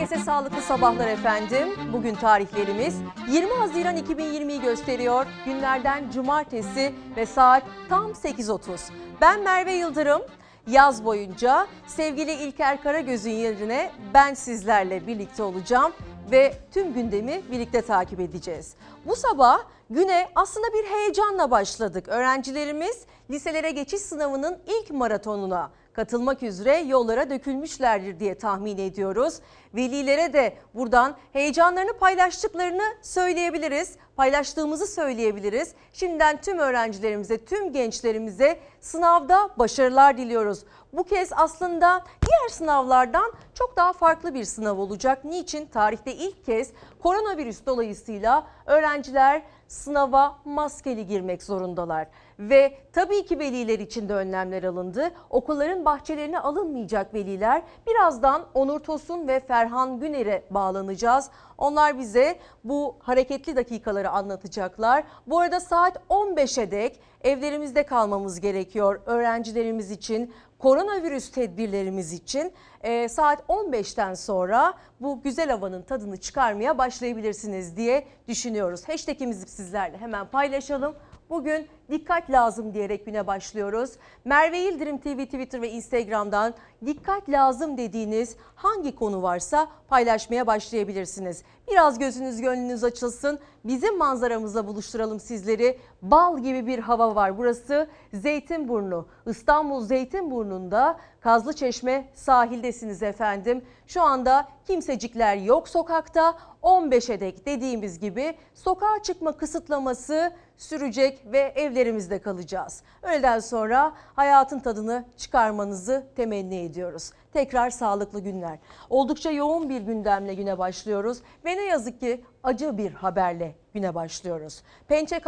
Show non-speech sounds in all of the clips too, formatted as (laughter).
Herkese sağlıklı sabahlar efendim. Bugün tarihlerimiz 20 Haziran 2020'yi gösteriyor. Günlerden cumartesi ve saat tam 8.30. Ben Merve Yıldırım. Yaz boyunca sevgili İlker Karagöz'ün yerine ben sizlerle birlikte olacağım ve tüm gündemi birlikte takip edeceğiz. Bu sabah güne aslında bir heyecanla başladık. Öğrencilerimiz liselere geçiş sınavının ilk maratonuna katılmak üzere yollara dökülmüşlerdir diye tahmin ediyoruz. Velilere de buradan heyecanlarını paylaştıklarını söyleyebiliriz. Paylaştığımızı söyleyebiliriz. Şimdiden tüm öğrencilerimize, tüm gençlerimize sınavda başarılar diliyoruz. Bu kez aslında diğer sınavlardan çok daha farklı bir sınav olacak. Niçin? Tarihte ilk kez koronavirüs dolayısıyla öğrenciler sınava maskeli girmek zorundalar. Ve tabii ki veliler için de önlemler alındı. Okulların bahçelerine alınmayacak veliler. Birazdan Onur Tosun ve Ferhan Güner'e bağlanacağız. Onlar bize bu hareketli dakikaları anlatacaklar. Bu arada saat 15'e dek evlerimizde kalmamız gerekiyor öğrencilerimiz için koronavirüs tedbirlerimiz için e, saat 15'ten sonra bu güzel havanın tadını çıkarmaya başlayabilirsiniz diye düşünüyoruz. Hashtag'imizi sizlerle hemen paylaşalım. Bugün dikkat lazım diyerek güne başlıyoruz. Merve Yıldırım TV, Twitter ve Instagram'dan dikkat lazım dediğiniz hangi konu varsa paylaşmaya başlayabilirsiniz. Biraz gözünüz gönlünüz açılsın. Bizim manzaramızla buluşturalım sizleri. Bal gibi bir hava var. Burası Zeytinburnu. İstanbul Zeytinburnu'nda Kazlıçeşme sahildesiniz efendim. Şu anda kimsecikler yok sokakta. 15'e dek dediğimiz gibi sokağa çıkma kısıtlaması sürecek ve evlerimizde kalacağız. Öğleden sonra hayatın tadını çıkarmanızı temenni ediyoruz. Tekrar sağlıklı günler. Oldukça yoğun bir gündemle güne başlıyoruz ve ne yazık ki acı bir haberle güne başlıyoruz. Pençe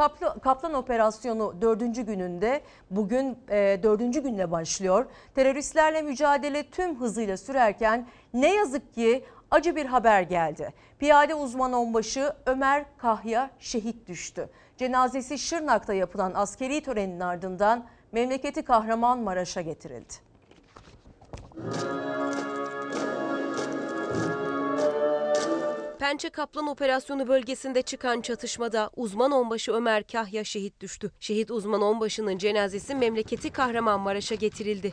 Kaplan operasyonu dördüncü gününde bugün e, dördüncü günle başlıyor. Teröristlerle mücadele tüm hızıyla sürerken ne yazık ki acı bir haber geldi. Piyade uzman onbaşı Ömer Kahya şehit düştü. Cenazesi Şırnak'ta yapılan askeri törenin ardından memleketi Kahramanmaraş'a getirildi. Pençe Kaplan operasyonu bölgesinde çıkan çatışmada uzman onbaşı Ömer Kahya şehit düştü. Şehit uzman onbaşının cenazesi memleketi Kahramanmaraş'a getirildi.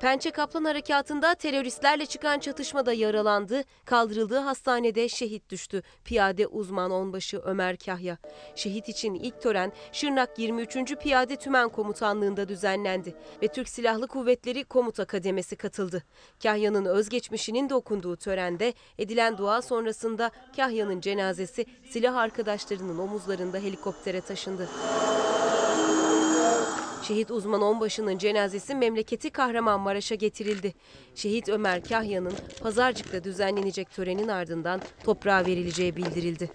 Pençe Kaplan harekatında teröristlerle çıkan çatışmada yaralandı, kaldırıldığı hastanede şehit düştü. Piyade uzman onbaşı Ömer Kahya. Şehit için ilk tören Şırnak 23. Piyade Tümen Komutanlığı'nda düzenlendi ve Türk Silahlı Kuvvetleri Komuta Kademesi katıldı. Kahya'nın özgeçmişinin de okunduğu törende edilen dua sonrasında Kahya'nın cenazesi silah arkadaşlarının omuzlarında helikoptere taşındı. Şehit uzman onbaşının cenazesi memleketi Kahramanmaraş'a getirildi. Şehit Ömer Kahya'nın Pazarcık'ta düzenlenecek törenin ardından toprağa verileceği bildirildi.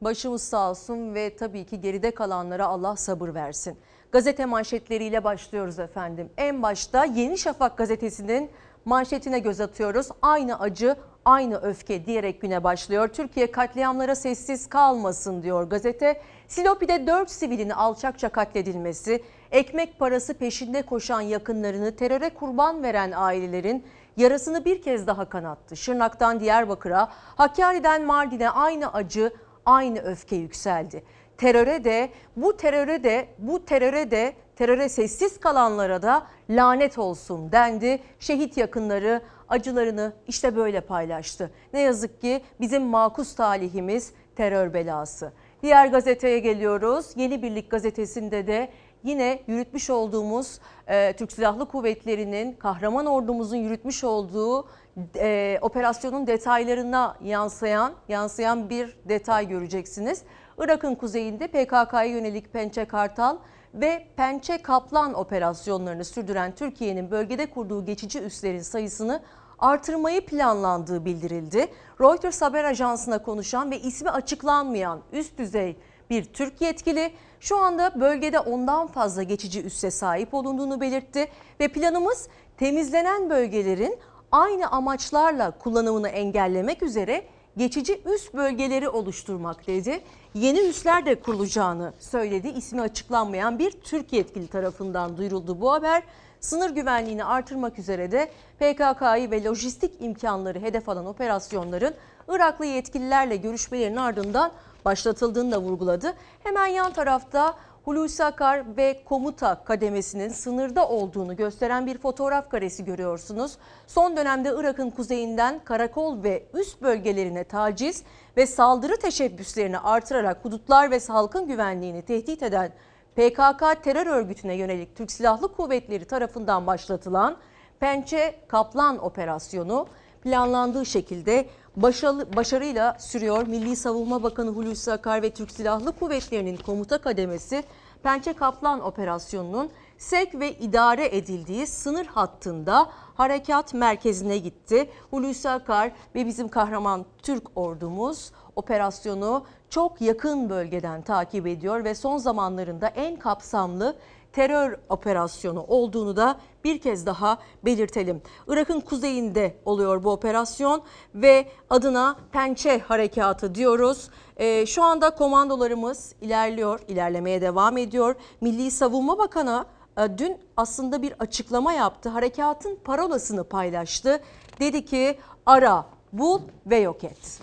Başımız sağ olsun ve tabii ki geride kalanlara Allah sabır versin. Gazete manşetleriyle başlıyoruz efendim. En başta Yeni Şafak gazetesinin manşetine göz atıyoruz. Aynı acı, aynı öfke diyerek güne başlıyor. Türkiye katliamlara sessiz kalmasın diyor gazete. Silopi'de 4 sivilin alçakça katledilmesi, ekmek parası peşinde koşan yakınlarını teröre kurban veren ailelerin yarasını bir kez daha kanattı. Şırnak'tan Diyarbakır'a, Hakkari'den Mardin'e aynı acı, aynı öfke yükseldi. Teröre de, bu teröre de, bu teröre de, teröre sessiz kalanlara da lanet olsun dendi. Şehit yakınları acılarını işte böyle paylaştı. Ne yazık ki bizim makus talihimiz terör belası. Diğer gazeteye geliyoruz. Yeni Birlik gazetesinde de yine yürütmüş olduğumuz e, Türk Silahlı Kuvvetleri'nin kahraman ordumuzun yürütmüş olduğu e, operasyonun detaylarına yansıyan yansıyan bir detay göreceksiniz. Irak'ın kuzeyinde PKK'ya yönelik Pençe Kartal ve Pençe Kaplan operasyonlarını sürdüren Türkiye'nin bölgede kurduğu geçici üslerin sayısını artırmayı planlandığı bildirildi. Reuters haber ajansına konuşan ve ismi açıklanmayan üst düzey bir Türk yetkili şu anda bölgede ondan fazla geçici üsse sahip olunduğunu belirtti ve planımız temizlenen bölgelerin aynı amaçlarla kullanımını engellemek üzere geçici üst bölgeleri oluşturmak dedi. Yeni üsler de kurulacağını söyledi. İsmi açıklanmayan bir Türk yetkili tarafından duyuruldu bu haber. sınır güvenliğini artırmak üzere de PKK'yı ve lojistik imkanları hedef alan operasyonların Iraklı yetkililerle görüşmelerin ardından başlatıldığını da vurguladı. Hemen yan tarafta Hulusi Akar ve komuta kademesinin sınırda olduğunu gösteren bir fotoğraf karesi görüyorsunuz. Son dönemde Irak'ın kuzeyinden karakol ve üst bölgelerine taciz ve saldırı teşebbüslerini artırarak hudutlar ve halkın güvenliğini tehdit eden PKK terör örgütüne yönelik Türk Silahlı Kuvvetleri tarafından başlatılan Pençe Kaplan operasyonu planlandığı şekilde başarılı, başarıyla sürüyor. Milli Savunma Bakanı Hulusi Akar ve Türk Silahlı Kuvvetleri'nin komuta kademesi Pençe Kaplan operasyonunun sevk ve idare edildiği sınır hattında harekat merkezine gitti. Hulusi Akar ve bizim kahraman Türk ordumuz operasyonu çok yakın bölgeden takip ediyor ve son zamanlarında en kapsamlı terör operasyonu olduğunu da bir kez daha belirtelim. Irak'ın kuzeyinde oluyor bu operasyon ve adına Pençe Harekatı diyoruz. Ee, şu anda komandolarımız ilerliyor, ilerlemeye devam ediyor. Milli Savunma Bakanı e, dün aslında bir açıklama yaptı. Harekatın parolasını paylaştı. Dedi ki ara, bul ve yok et.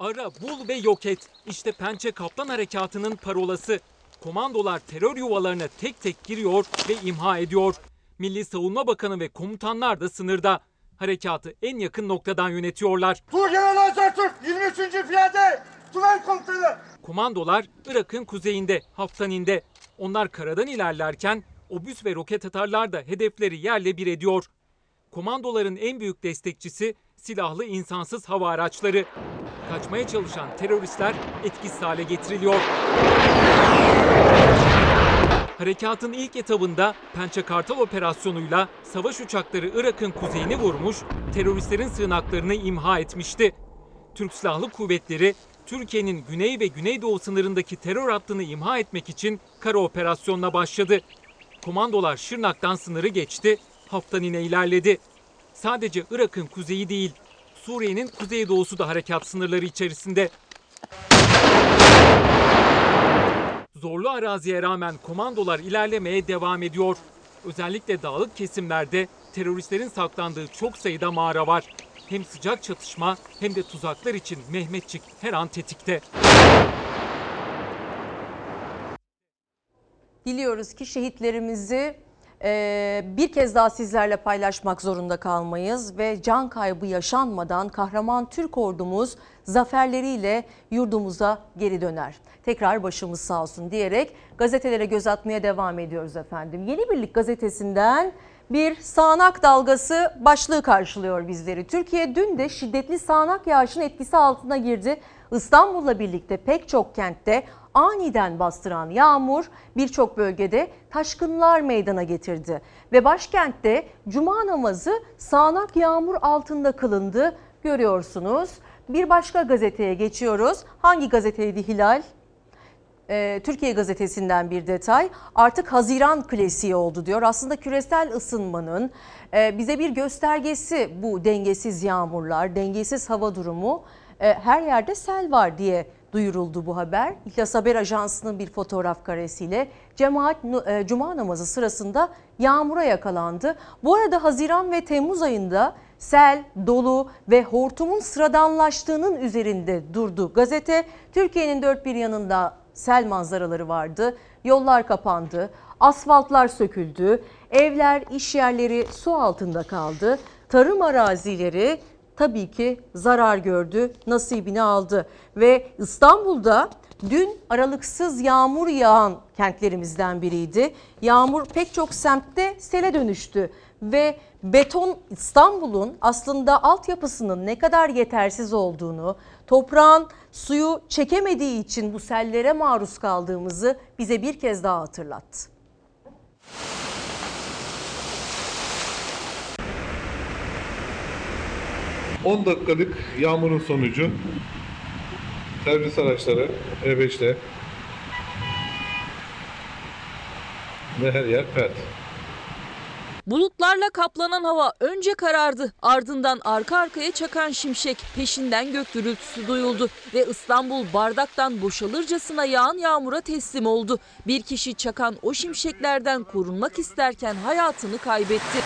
Ara, bul ve yok et. İşte Pençe Kaplan Harekatı'nın parolası. Komandolar terör yuvalarına tek tek giriyor ve imha ediyor. Milli Savunma Bakanı ve komutanlar da sınırda. Harekatı en yakın noktadan yönetiyorlar. Tuğgeneral Atatürk 23. Piyade Tümen Komutanı. Komandolar Irak'ın kuzeyinde, Haftanin'de. Onlar karadan ilerlerken obüs ve roket atarlar da hedefleri yerle bir ediyor. Komandoların en büyük destekçisi silahlı insansız hava araçları. Kaçmaya çalışan teröristler etkisiz hale getiriliyor. Harekatın ilk etabında Pençe Kartal operasyonuyla savaş uçakları Irak'ın kuzeyini vurmuş, teröristlerin sığınaklarını imha etmişti. Türk Silahlı Kuvvetleri Türkiye'nin güney ve güneydoğu sınırındaki terör hattını imha etmek için kara operasyonuna başladı. Komandolar Şırnak'tan sınırı geçti, Haftanin'e ilerledi. Sadece Irak'ın kuzeyi değil, Suriye'nin kuzeydoğusu da harekat sınırları içerisinde. Zorlu araziye rağmen komandolar ilerlemeye devam ediyor. Özellikle dağlık kesimlerde teröristlerin saklandığı çok sayıda mağara var. Hem sıcak çatışma hem de tuzaklar için Mehmetçik her an tetikte. Diliyoruz ki şehitlerimizi e, bir kez daha sizlerle paylaşmak zorunda kalmayız ve can kaybı yaşanmadan kahraman Türk ordumuz zaferleriyle yurdumuza geri döner. Tekrar başımız sağ olsun diyerek gazetelere göz atmaya devam ediyoruz efendim. Yeni Birlik gazetesinden bir sağanak dalgası başlığı karşılıyor bizleri. Türkiye dün de şiddetli sağanak yağışın etkisi altına girdi. İstanbul'la birlikte pek çok kentte aniden bastıran yağmur birçok bölgede taşkınlar meydana getirdi. Ve başkentte cuma namazı sağanak yağmur altında kılındı görüyorsunuz. Bir başka gazeteye geçiyoruz. Hangi gazeteydi Hilal? Ee, Türkiye gazetesinden bir detay artık Haziran klasiği oldu diyor. Aslında küresel ısınmanın e, bize bir göstergesi bu dengesiz yağmurlar, dengesiz hava durumu. E, her yerde sel var diye duyuruldu bu haber. İhlas Haber Ajansı'nın bir fotoğraf karesiyle cemaat e, cuma namazı sırasında yağmura yakalandı. Bu arada Haziran ve Temmuz ayında sel, dolu ve hortumun sıradanlaştığının üzerinde durdu. Gazete Türkiye'nin dört bir yanında sel manzaraları vardı. Yollar kapandı, asfaltlar söküldü, evler, iş yerleri su altında kaldı. Tarım arazileri tabii ki zarar gördü, nasibini aldı. Ve İstanbul'da dün aralıksız yağmur yağan kentlerimizden biriydi. Yağmur pek çok semtte sele dönüştü ve beton İstanbul'un aslında altyapısının ne kadar yetersiz olduğunu, toprağın suyu çekemediği için bu sellere maruz kaldığımızı bize bir kez daha hatırlattı. ...10 dakikalık yağmurun sonucu... ...servis araçları E5'te... ...ve her yer pert. Bulutlarla kaplanan hava önce karardı ardından arka arkaya çakan şimşek peşinden gök gürültüsü duyuldu ve İstanbul bardaktan boşalırcasına yağan yağmura teslim oldu. Bir kişi çakan o şimşeklerden korunmak isterken hayatını kaybetti.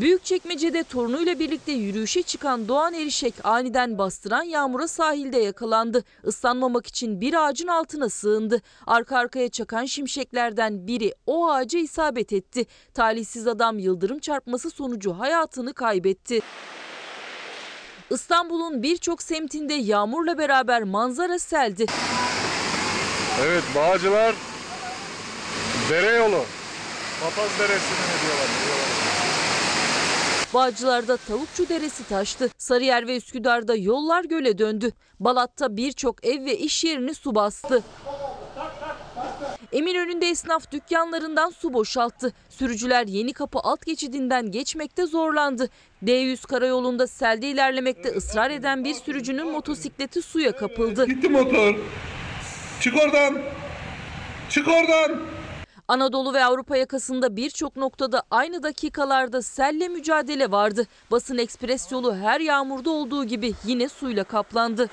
Büyükçekmece'de torunuyla birlikte yürüyüşe çıkan Doğan Erişek aniden bastıran yağmura sahilde yakalandı. Islanmamak için bir ağacın altına sığındı. Arka arkaya çakan şimşeklerden biri o ağaca isabet etti. Talihsiz adam yıldırım çarpması sonucu hayatını kaybetti. İstanbul'un birçok semtinde yağmurla beraber manzara seldi. Evet Bağcılar dere yolu. Papaz Deresi'ne ne diyorlar? diyorlar. Bağcılar'da Tavukçu Deresi taştı. Sarıyer ve Üsküdar'da yollar göle döndü. Balat'ta birçok ev ve iş yerini su bastı. Eminönü'nde esnaf dükkanlarından su boşalttı. Sürücüler Yeni Kapı alt geçidinden geçmekte zorlandı. D100 karayolunda selde ilerlemekte ısrar eden bir sürücünün motosikleti suya kapıldı. Gitti motor. Çık oradan. Çık oradan. Anadolu ve Avrupa yakasında birçok noktada aynı dakikalarda selle mücadele vardı. Basın ekspres yolu her yağmurda olduğu gibi yine suyla kaplandı.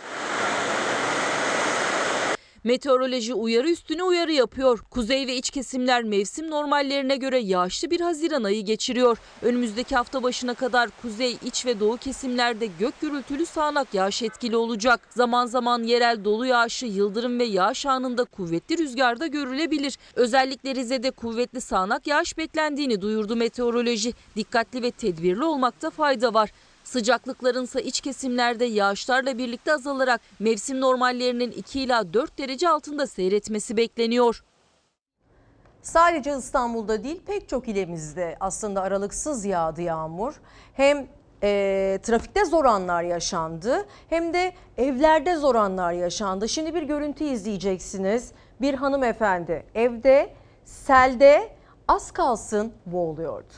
Meteoroloji uyarı üstüne uyarı yapıyor. Kuzey ve iç kesimler mevsim normallerine göre yağışlı bir Haziran ayı geçiriyor. Önümüzdeki hafta başına kadar kuzey, iç ve doğu kesimlerde gök gürültülü sağanak yağış etkili olacak. Zaman zaman yerel dolu yağışı, yıldırım ve yağış anında kuvvetli rüzgarda görülebilir. Özellikle Rize'de kuvvetli sağanak yağış beklendiğini duyurdu meteoroloji. Dikkatli ve tedbirli olmakta fayda var. Sıcaklıkların ise iç kesimlerde yağışlarla birlikte azalarak mevsim normallerinin 2 ila 4 derece altında seyretmesi bekleniyor. Sadece İstanbul'da değil pek çok ilimizde aslında aralıksız yağdı yağmur. Hem e, trafikte zor anlar yaşandı hem de evlerde zor anlar yaşandı. Şimdi bir görüntü izleyeceksiniz. Bir hanımefendi evde selde az kalsın boğuluyordu.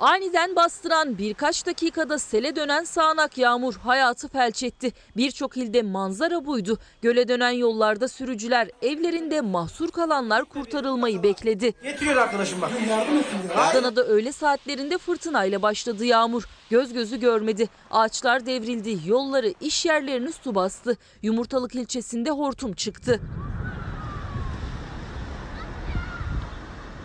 Aniden bastıran birkaç dakikada sele dönen sağanak yağmur hayatı felç etti. Birçok ilde manzara buydu. Göle dönen yollarda sürücüler evlerinde mahsur kalanlar kurtarılmayı bekledi. Getiriyor arkadaşım bak. Adana'da öğle saatlerinde fırtınayla başladı yağmur. Göz gözü görmedi. Ağaçlar devrildi, yolları, iş yerlerini su bastı. Yumurtalık ilçesinde hortum çıktı.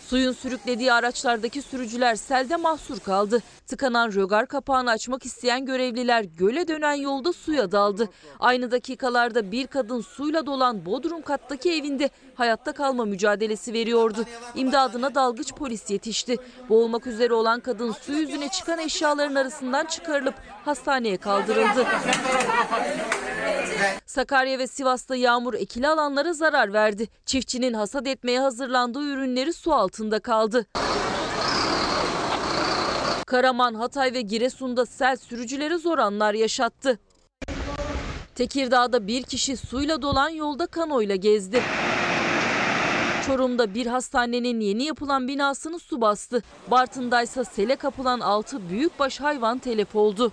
Suyun sürüklediği araçlardaki sürücüler selde mahsur kaldı. Tıkanan rögar kapağını açmak isteyen görevliler göle dönen yolda suya daldı. Aynı dakikalarda bir kadın suyla dolan Bodrum kattaki evinde hayatta kalma mücadelesi veriyordu. İmdadına dalgıç polis yetişti. Boğulmak üzere olan kadın su yüzüne çıkan eşyaların arasından çıkarılıp hastaneye kaldırıldı. Sakarya ve Sivas'ta yağmur ekili alanlara zarar verdi. Çiftçinin hasat etmeye hazırlandığı ürünleri su altında kaldı. Karaman, Hatay ve Giresun'da sel sürücülere zor anlar yaşattı. Tekirdağ'da bir kişi suyla dolan yolda kanoyla gezdi. Çorum'da bir hastanenin yeni yapılan binasını su bastı. Bartın'daysa sele kapılan 6 büyükbaş hayvan telef oldu.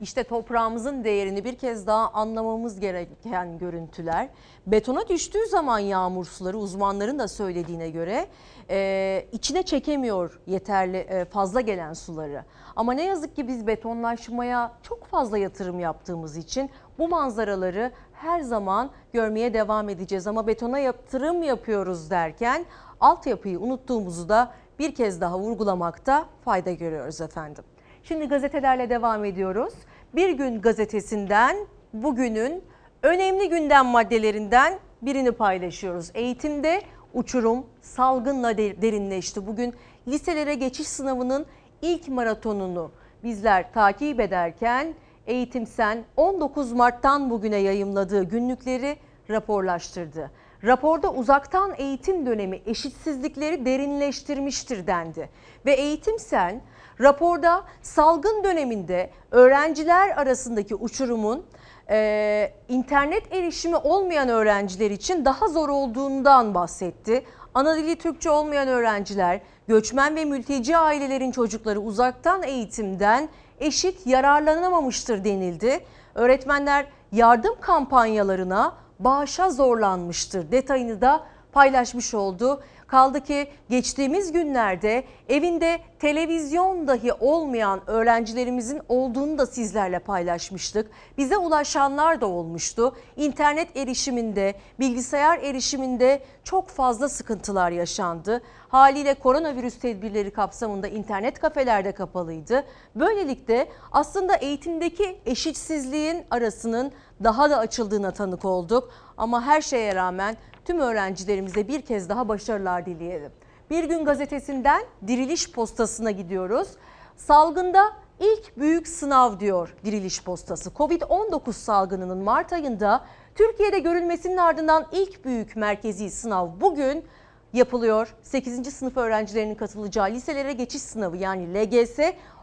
İşte toprağımızın değerini bir kez daha anlamamız gereken görüntüler. Betona düştüğü zaman yağmur suları uzmanların da söylediğine göre e, içine çekemiyor yeterli e, fazla gelen suları. Ama ne yazık ki biz betonlaşmaya çok fazla yatırım yaptığımız için bu manzaraları her zaman görmeye devam edeceğiz. Ama betona yatırım yapıyoruz derken altyapıyı unuttuğumuzu da bir kez daha vurgulamakta fayda görüyoruz efendim. Şimdi gazetelerle devam ediyoruz. Bir gün gazetesinden bugünün önemli gündem maddelerinden birini paylaşıyoruz. Eğitimde uçurum salgınla derinleşti. Bugün liselere geçiş sınavının ilk maratonunu bizler takip ederken Eğitim Sen 19 Mart'tan bugüne yayımladığı günlükleri raporlaştırdı. Raporda uzaktan eğitim dönemi eşitsizlikleri derinleştirmiştir dendi. Ve Eğitim Sen raporda salgın döneminde öğrenciler arasındaki uçurumun e, internet erişimi olmayan öğrenciler için daha zor olduğundan bahsetti. Ana dili Türkçe olmayan öğrenciler, göçmen ve mülteci ailelerin çocukları uzaktan eğitimden eşit yararlanamamıştır denildi. Öğretmenler yardım kampanyalarına bağışa zorlanmıştır. Detayını da paylaşmış oldu. Kaldı ki geçtiğimiz günlerde evinde televizyon dahi olmayan öğrencilerimizin olduğunu da sizlerle paylaşmıştık. Bize ulaşanlar da olmuştu. İnternet erişiminde, bilgisayar erişiminde çok fazla sıkıntılar yaşandı. Haliyle koronavirüs tedbirleri kapsamında internet kafelerde kapalıydı. Böylelikle aslında eğitimdeki eşitsizliğin arasının daha da açıldığına tanık olduk. Ama her şeye rağmen tüm öğrencilerimize bir kez daha başarılar dileyelim. Bir gün gazetesinden Diriliş Postası'na gidiyoruz. Salgında ilk büyük sınav diyor Diriliş Postası. Covid-19 salgınının Mart ayında Türkiye'de görülmesinin ardından ilk büyük merkezi sınav bugün yapılıyor. 8. sınıf öğrencilerinin katılacağı liselere geçiş sınavı yani LGS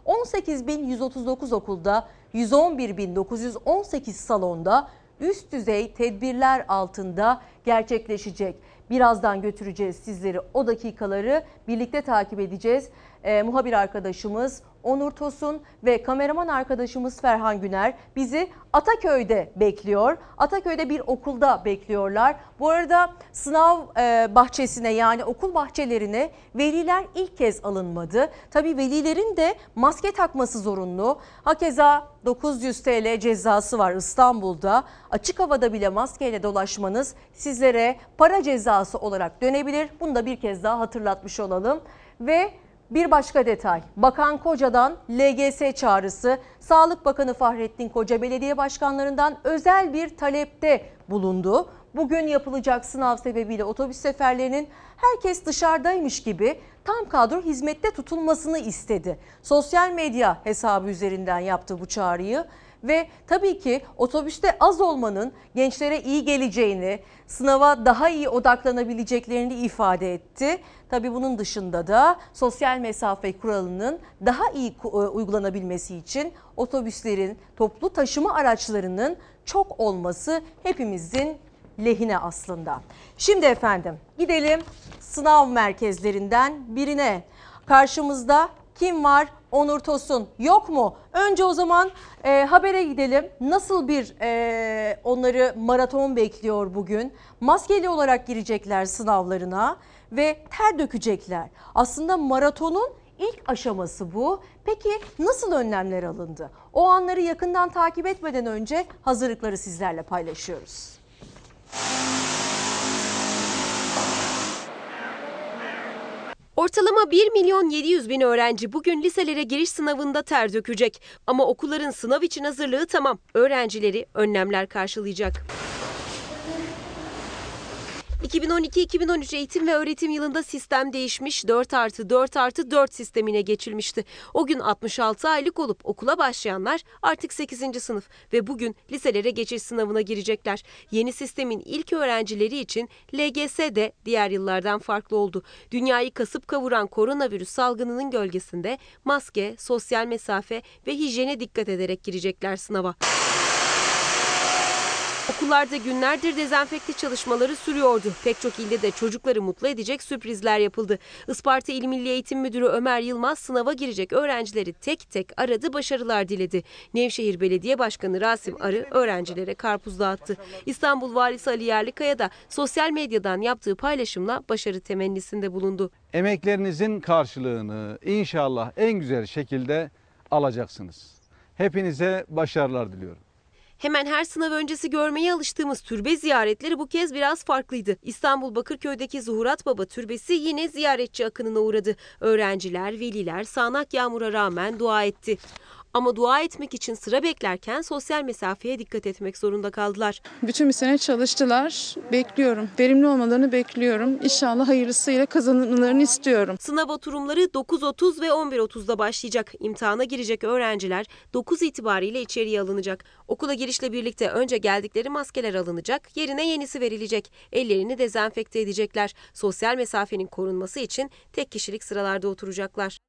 18.139 okulda 111.918 salonda üst düzey tedbirler altında gerçekleşecek. Birazdan götüreceğiz sizleri o dakikaları birlikte takip edeceğiz. Ee, muhabir arkadaşımız Onur Tosun ve kameraman arkadaşımız Ferhan Güner bizi Ataköy'de bekliyor. Ataköy'de bir okulda bekliyorlar. Bu arada sınav e, bahçesine yani okul bahçelerine veliler ilk kez alınmadı. Tabii velilerin de maske takması zorunlu. Hakeza 900 TL cezası var İstanbul'da. Açık havada bile maskeyle dolaşmanız sizlere para cezası olarak dönebilir. Bunu da bir kez daha hatırlatmış olalım. Ve bir başka detay. Bakan Koca'dan LGS çağrısı. Sağlık Bakanı Fahrettin Koca belediye başkanlarından özel bir talepte bulundu. Bugün yapılacak sınav sebebiyle otobüs seferlerinin herkes dışarıdaymış gibi tam kadro hizmette tutulmasını istedi. Sosyal medya hesabı üzerinden yaptı bu çağrıyı ve tabii ki otobüste az olmanın gençlere iyi geleceğini, sınava daha iyi odaklanabileceklerini ifade etti. Tabii bunun dışında da sosyal mesafe kuralının daha iyi e, uygulanabilmesi için otobüslerin, toplu taşıma araçlarının çok olması hepimizin lehine aslında. Şimdi efendim gidelim sınav merkezlerinden birine. Karşımızda kim var? Onur Tosun yok mu? Önce o zaman e, habere gidelim. Nasıl bir e, onları maraton bekliyor bugün? Maskeli olarak girecekler sınavlarına ve ter dökecekler. Aslında maratonun ilk aşaması bu. Peki nasıl önlemler alındı? O anları yakından takip etmeden önce hazırlıkları sizlerle paylaşıyoruz. Ortalama 1 milyon 700 bin öğrenci bugün liselere giriş sınavında ter dökecek. Ama okulların sınav için hazırlığı tamam. Öğrencileri önlemler karşılayacak. 2012-2013 eğitim ve öğretim yılında sistem değişmiş 4 artı 4 artı 4 sistemine geçilmişti. O gün 66 aylık olup okula başlayanlar artık 8. sınıf ve bugün liselere geçiş sınavına girecekler. Yeni sistemin ilk öğrencileri için LGS de diğer yıllardan farklı oldu. Dünyayı kasıp kavuran koronavirüs salgınının gölgesinde maske, sosyal mesafe ve hijyene dikkat ederek girecekler sınava. Okullarda günlerdir dezenfekte çalışmaları sürüyordu. Pek çok ilde de çocukları mutlu edecek sürprizler yapıldı. Isparta İl Milli Eğitim Müdürü Ömer Yılmaz sınava girecek öğrencileri tek tek aradı, başarılar diledi. Nevşehir Belediye Başkanı Rasim Arı öğrencilere karpuz dağıttı. İstanbul Valisi Ali Yerlikaya da sosyal medyadan yaptığı paylaşımla başarı temennisinde bulundu. Emeklerinizin karşılığını inşallah en güzel şekilde alacaksınız. Hepinize başarılar diliyorum. Hemen her sınav öncesi görmeye alıştığımız türbe ziyaretleri bu kez biraz farklıydı. İstanbul Bakırköy'deki Zuhurat Baba Türbesi yine ziyaretçi akınına uğradı. Öğrenciler, veliler sağanak yağmura rağmen dua etti. Ama dua etmek için sıra beklerken sosyal mesafeye dikkat etmek zorunda kaldılar. Bütün bir sene çalıştılar. Bekliyorum. Verimli olmalarını bekliyorum. İnşallah hayırlısıyla kazanmalarını istiyorum. Sınav oturumları 9.30 ve 11.30'da başlayacak. İmtihana girecek öğrenciler 9 itibariyle içeriye alınacak. Okula girişle birlikte önce geldikleri maskeler alınacak, yerine yenisi verilecek. Ellerini dezenfekte edecekler. Sosyal mesafenin korunması için tek kişilik sıralarda oturacaklar.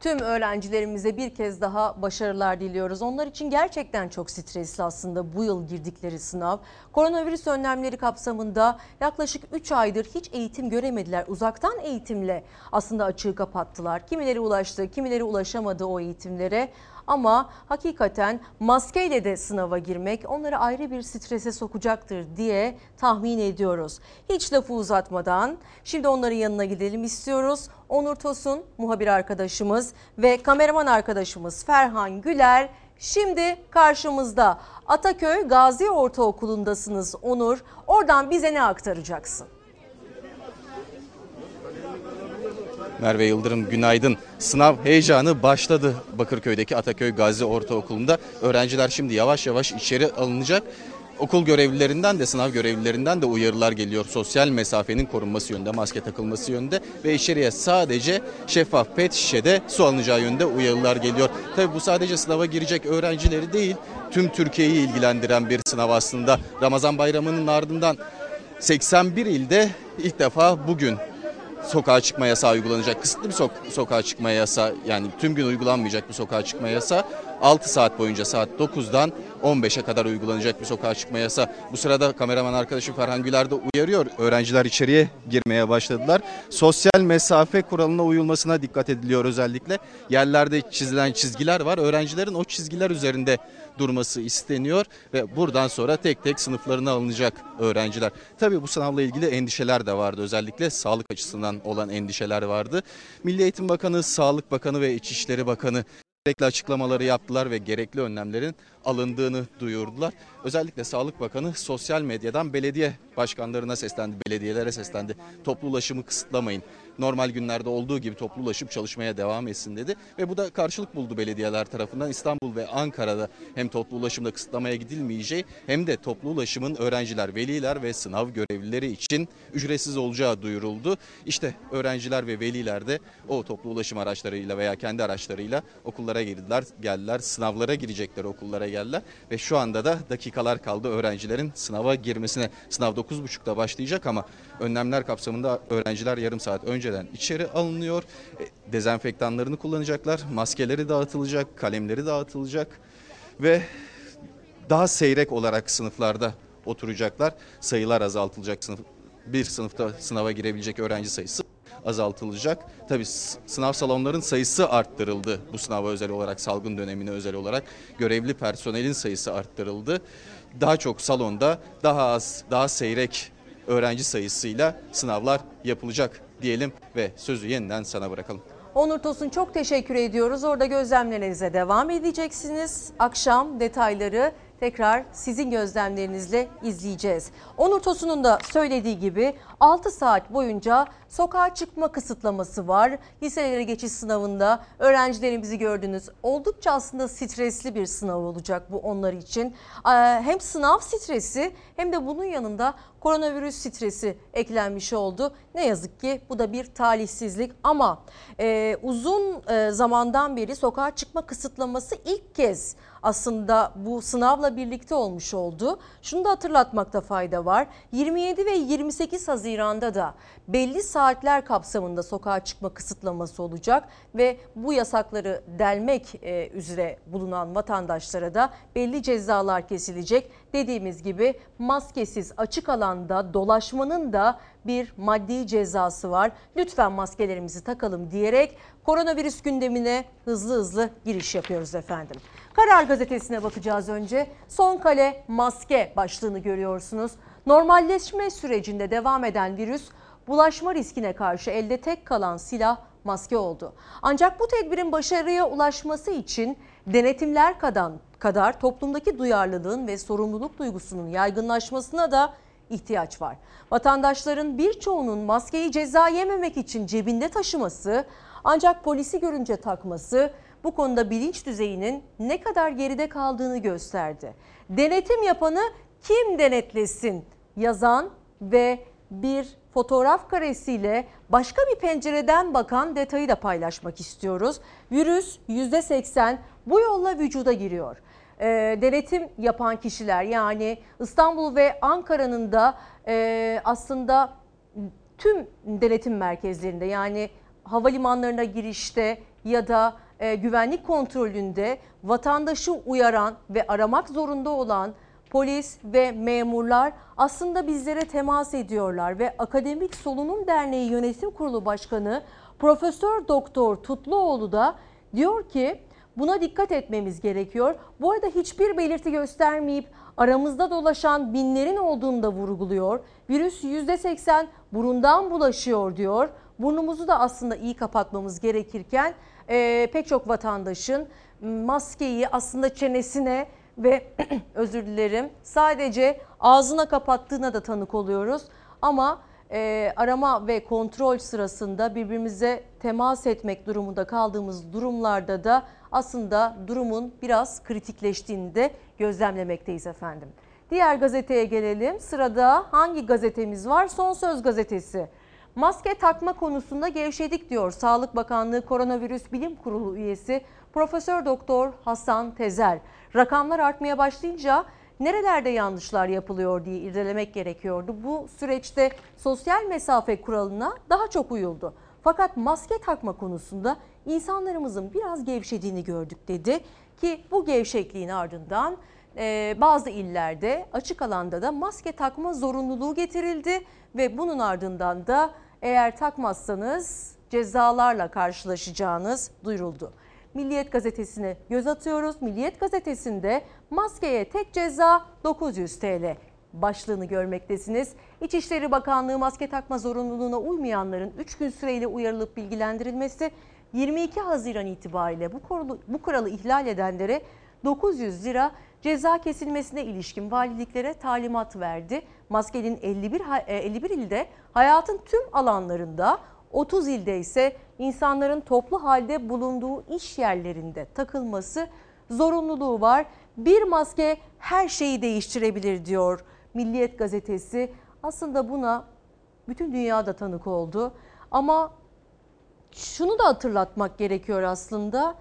Tüm öğrencilerimize bir kez daha başarılar diliyoruz. Onlar için gerçekten çok stresli aslında bu yıl girdikleri sınav. Koronavirüs önlemleri kapsamında yaklaşık 3 aydır hiç eğitim göremediler. Uzaktan eğitimle aslında açığı kapattılar. Kimileri ulaştı, kimileri ulaşamadı o eğitimlere. Ama hakikaten maskeyle de sınava girmek onları ayrı bir strese sokacaktır diye tahmin ediyoruz. Hiç lafı uzatmadan şimdi onların yanına gidelim istiyoruz. Onur Tosun muhabir arkadaşımız ve kameraman arkadaşımız Ferhan Güler Şimdi karşımızda Ataköy Gazi Ortaokulu'ndasınız Onur. Oradan bize ne aktaracaksın? Merve Yıldırım günaydın. Sınav heyecanı başladı Bakırköy'deki Ataköy Gazi Ortaokulu'nda. Öğrenciler şimdi yavaş yavaş içeri alınacak. Okul görevlilerinden de sınav görevlilerinden de uyarılar geliyor. Sosyal mesafenin korunması yönünde, maske takılması yönünde ve içeriye sadece şeffaf pet şişede su alınacağı yönünde uyarılar geliyor. Tabii bu sadece sınava girecek öğrencileri değil, tüm Türkiye'yi ilgilendiren bir sınav aslında. Ramazan bayramının ardından 81 ilde ilk defa bugün sokağa çıkma yasağı uygulanacak. Kısıtlı bir sok- sokağa çıkma yasağı yani tüm gün uygulanmayacak bir sokağa çıkma yasağı 6 saat boyunca saat 9'dan 15'e kadar uygulanacak bir sokağa çıkma yasağı. Bu sırada kameraman arkadaşım Ferhan Güler de uyarıyor. Öğrenciler içeriye girmeye başladılar. Sosyal mesafe kuralına uyulmasına dikkat ediliyor özellikle. Yerlerde çizilen çizgiler var. Öğrencilerin o çizgiler üzerinde durması isteniyor ve buradan sonra tek tek sınıflarına alınacak öğrenciler. Tabii bu sınavla ilgili endişeler de vardı özellikle sağlık açısından olan endişeler vardı. Milli Eğitim Bakanı, Sağlık Bakanı ve İçişleri Bakanı gerekli açıklamaları yaptılar ve gerekli önlemlerin alındığını duyurdular. Özellikle Sağlık Bakanı sosyal medyadan belediye başkanlarına seslendi, belediyelere seslendi. Toplu ulaşımı kısıtlamayın. Normal günlerde olduğu gibi toplu ulaşım çalışmaya devam etsin dedi. Ve bu da karşılık buldu belediyeler tarafından. İstanbul ve Ankara'da hem toplu ulaşımda kısıtlamaya gidilmeyeceği hem de toplu ulaşımın öğrenciler, veliler ve sınav görevlileri için ücretsiz olacağı duyuruldu. İşte öğrenciler ve veliler de o toplu ulaşım araçlarıyla veya kendi araçlarıyla okullara girdiler, geldiler. Sınavlara girecekler, okullara geldiler. Ve şu anda da dakikalar kaldı öğrencilerin sınava girmesine. Sınav 9.30'da başlayacak ama önlemler kapsamında öğrenciler yarım saat önceden içeri alınıyor. E, Dezenfektanlarını kullanacaklar, maskeleri dağıtılacak, kalemleri dağıtılacak ve daha seyrek olarak sınıflarda oturacaklar. Sayılar azaltılacak. Sınıf, bir sınıfta sınava girebilecek öğrenci sayısı azaltılacak. Tabii s- sınav salonların sayısı arttırıldı. Bu sınava özel olarak, salgın dönemine özel olarak görevli personelin sayısı arttırıldı. Daha çok salonda daha az, daha seyrek öğrenci sayısıyla sınavlar yapılacak diyelim ve sözü yeniden sana bırakalım. Onur Tosun çok teşekkür ediyoruz. Orada gözlemlerinize devam edeceksiniz. Akşam detayları tekrar sizin gözlemlerinizle izleyeceğiz. Onur Tosun'un da söylediği gibi 6 saat boyunca sokağa çıkma kısıtlaması var. Liselere geçiş sınavında öğrencilerimizi gördünüz. Oldukça aslında stresli bir sınav olacak bu onlar için. Ee, Hem sınav stresi hem de bunun yanında koronavirüs stresi eklenmiş oldu. Ne yazık ki bu da bir talihsizlik ama e, uzun e, zamandan beri sokağa çıkma kısıtlaması ilk kez aslında bu sınavla birlikte olmuş oldu. Şunu da hatırlatmakta fayda var. 27 ve 28 Haziran'da da belli saatler kapsamında sokağa çıkma kısıtlaması olacak ve bu yasakları delmek e, üzere bulunan vatandaşlara da belli cezalar kesilecek. Dediğimiz gibi maskesiz açık alanda dolaşmanın da bir maddi cezası var. Lütfen maskelerimizi takalım diyerek koronavirüs gündemine hızlı hızlı giriş yapıyoruz efendim. Karar Gazetesi'ne bakacağız önce. Son kale maske başlığını görüyorsunuz. Normalleşme sürecinde devam eden virüs bulaşma riskine karşı elde tek kalan silah maske oldu. Ancak bu tedbirin başarıya ulaşması için denetimler kadar, kadar toplumdaki duyarlılığın ve sorumluluk duygusunun yaygınlaşmasına da ihtiyaç var. Vatandaşların birçoğunun maskeyi ceza yememek için cebinde taşıması ancak polisi görünce takması bu konuda bilinç düzeyinin ne kadar geride kaldığını gösterdi. Denetim yapanı kim denetlesin yazan ve bir fotoğraf karesiyle başka bir pencereden bakan detayı da paylaşmak istiyoruz. Virüs %80 bu yolla vücuda giriyor. E, denetim yapan kişiler yani İstanbul ve Ankara'nın da e, aslında tüm denetim merkezlerinde yani havalimanlarına girişte ya da e, güvenlik kontrolünde vatandaşı uyaran ve aramak zorunda olan polis ve memurlar aslında bizlere temas ediyorlar ve Akademik Solunum Derneği Yönetim Kurulu Başkanı Profesör Doktor Tutluoğlu da diyor ki Buna dikkat etmemiz gerekiyor. Bu arada hiçbir belirti göstermeyip aramızda dolaşan binlerin olduğunu da vurguluyor. Virüs %80 burundan bulaşıyor diyor. Burnumuzu da aslında iyi kapatmamız gerekirken e, pek çok vatandaşın maskeyi aslında çenesine ve (clears throat) özür dilerim sadece ağzına kapattığına da tanık oluyoruz. Ama e, arama ve kontrol sırasında birbirimize temas etmek durumunda kaldığımız durumlarda da aslında durumun biraz kritikleştiğini de gözlemlemekteyiz efendim. Diğer gazeteye gelelim. Sırada hangi gazetemiz var? Son Söz gazetesi. Maske takma konusunda gevşedik diyor Sağlık Bakanlığı Koronavirüs Bilim Kurulu üyesi Profesör Doktor Hasan Tezer. Rakamlar artmaya başlayınca nerelerde yanlışlar yapılıyor diye irdelemek gerekiyordu. Bu süreçte sosyal mesafe kuralına daha çok uyuldu. Fakat maske takma konusunda insanlarımızın biraz gevşediğini gördük dedi ki bu gevşekliğin ardından e, bazı illerde açık alanda da maske takma zorunluluğu getirildi ve bunun ardından da eğer takmazsanız cezalarla karşılaşacağınız duyuruldu. Milliyet gazetesine göz atıyoruz. Milliyet gazetesinde maskeye tek ceza 900 TL başlığını görmektesiniz. İçişleri Bakanlığı maske takma zorunluluğuna uymayanların 3 gün süreyle uyarılıp bilgilendirilmesi 22 Haziran itibariyle bu kuralı, bu kuralı ihlal edenlere 900 lira ceza kesilmesine ilişkin valiliklere talimat verdi. Maskenin 51, ha- e, 51 ilde hayatın tüm alanlarında 30 ilde ise insanların toplu halde bulunduğu iş yerlerinde takılması zorunluluğu var. Bir maske her şeyi değiştirebilir diyor Milliyet gazetesi. Aslında buna bütün dünya da tanık oldu. Ama şunu da hatırlatmak gerekiyor aslında.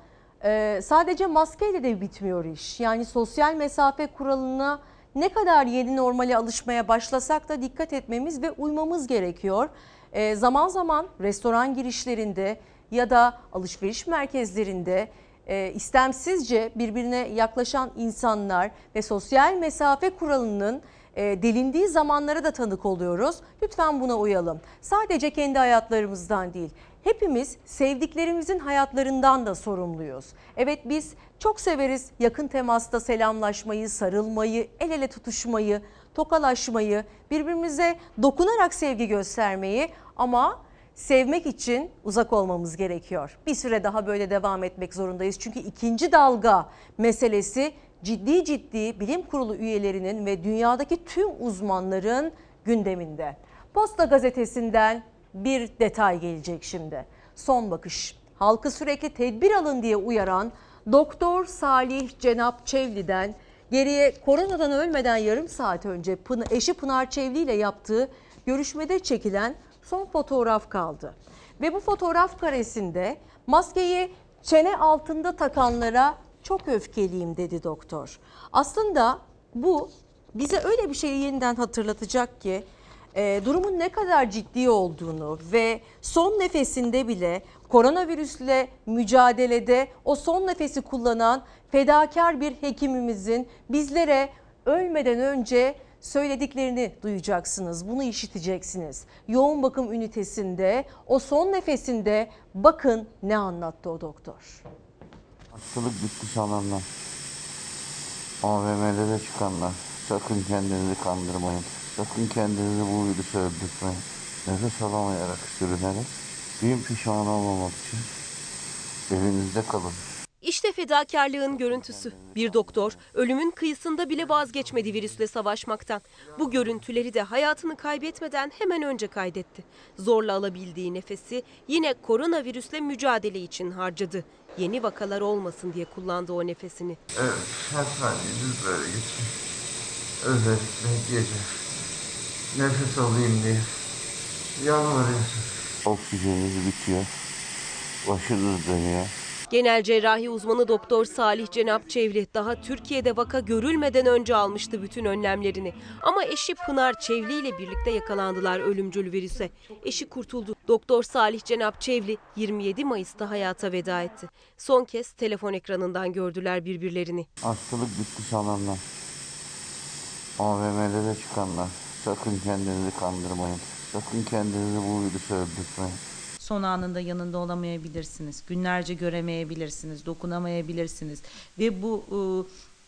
Ee, sadece maskeyle de bitmiyor iş. Yani sosyal mesafe kuralına ne kadar yeni normale alışmaya başlasak da dikkat etmemiz ve uymamız gerekiyor. Ee, zaman zaman restoran girişlerinde ya da alışveriş merkezlerinde e, istemsizce birbirine yaklaşan insanlar ve sosyal mesafe kuralının e, delindiği zamanlara da tanık oluyoruz. Lütfen buna uyalım. Sadece kendi hayatlarımızdan değil. Hepimiz sevdiklerimizin hayatlarından da sorumluyuz. Evet biz çok severiz yakın temasta selamlaşmayı, sarılmayı, el ele tutuşmayı, tokalaşmayı, birbirimize dokunarak sevgi göstermeyi ama sevmek için uzak olmamız gerekiyor. Bir süre daha böyle devam etmek zorundayız. Çünkü ikinci dalga meselesi ciddi ciddi bilim kurulu üyelerinin ve dünyadaki tüm uzmanların gündeminde. Posta gazetesinden bir detay gelecek şimdi. Son bakış. Halkı sürekli tedbir alın diye uyaran Doktor Salih Cenap Çevli'den geriye koronadan ölmeden yarım saat önce eşi Pınar Çevli ile yaptığı görüşmede çekilen son fotoğraf kaldı. Ve bu fotoğraf karesinde maskeyi çene altında takanlara çok öfkeliyim dedi doktor. Aslında bu bize öyle bir şeyi yeniden hatırlatacak ki e, durumun ne kadar ciddi olduğunu ve son nefesinde bile koronavirüsle mücadelede o son nefesi kullanan fedakar bir hekimimizin bizlere ölmeden önce söylediklerini duyacaksınız. Bunu işiteceksiniz. Yoğun bakım ünitesinde o son nefesinde bakın ne anlattı o doktor. Hastalık bitti sananlar. AVM'lere çıkanlar. Sakın kendinizi kandırmayın. Sakın kendinizi bu virüse öldürtmeyin. Nefes alamayarak sürünerek bin pişman olmamak için evinizde kalın. İşte fedakarlığın görüntüsü. Bir doktor ölümün kıyısında bile vazgeçmedi virüsle savaşmaktan. Bu görüntüleri de hayatını kaybetmeden hemen önce kaydetti. Zorla alabildiği nefesi yine koronavirüsle mücadele için harcadı. Yeni vakalar olmasın diye kullandı o nefesini. Evet, her saniyeniz böyle geçsin. Özellikle gece. Nefes alayım diye. Yalvarıyorsunuz. Oksijeniniz bitiyor. Başınız dönüyor. Genel cerrahi uzmanı Doktor Salih Cenap Çevli daha Türkiye'de vaka görülmeden önce almıştı bütün önlemlerini. Ama eşi Pınar Çevli ile birlikte yakalandılar ölümcül virüse. Eşi kurtuldu. Doktor Salih Cenap Çevli 27 Mayıs'ta hayata veda etti. Son kez telefon ekranından gördüler birbirlerini. Hastalık bitti sananlar. AVM'lere çıkanlar. Sakın kendinizi kandırmayın. Sakın kendinizi bu virüse öldürtmeyin. son anında yanında olamayabilirsiniz. Günlerce göremeyebilirsiniz, dokunamayabilirsiniz. Ve bu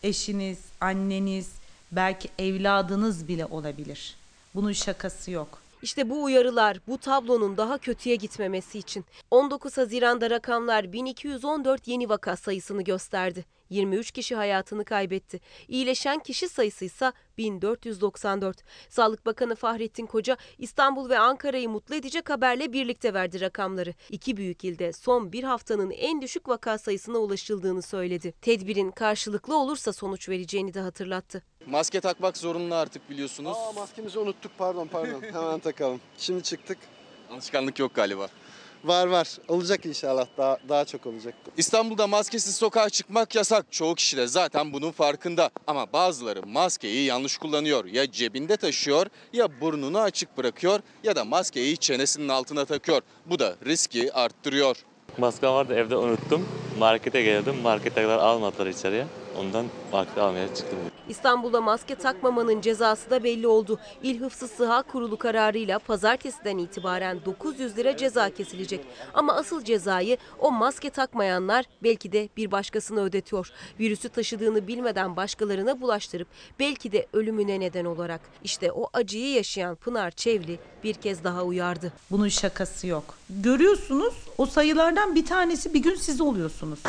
e, eşiniz, anneniz, belki evladınız bile olabilir. Bunun şakası yok. İşte bu uyarılar bu tablonun daha kötüye gitmemesi için. 19 Haziran'da rakamlar 1214 yeni vaka sayısını gösterdi. 23 kişi hayatını kaybetti. İyileşen kişi sayısı ise 1494. Sağlık Bakanı Fahrettin Koca İstanbul ve Ankara'yı mutlu edecek haberle birlikte verdi rakamları. İki büyük ilde son bir haftanın en düşük vaka sayısına ulaşıldığını söyledi. Tedbirin karşılıklı olursa sonuç vereceğini de hatırlattı. Maske takmak zorunlu artık biliyorsunuz. Aa maskemizi unuttuk pardon pardon. (laughs) Hemen takalım. Şimdi çıktık. Alışkanlık yok galiba. Var var. Olacak inşallah. Daha daha çok olacak. İstanbul'da maskesiz sokağa çıkmak yasak. Çoğu kişi de zaten bunun farkında. Ama bazıları maskeyi yanlış kullanıyor. Ya cebinde taşıyor ya burnunu açık bırakıyor ya da maskeyi çenesinin altına takıyor. Bu da riski arttırıyor. Maskem vardı evde unuttum. Markete geldim. Markete kadar almadılar içeriye. Ondan markete almaya çıktım. İstanbul'da maske takmamanın cezası da belli oldu. İl Hıfzı Sıha Kurulu kararıyla pazartesiden itibaren 900 lira ceza kesilecek. Ama asıl cezayı o maske takmayanlar belki de bir başkasına ödetiyor. Virüsü taşıdığını bilmeden başkalarına bulaştırıp belki de ölümüne neden olarak. İşte o acıyı yaşayan Pınar Çevli bir kez daha uyardı. Bunun şakası yok. Görüyorsunuz o sayılardan bir tanesi bir gün siz oluyorsunuz.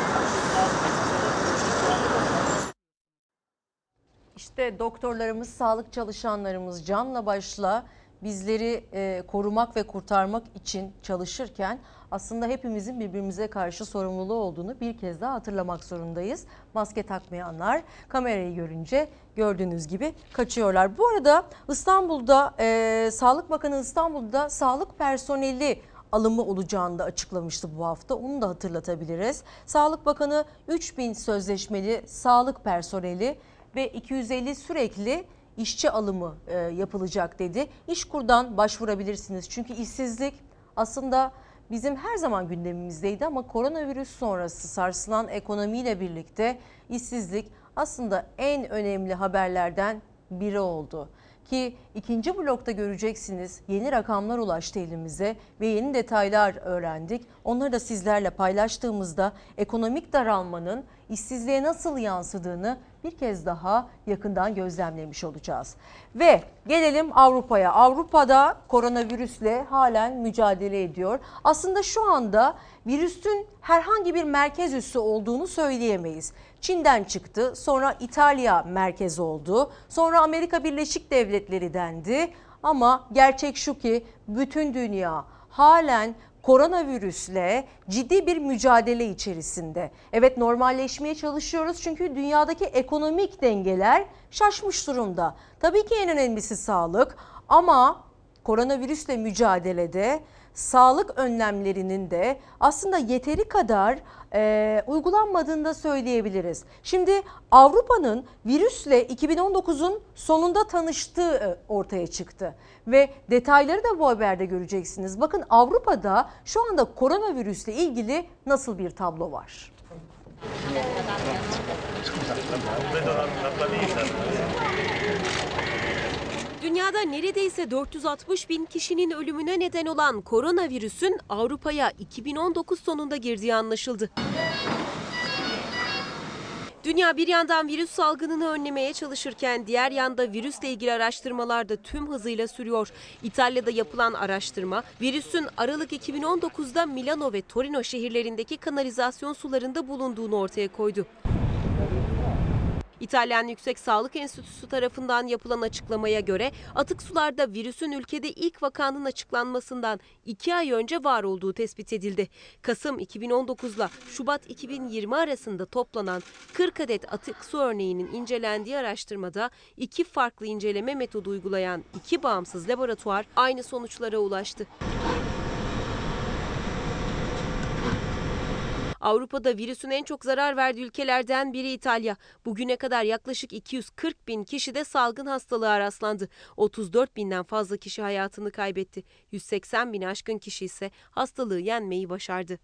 İşte doktorlarımız, sağlık çalışanlarımız canla başla bizleri e, korumak ve kurtarmak için çalışırken aslında hepimizin birbirimize karşı sorumluluğu olduğunu bir kez daha hatırlamak zorundayız. Maske takmayanlar kamerayı görünce gördüğünüz gibi kaçıyorlar. Bu arada İstanbul'da e, Sağlık Bakanı İstanbul'da sağlık personeli alımı olacağını da açıklamıştı bu hafta. Onu da hatırlatabiliriz. Sağlık Bakanı 3000 sözleşmeli sağlık personeli ve 250 sürekli işçi alımı e, yapılacak dedi. İşkur'dan başvurabilirsiniz. Çünkü işsizlik aslında bizim her zaman gündemimizdeydi ama koronavirüs sonrası sarsılan ekonomiyle birlikte işsizlik aslında en önemli haberlerden biri oldu. Ki ikinci blokta göreceksiniz yeni rakamlar ulaştı elimize ve yeni detaylar öğrendik. Onları da sizlerle paylaştığımızda ekonomik daralmanın işsizliğe nasıl yansıdığını bir kez daha yakından gözlemlemiş olacağız. Ve gelelim Avrupa'ya. Avrupa'da koronavirüsle halen mücadele ediyor. Aslında şu anda virüsün herhangi bir merkez üssü olduğunu söyleyemeyiz. Çin'den çıktı, sonra İtalya merkez oldu, sonra Amerika Birleşik Devletleri dendi. Ama gerçek şu ki bütün dünya halen koronavirüsle ciddi bir mücadele içerisinde. Evet normalleşmeye çalışıyoruz çünkü dünyadaki ekonomik dengeler şaşmış durumda. Tabii ki en önemlisi sağlık ama koronavirüsle mücadelede sağlık önlemlerinin de aslında yeteri kadar e, uygulanmadığını da söyleyebiliriz. Şimdi Avrupa'nın virüsle 2019'un sonunda tanıştığı e, ortaya çıktı ve detayları da bu haberde göreceksiniz. Bakın Avrupa'da şu anda koronavirüsle ilgili nasıl bir tablo var? Dünyada neredeyse 460 bin kişinin ölümüne neden olan koronavirüsün Avrupa'ya 2019 sonunda girdiği anlaşıldı. Dünya bir yandan virüs salgınını önlemeye çalışırken diğer yanda virüsle ilgili araştırmalar da tüm hızıyla sürüyor. İtalya'da yapılan araştırma virüsün Aralık 2019'da Milano ve Torino şehirlerindeki kanalizasyon sularında bulunduğunu ortaya koydu. İtalyan Yüksek Sağlık Enstitüsü tarafından yapılan açıklamaya göre atık sularda virüsün ülkede ilk vakanın açıklanmasından 2 ay önce var olduğu tespit edildi. Kasım 2019 ile Şubat 2020 arasında toplanan 40 adet atık su örneğinin incelendiği araştırmada iki farklı inceleme metodu uygulayan iki bağımsız laboratuvar aynı sonuçlara ulaştı. Avrupa'da virüsün en çok zarar verdiği ülkelerden biri İtalya. Bugüne kadar yaklaşık 240 bin kişi de salgın hastalığa rastlandı. 34 binden fazla kişi hayatını kaybetti. 180 bin aşkın kişi ise hastalığı yenmeyi başardı.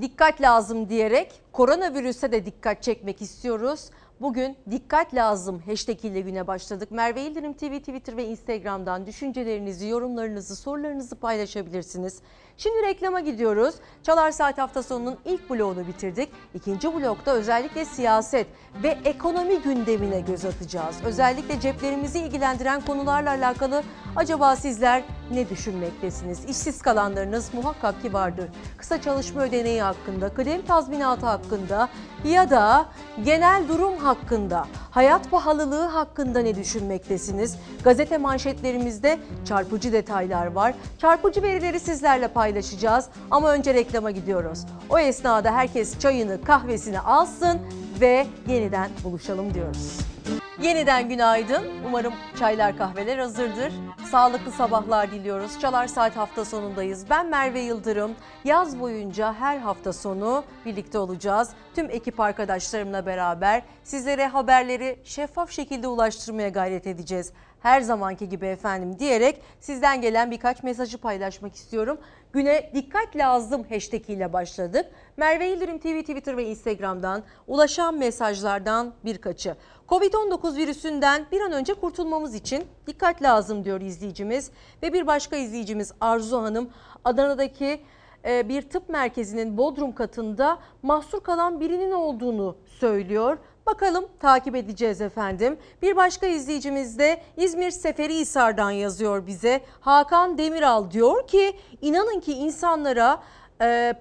Dikkat lazım diyerek koronavirüse de dikkat çekmek istiyoruz. Bugün dikkat lazım hashtag ile güne başladık. Merve Yıldırım TV, Twitter ve Instagram'dan düşüncelerinizi, yorumlarınızı, sorularınızı paylaşabilirsiniz. Şimdi reklama gidiyoruz. Çalar Saat hafta sonunun ilk bloğunu bitirdik. İkinci blokta özellikle siyaset ve ekonomi gündemine göz atacağız. Özellikle ceplerimizi ilgilendiren konularla alakalı acaba sizler ne düşünmektesiniz? İşsiz kalanlarınız muhakkak ki vardır. Kısa çalışma ödeneği hakkında, kıdem tazminatı hakkında ya da genel durum hakkında, hayat pahalılığı hakkında ne düşünmektesiniz? Gazete manşetlerimizde çarpıcı detaylar var. Çarpıcı verileri sizlerle paylaşacağız ama önce reklama gidiyoruz. O esnada herkes çayını, kahvesini alsın ve yeniden buluşalım diyoruz. Yeniden günaydın. Umarım çaylar kahveler hazırdır. Sağlıklı sabahlar diliyoruz. Çalar Saat hafta sonundayız. Ben Merve Yıldırım. Yaz boyunca her hafta sonu birlikte olacağız. Tüm ekip arkadaşlarımla beraber sizlere haberleri şeffaf şekilde ulaştırmaya gayret edeceğiz. Her zamanki gibi efendim diyerek sizden gelen birkaç mesajı paylaşmak istiyorum. Güne dikkat lazım hashtag ile başladık. Merve Yıldırım TV, Twitter ve Instagram'dan ulaşan mesajlardan birkaçı. Covid-19 virüsünden bir an önce kurtulmamız için dikkat lazım diyor izleyicimiz. Ve bir başka izleyicimiz Arzu Hanım Adana'daki e, bir tıp merkezinin Bodrum katında mahsur kalan birinin olduğunu söylüyor. Bakalım takip edeceğiz efendim. Bir başka izleyicimiz de İzmir Seferihisar'dan yazıyor bize. Hakan Demiral diyor ki inanın ki insanlara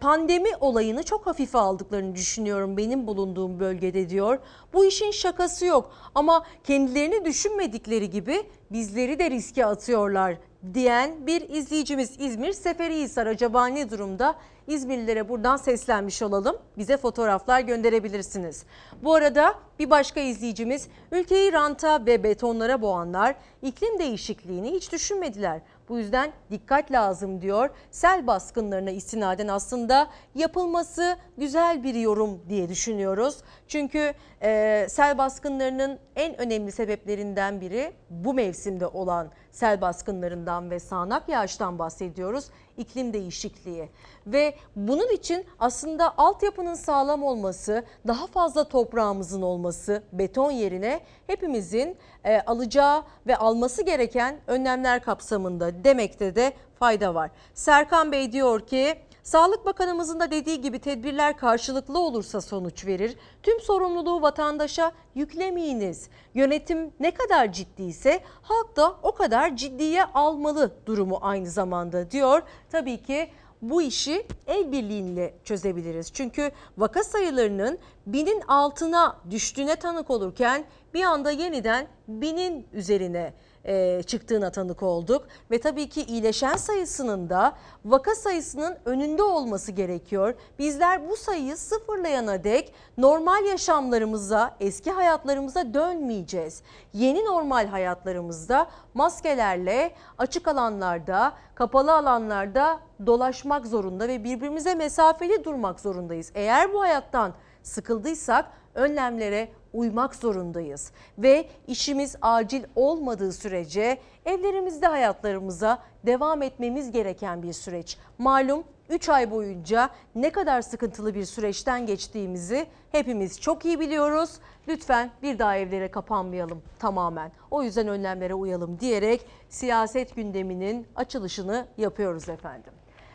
pandemi olayını çok hafife aldıklarını düşünüyorum benim bulunduğum bölgede diyor. Bu işin şakası yok ama kendilerini düşünmedikleri gibi bizleri de riske atıyorlar diyen bir izleyicimiz İzmir Seferihisar acaba ne durumda? İzmirlilere buradan seslenmiş olalım. Bize fotoğraflar gönderebilirsiniz. Bu arada bir başka izleyicimiz ülkeyi ranta ve betonlara boğanlar iklim değişikliğini hiç düşünmediler. Bu yüzden dikkat lazım diyor. Sel baskınlarına istinaden aslında yapılması güzel bir yorum diye düşünüyoruz. Çünkü e, sel baskınlarının en önemli sebeplerinden biri bu mevsimde olan sel baskınlarından ve sağanak yağıştan bahsediyoruz. İklim değişikliği ve bunun için aslında altyapının sağlam olması, daha fazla toprağımızın olması beton yerine hepimizin e, alacağı ve alması gereken önlemler kapsamında demekte de fayda var. Serkan Bey diyor ki Sağlık Bakanımızın da dediği gibi tedbirler karşılıklı olursa sonuç verir. Tüm sorumluluğu vatandaşa yüklemeyiniz. Yönetim ne kadar ciddiyse halk da o kadar ciddiye almalı durumu aynı zamanda diyor. Tabii ki bu işi el birliğiyle çözebiliriz. Çünkü vaka sayılarının binin altına düştüğüne tanık olurken bir anda yeniden binin üzerine e, çıktığına tanık olduk. Ve tabii ki iyileşen sayısının da vaka sayısının önünde olması gerekiyor. Bizler bu sayıyı sıfırlayana dek normal yaşamlarımıza, eski hayatlarımıza dönmeyeceğiz. Yeni normal hayatlarımızda maskelerle açık alanlarda, kapalı alanlarda dolaşmak zorunda ve birbirimize mesafeli durmak zorundayız. Eğer bu hayattan sıkıldıysak önlemlere uymak zorundayız ve işimiz acil olmadığı sürece evlerimizde hayatlarımıza devam etmemiz gereken bir süreç. Malum 3 ay boyunca ne kadar sıkıntılı bir süreçten geçtiğimizi hepimiz çok iyi biliyoruz. Lütfen bir daha evlere kapanmayalım tamamen. O yüzden önlemlere uyalım diyerek siyaset gündeminin açılışını yapıyoruz efendim.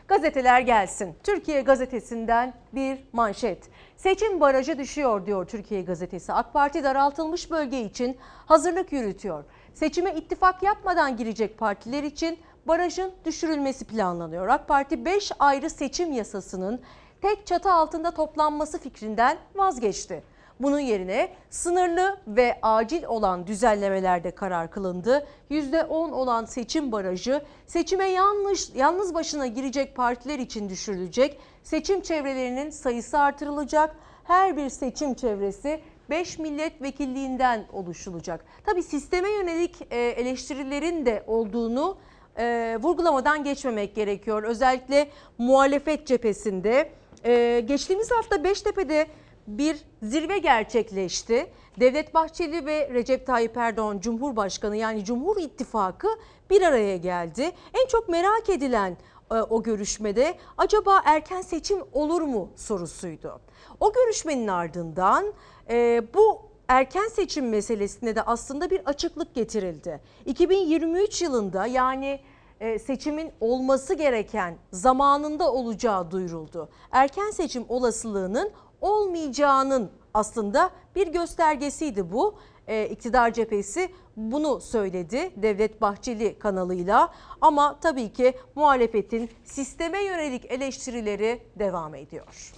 Gazeteler gelsin. Türkiye gazetesinden bir manşet. Seçim barajı düşüyor diyor Türkiye gazetesi. AK Parti daraltılmış bölge için hazırlık yürütüyor. Seçime ittifak yapmadan girecek partiler için barajın düşürülmesi planlanıyor. AK Parti 5 ayrı seçim yasasının tek çatı altında toplanması fikrinden vazgeçti. Bunun yerine sınırlı ve acil olan düzenlemelerde karar kılındı. %10 olan seçim barajı seçime yanlış, yalnız başına girecek partiler için düşürülecek. Seçim çevrelerinin sayısı artırılacak. Her bir seçim çevresi 5 milletvekilliğinden oluşulacak. Tabi sisteme yönelik e, eleştirilerin de olduğunu e, vurgulamadan geçmemek gerekiyor. Özellikle muhalefet cephesinde. E, geçtiğimiz hafta Beştepe'de bir zirve gerçekleşti. Devlet Bahçeli ve Recep Tayyip Erdoğan Cumhurbaşkanı yani Cumhur İttifakı bir araya geldi. En çok merak edilen e, o görüşmede acaba erken seçim olur mu sorusuydu. O görüşmenin ardından e, bu erken seçim meselesine de aslında bir açıklık getirildi. 2023 yılında yani e, seçimin olması gereken zamanında olacağı duyuruldu. Erken seçim olasılığının olmayacağının aslında bir göstergesiydi bu. E, iktidar cephesi bunu söyledi Devlet Bahçeli kanalıyla ama tabii ki muhalefetin sisteme yönelik eleştirileri devam ediyor.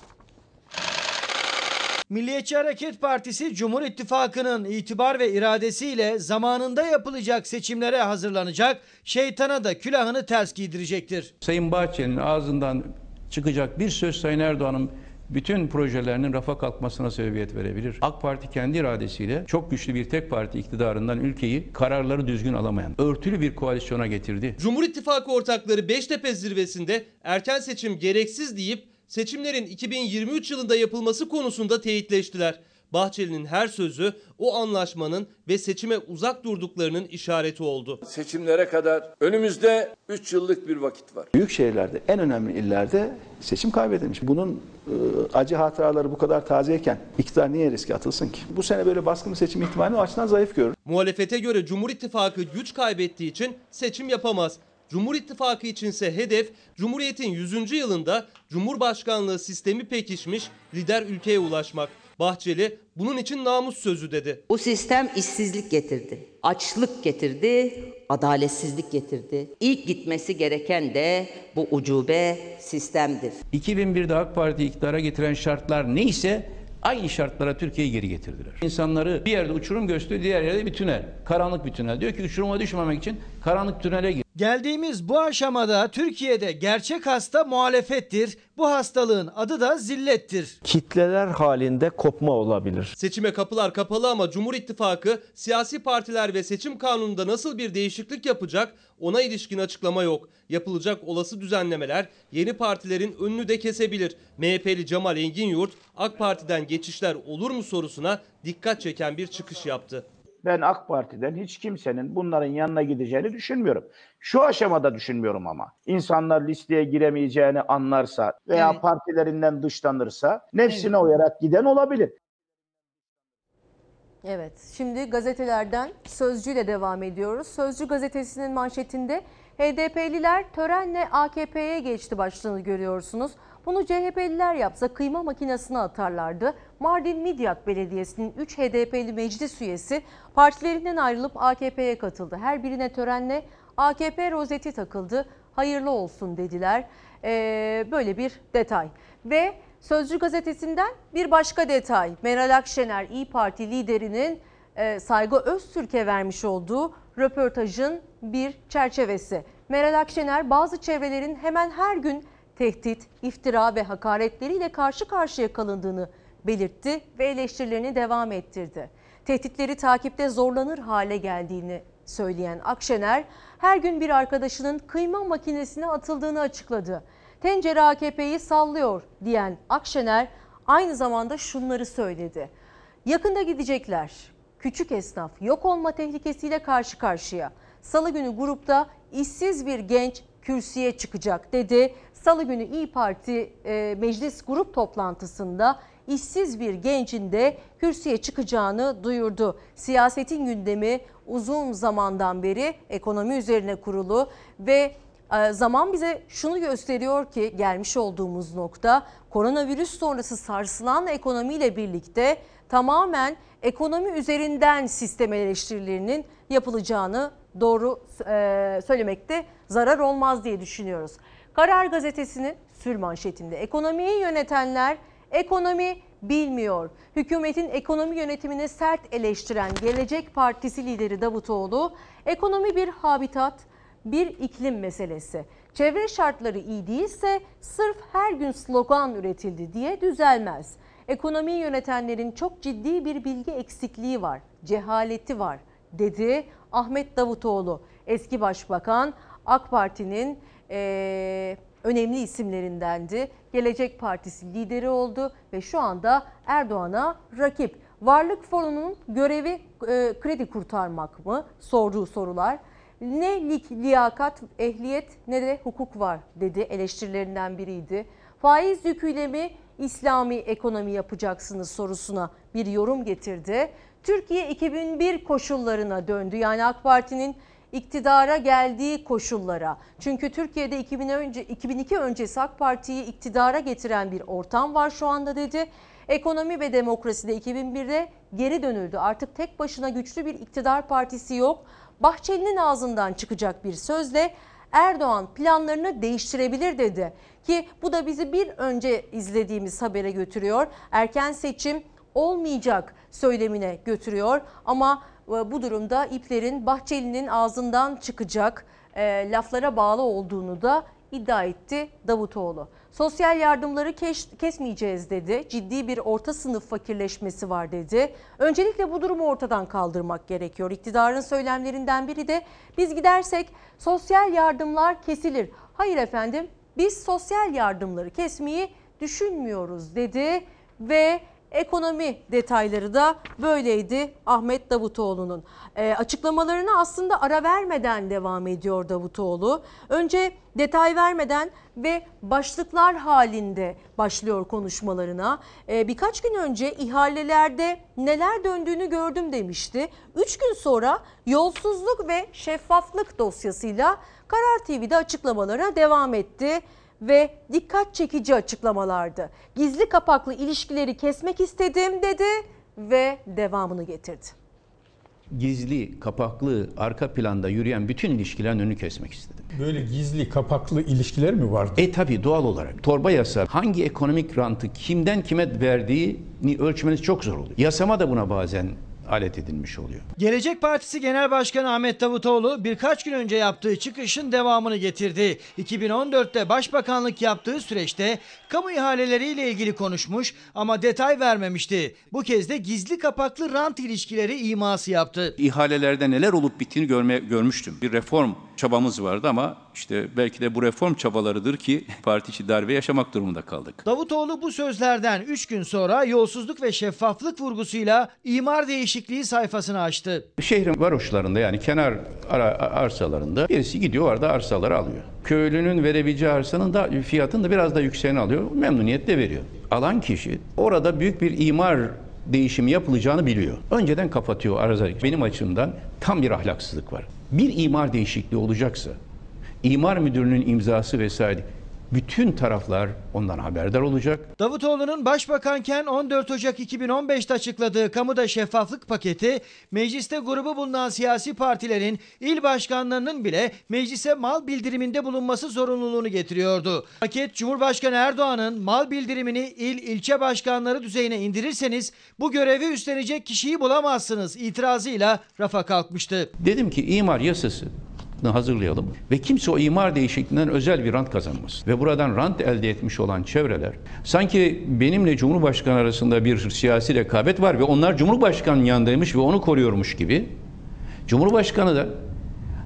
Milliyetçi Hareket Partisi Cumhur İttifakı'nın itibar ve iradesiyle zamanında yapılacak seçimlere hazırlanacak, şeytana da külahını ters giydirecektir. Sayın Bahçeli'nin ağzından çıkacak bir söz Sayın Erdoğan'ın bütün projelerinin rafa kalkmasına sebebiyet verebilir. AK Parti kendi iradesiyle çok güçlü bir tek parti iktidarından ülkeyi kararları düzgün alamayan, örtülü bir koalisyona getirdi. Cumhur İttifakı ortakları Beştepe zirvesinde erken seçim gereksiz deyip seçimlerin 2023 yılında yapılması konusunda teyitleştiler. Bahçeli'nin her sözü o anlaşmanın ve seçime uzak durduklarının işareti oldu. Seçimlere kadar önümüzde 3 yıllık bir vakit var. Büyük şehirlerde, en önemli illerde seçim kaybedilmiş. Bunun e, acı hatıraları bu kadar tazeyken iktidar niye riske atılsın ki? Bu sene böyle baskın bir seçim ihtimalini o açıdan zayıf görür. Muhalefete göre Cumhur İttifakı güç kaybettiği için seçim yapamaz. Cumhur İttifakı içinse hedef Cumhuriyet'in 100. yılında Cumhurbaşkanlığı sistemi pekişmiş lider ülkeye ulaşmak. Bahçeli bunun için namus sözü dedi. Bu sistem işsizlik getirdi, açlık getirdi, adaletsizlik getirdi. İlk gitmesi gereken de bu ucube sistemdir. 2001'de AK Parti iktidara getiren şartlar neyse aynı şartlara Türkiye'yi geri getirdiler. İnsanları bir yerde uçurum gösteriyor, diğer yerde bir tünel. Karanlık bir tünel. Diyor ki uçuruma düşmemek için karanlık tünele gir. Geldiğimiz bu aşamada Türkiye'de gerçek hasta muhalefettir. Bu hastalığın adı da zillettir. Kitleler halinde kopma olabilir. Seçime kapılar kapalı ama Cumhur İttifakı siyasi partiler ve seçim kanununda nasıl bir değişiklik yapacak ona ilişkin açıklama yok. Yapılacak olası düzenlemeler yeni partilerin önünü de kesebilir. MHP'li Cemal Enginyurt AK Parti'den geçişler olur mu sorusuna dikkat çeken bir çıkış yaptı. Ben AK Parti'den hiç kimsenin bunların yanına gideceğini düşünmüyorum. Şu aşamada düşünmüyorum ama. İnsanlar listeye giremeyeceğini anlarsa veya Evet. partilerinden dışlanırsa nefsine uyarak giden olabilir. Evet, şimdi gazetelerden Sözcü'yle devam ediyoruz. Sözcü gazetesinin manşetinde HDP'liler törenle AKP'ye geçti başlığını görüyorsunuz. Bunu CHP'liler yapsa kıyma makinesine atarlardı. Mardin Midyat Belediyesi'nin 3 HDP'li meclis üyesi partilerinden ayrılıp AKP'ye katıldı. Her birine törenle AKP rozeti takıldı. Hayırlı olsun dediler. Ee, böyle bir detay. Ve Sözcü gazetesinden bir başka detay. Meral Akşener İyi Parti liderinin e, Saygı Öztürk'e vermiş olduğu röportajın bir çerçevesi. Meral Akşener bazı çevrelerin hemen her gün tehdit, iftira ve hakaretleriyle karşı karşıya kalındığını belirtti ve eleştirilerini devam ettirdi. Tehditleri takipte zorlanır hale geldiğini söyleyen Akşener, her gün bir arkadaşının kıyma makinesine atıldığını açıkladı. Tencere AKP'yi sallıyor diyen Akşener aynı zamanda şunları söyledi. Yakında gidecekler. Küçük esnaf yok olma tehlikesiyle karşı karşıya. Salı günü grupta işsiz bir genç kürsüye çıkacak dedi. Salı günü İyi Parti e, meclis grup toplantısında işsiz bir gencin de kürsüye çıkacağını duyurdu. Siyasetin gündemi uzun zamandan beri ekonomi üzerine kurulu ve e, zaman bize şunu gösteriyor ki gelmiş olduğumuz nokta koronavirüs sonrası sarsılan ekonomiyle birlikte tamamen ekonomi üzerinden sistem eleştirilerinin yapılacağını doğru e, söylemekte zarar olmaz diye düşünüyoruz. Karar gazetesinin sür manşetinde ekonomiyi yönetenler ekonomi bilmiyor. Hükümetin ekonomi yönetimini sert eleştiren Gelecek Partisi lideri Davutoğlu ekonomi bir habitat, bir iklim meselesi. Çevre şartları iyi değilse sırf her gün slogan üretildi diye düzelmez. Ekonomiyi yönetenlerin çok ciddi bir bilgi eksikliği var, cehaleti var dedi Ahmet Davutoğlu. Eski Başbakan AK Parti'nin eee, önemli isimlerindendi. Gelecek Partisi lideri oldu ve şu anda Erdoğan'a rakip. Varlık Fonu'nun görevi e, kredi kurtarmak mı? Sorduğu sorular. Ne lik, liyakat, ehliyet ne de hukuk var dedi eleştirilerinden biriydi. Faiz yüküyle mi İslami ekonomi yapacaksınız sorusuna bir yorum getirdi. Türkiye 2001 koşullarına döndü. Yani AK Parti'nin iktidara geldiği koşullara. Çünkü Türkiye'de 2000 önce 2002 öncesi AK Parti'yi iktidara getiren bir ortam var şu anda dedi. Ekonomi ve demokraside 2001'de geri dönüldü. Artık tek başına güçlü bir iktidar partisi yok. Bahçeli'nin ağzından çıkacak bir sözle Erdoğan planlarını değiştirebilir dedi. Ki bu da bizi bir önce izlediğimiz habere götürüyor. Erken seçim olmayacak söylemine götürüyor. Ama e, bu durumda iplerin Bahçeli'nin ağzından çıkacak e, laflara bağlı olduğunu da iddia etti Davutoğlu. Sosyal yardımları kes, kesmeyeceğiz dedi. Ciddi bir orta sınıf fakirleşmesi var dedi. Öncelikle bu durumu ortadan kaldırmak gerekiyor. İktidarın söylemlerinden biri de biz gidersek sosyal yardımlar kesilir. Hayır efendim biz sosyal yardımları kesmeyi düşünmüyoruz dedi ve Ekonomi detayları da böyleydi Ahmet Davutoğlu'nun. E, açıklamalarına aslında ara vermeden devam ediyor Davutoğlu. Önce detay vermeden ve başlıklar halinde başlıyor konuşmalarına. E, birkaç gün önce ihalelerde neler döndüğünü gördüm demişti. Üç gün sonra yolsuzluk ve şeffaflık dosyasıyla Karar TV'de açıklamalara devam etti ve dikkat çekici açıklamalardı. Gizli kapaklı ilişkileri kesmek istedim dedi ve devamını getirdi. Gizli, kapaklı, arka planda yürüyen bütün ilişkilerin önünü kesmek istedim. Böyle gizli, kapaklı ilişkiler mi vardı? E tabi doğal olarak. Torba yasa hangi ekonomik rantı kimden kime verdiğini ölçmeniz çok zor oluyor. Yasama da buna bazen alet edilmiş oluyor. Gelecek Partisi Genel Başkanı Ahmet Davutoğlu birkaç gün önce yaptığı çıkışın devamını getirdi. 2014'te başbakanlık yaptığı süreçte kamu ihaleleriyle ilgili konuşmuş ama detay vermemişti. Bu kez de gizli kapaklı rant ilişkileri iması yaptı. İhalelerde neler olup bittiğini görme, görmüştüm. Bir reform çabamız vardı ama işte belki de bu reform çabalarıdır ki (laughs) parti içi darbe yaşamak durumunda kaldık. Davutoğlu bu sözlerden 3 gün sonra yolsuzluk ve şeffaflık vurgusuyla imar değişikliği sayfasını açtı. Şehrin varoşlarında yani kenar arsalarında birisi gidiyor orada arsaları alıyor. Köylünün verebileceği arsanın da fiyatını da biraz da yükseğini alıyor. Memnuniyetle veriyor. Alan kişi orada büyük bir imar değişimi yapılacağını biliyor. Önceden kapatıyor arıza. Benim açımdan tam bir ahlaksızlık var. Bir imar değişikliği olacaksa imar müdürünün imzası vesaire bütün taraflar ondan haberdar olacak. Davutoğlu'nun başbakanken 14 Ocak 2015'te açıkladığı kamuda şeffaflık paketi mecliste grubu bulunan siyasi partilerin il başkanlarının bile meclise mal bildiriminde bulunması zorunluluğunu getiriyordu. Paket Cumhurbaşkanı Erdoğan'ın mal bildirimini il ilçe başkanları düzeyine indirirseniz bu görevi üstlenecek kişiyi bulamazsınız itirazıyla rafa kalkmıştı. Dedim ki imar yasası hazırlayalım ve kimse o imar değişikliğinden özel bir rant kazanmaz. Ve buradan rant elde etmiş olan çevreler sanki benimle Cumhurbaşkanı arasında bir siyasi rekabet var ve onlar Cumhurbaşkanı'nın yanındaymış ve onu koruyormuş gibi Cumhurbaşkanı da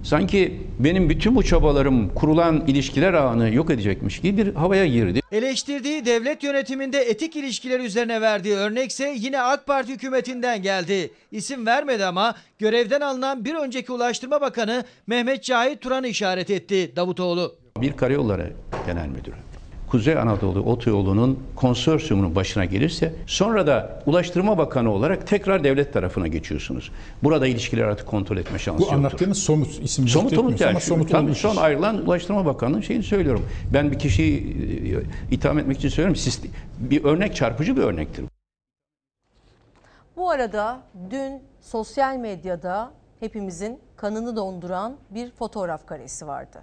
sanki benim bütün bu çabalarım kurulan ilişkiler ağını yok edecekmiş gibi bir havaya girdi. Eleştirdiği devlet yönetiminde etik ilişkiler üzerine verdiği örnekse yine AK Parti hükümetinden geldi. İsim vermedi ama görevden alınan bir önceki Ulaştırma Bakanı Mehmet Cahit Turan'ı işaret etti Davutoğlu. Bir karayolları genel müdürü Kuzey Anadolu Otoyolu'nun konsorsiyumunun başına gelirse sonra da Ulaştırma Bakanı olarak tekrar devlet tarafına geçiyorsunuz. Burada ilişkiler artık kontrol etme şansı Bu yoktur. anlattığınız somut isim Somut somut yani. ama somut Tabii son ayrılan Ulaştırma Bakanı'nın şeyini söylüyorum. Ben bir kişiyi e, itham etmek için söylüyorum. Siz, bir örnek çarpıcı bir örnektir. Bu arada dün sosyal medyada hepimizin kanını donduran bir fotoğraf karesi vardı.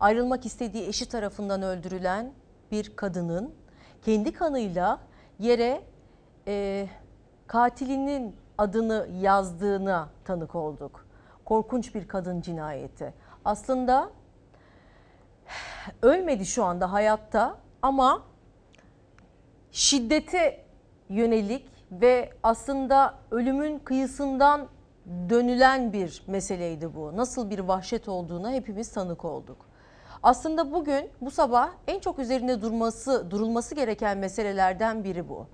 Ayrılmak istediği eşi tarafından öldürülen bir kadının kendi kanıyla yere e, katilinin adını yazdığına tanık olduk. Korkunç bir kadın cinayeti. Aslında ölmedi şu anda hayatta ama şiddete yönelik ve aslında ölümün kıyısından dönülen bir meseleydi bu. Nasıl bir vahşet olduğuna hepimiz tanık olduk. Aslında bugün bu sabah en çok üzerinde durması durulması gereken meselelerden biri bu.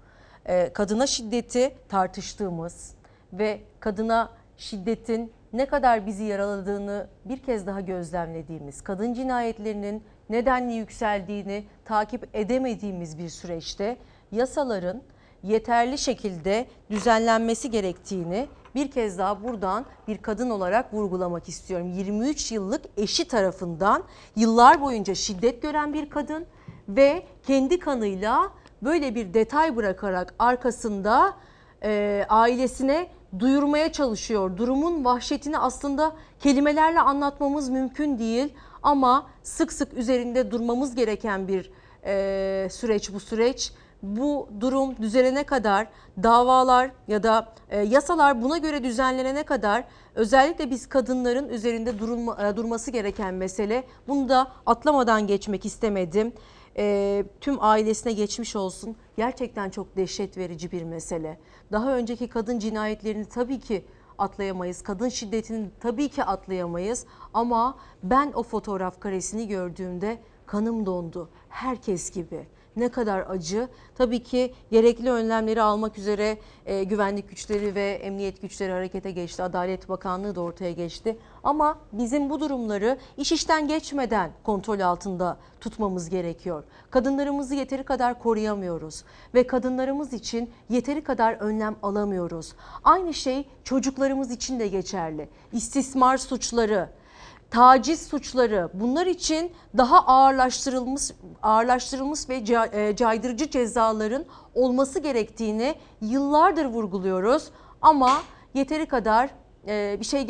Ee, kadına şiddeti tartıştığımız ve kadına şiddetin ne kadar bizi yaraladığını bir kez daha gözlemlediğimiz, kadın cinayetlerinin nedenli yükseldiğini takip edemediğimiz bir süreçte yasaların yeterli şekilde düzenlenmesi gerektiğini bir kez daha buradan bir kadın olarak vurgulamak istiyorum. 23 yıllık eşi tarafından yıllar boyunca şiddet gören bir kadın ve kendi kanıyla böyle bir detay bırakarak arkasında e, ailesine duyurmaya çalışıyor. Durumun vahşetini aslında kelimelerle anlatmamız mümkün değil ama sık sık üzerinde durmamız gereken bir e, süreç bu süreç. Bu durum düzelene kadar davalar ya da e, yasalar buna göre düzenlenene kadar özellikle biz kadınların üzerinde durulma, e, durması gereken mesele. Bunu da atlamadan geçmek istemedim. E, tüm ailesine geçmiş olsun. Gerçekten çok dehşet verici bir mesele. Daha önceki kadın cinayetlerini tabii ki atlayamayız. Kadın şiddetini tabii ki atlayamayız. Ama ben o fotoğraf karesini gördüğümde kanım dondu. Herkes gibi. Ne kadar acı. Tabii ki gerekli önlemleri almak üzere e, güvenlik güçleri ve emniyet güçleri harekete geçti. Adalet Bakanlığı da ortaya geçti. Ama bizim bu durumları iş işten geçmeden kontrol altında tutmamız gerekiyor. Kadınlarımızı yeteri kadar koruyamıyoruz ve kadınlarımız için yeteri kadar önlem alamıyoruz. Aynı şey çocuklarımız için de geçerli. İstismar suçları, taciz suçları bunlar için daha ağırlaştırılmış ağırlaştırılmış ve e, caydırıcı cezaların olması gerektiğini yıllardır vurguluyoruz ama yeteri kadar e, bir şey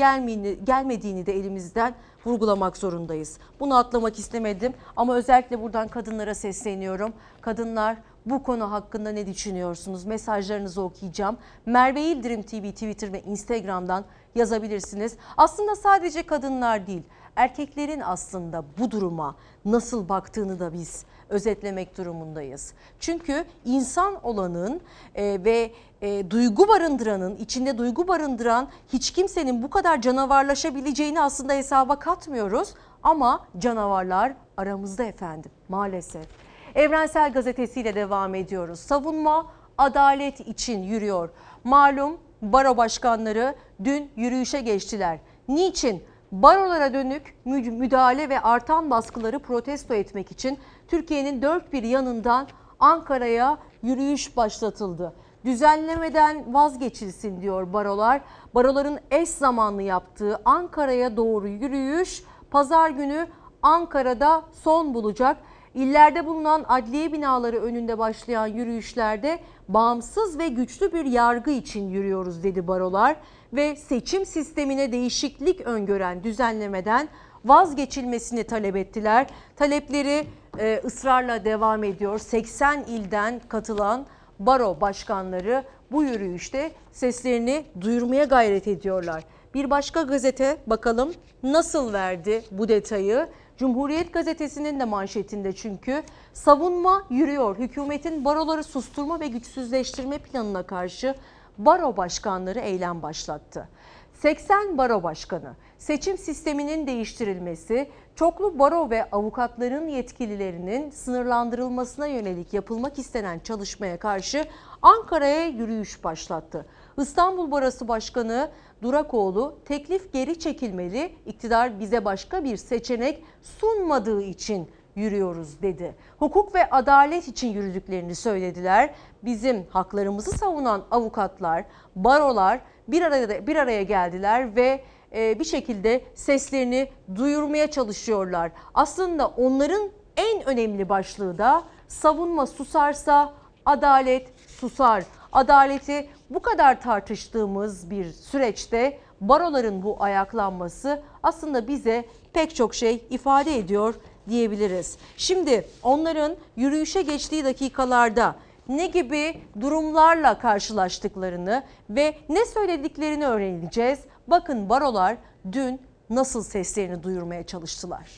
gelmediğini de elimizden vurgulamak zorundayız. Bunu atlamak istemedim ama özellikle buradan kadınlara sesleniyorum. Kadınlar bu konu hakkında ne düşünüyorsunuz? Mesajlarınızı okuyacağım. Merve İldirim TV Twitter ve Instagram'dan yazabilirsiniz. Aslında sadece kadınlar değil, erkeklerin aslında bu duruma nasıl baktığını da biz özetlemek durumundayız. Çünkü insan olanın e, ve e, duygu barındıranın, içinde duygu barındıran hiç kimsenin bu kadar canavarlaşabileceğini aslında hesaba katmıyoruz. Ama canavarlar aramızda efendim maalesef. Evrensel Gazetesi'yle devam ediyoruz. Savunma adalet için yürüyor. Malum baro başkanları dün yürüyüşe geçtiler. Niçin? Barolara dönük mü- müdahale ve artan baskıları protesto etmek için Türkiye'nin dört bir yanından Ankara'ya yürüyüş başlatıldı. Düzenlemeden vazgeçilsin diyor barolar. Baroların eş zamanlı yaptığı Ankara'ya doğru yürüyüş pazar günü Ankara'da son bulacak. İllerde bulunan adliye binaları önünde başlayan yürüyüşlerde bağımsız ve güçlü bir yargı için yürüyoruz dedi barolar ve seçim sistemine değişiklik öngören düzenlemeden vazgeçilmesini talep ettiler. Talepleri e, ısrarla devam ediyor. 80 ilden katılan baro başkanları bu yürüyüşte seslerini duyurmaya gayret ediyorlar. Bir başka gazete bakalım nasıl verdi bu detayı? Cumhuriyet gazetesinin de manşetinde çünkü savunma yürüyor. Hükümetin baroları susturma ve güçsüzleştirme planına karşı baro başkanları eylem başlattı. 80 baro başkanı seçim sisteminin değiştirilmesi, çoklu baro ve avukatların yetkililerinin sınırlandırılmasına yönelik yapılmak istenen çalışmaya karşı Ankara'ya yürüyüş başlattı. İstanbul Barosu Başkanı Durakoğlu teklif geri çekilmeli, iktidar bize başka bir seçenek sunmadığı için yürüyoruz dedi. Hukuk ve adalet için yürüdüklerini söylediler. Bizim haklarımızı savunan avukatlar, barolar bir araya bir araya geldiler ve e, bir şekilde seslerini duyurmaya çalışıyorlar. Aslında onların en önemli başlığı da savunma susarsa adalet susar. Adaleti bu kadar tartıştığımız bir süreçte baroların bu ayaklanması aslında bize pek çok şey ifade ediyor diyebiliriz. Şimdi onların yürüyüşe geçtiği dakikalarda ne gibi durumlarla karşılaştıklarını ve ne söylediklerini öğreneceğiz. Bakın barolar dün nasıl seslerini duyurmaya çalıştılar.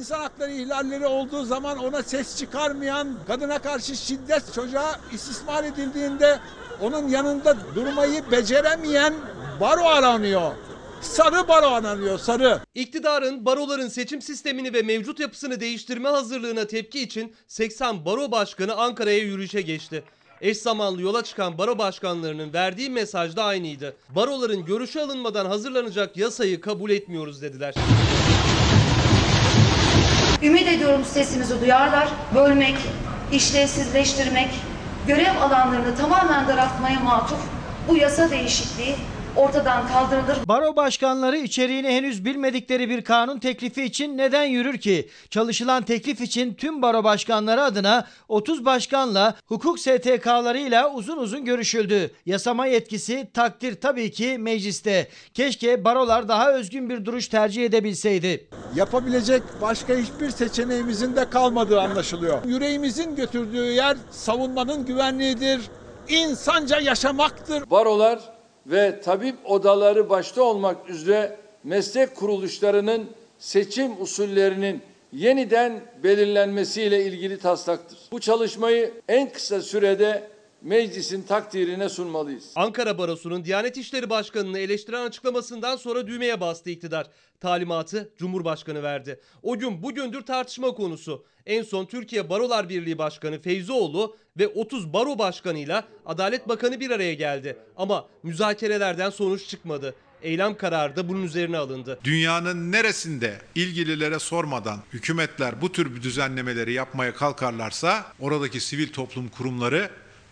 İnsan hakları ihlalleri olduğu zaman ona ses çıkarmayan, kadına karşı şiddet, çocuğa istismar edildiğinde onun yanında durmayı beceremeyen baro aranıyor. Sarı baro aranıyor, sarı. İktidarın baroların seçim sistemini ve mevcut yapısını değiştirme hazırlığına tepki için 80 baro başkanı Ankara'ya yürüyüşe geçti. Eş zamanlı yola çıkan baro başkanlarının verdiği mesaj da aynıydı. Baroların görüşe alınmadan hazırlanacak yasayı kabul etmiyoruz dediler. Ümit ediyorum sesimizi duyarlar. Bölmek, işlevsizleştirmek, görev alanlarını tamamen daraltmaya matuf bu yasa değişikliği ortadan kaldırılır. Baro başkanları içeriğini henüz bilmedikleri bir kanun teklifi için neden yürür ki? Çalışılan teklif için tüm baro başkanları adına 30 başkanla hukuk STK'larıyla uzun uzun görüşüldü. Yasama yetkisi takdir tabii ki mecliste. Keşke barolar daha özgün bir duruş tercih edebilseydi. Yapabilecek başka hiçbir seçeneğimizin de kalmadığı anlaşılıyor. Yüreğimizin götürdüğü yer savunmanın güvenliğidir, insanca yaşamaktır. Barolar ve tabip odaları başta olmak üzere meslek kuruluşlarının seçim usullerinin yeniden belirlenmesiyle ilgili taslaktır. Bu çalışmayı en kısa sürede meclisin takdirine sunmalıyız. Ankara Barosu'nun Diyanet İşleri Başkanı'nı eleştiren açıklamasından sonra düğmeye bastı iktidar. Talimatı Cumhurbaşkanı verdi. O gün bugündür tartışma konusu. En son Türkiye Barolar Birliği Başkanı Feyzioğlu ve 30 baro başkanıyla Adalet Bakanı bir araya geldi. Ama müzakerelerden sonuç çıkmadı. Eylem kararı da bunun üzerine alındı. Dünyanın neresinde ilgililere sormadan hükümetler bu tür bir düzenlemeleri yapmaya kalkarlarsa oradaki sivil toplum kurumları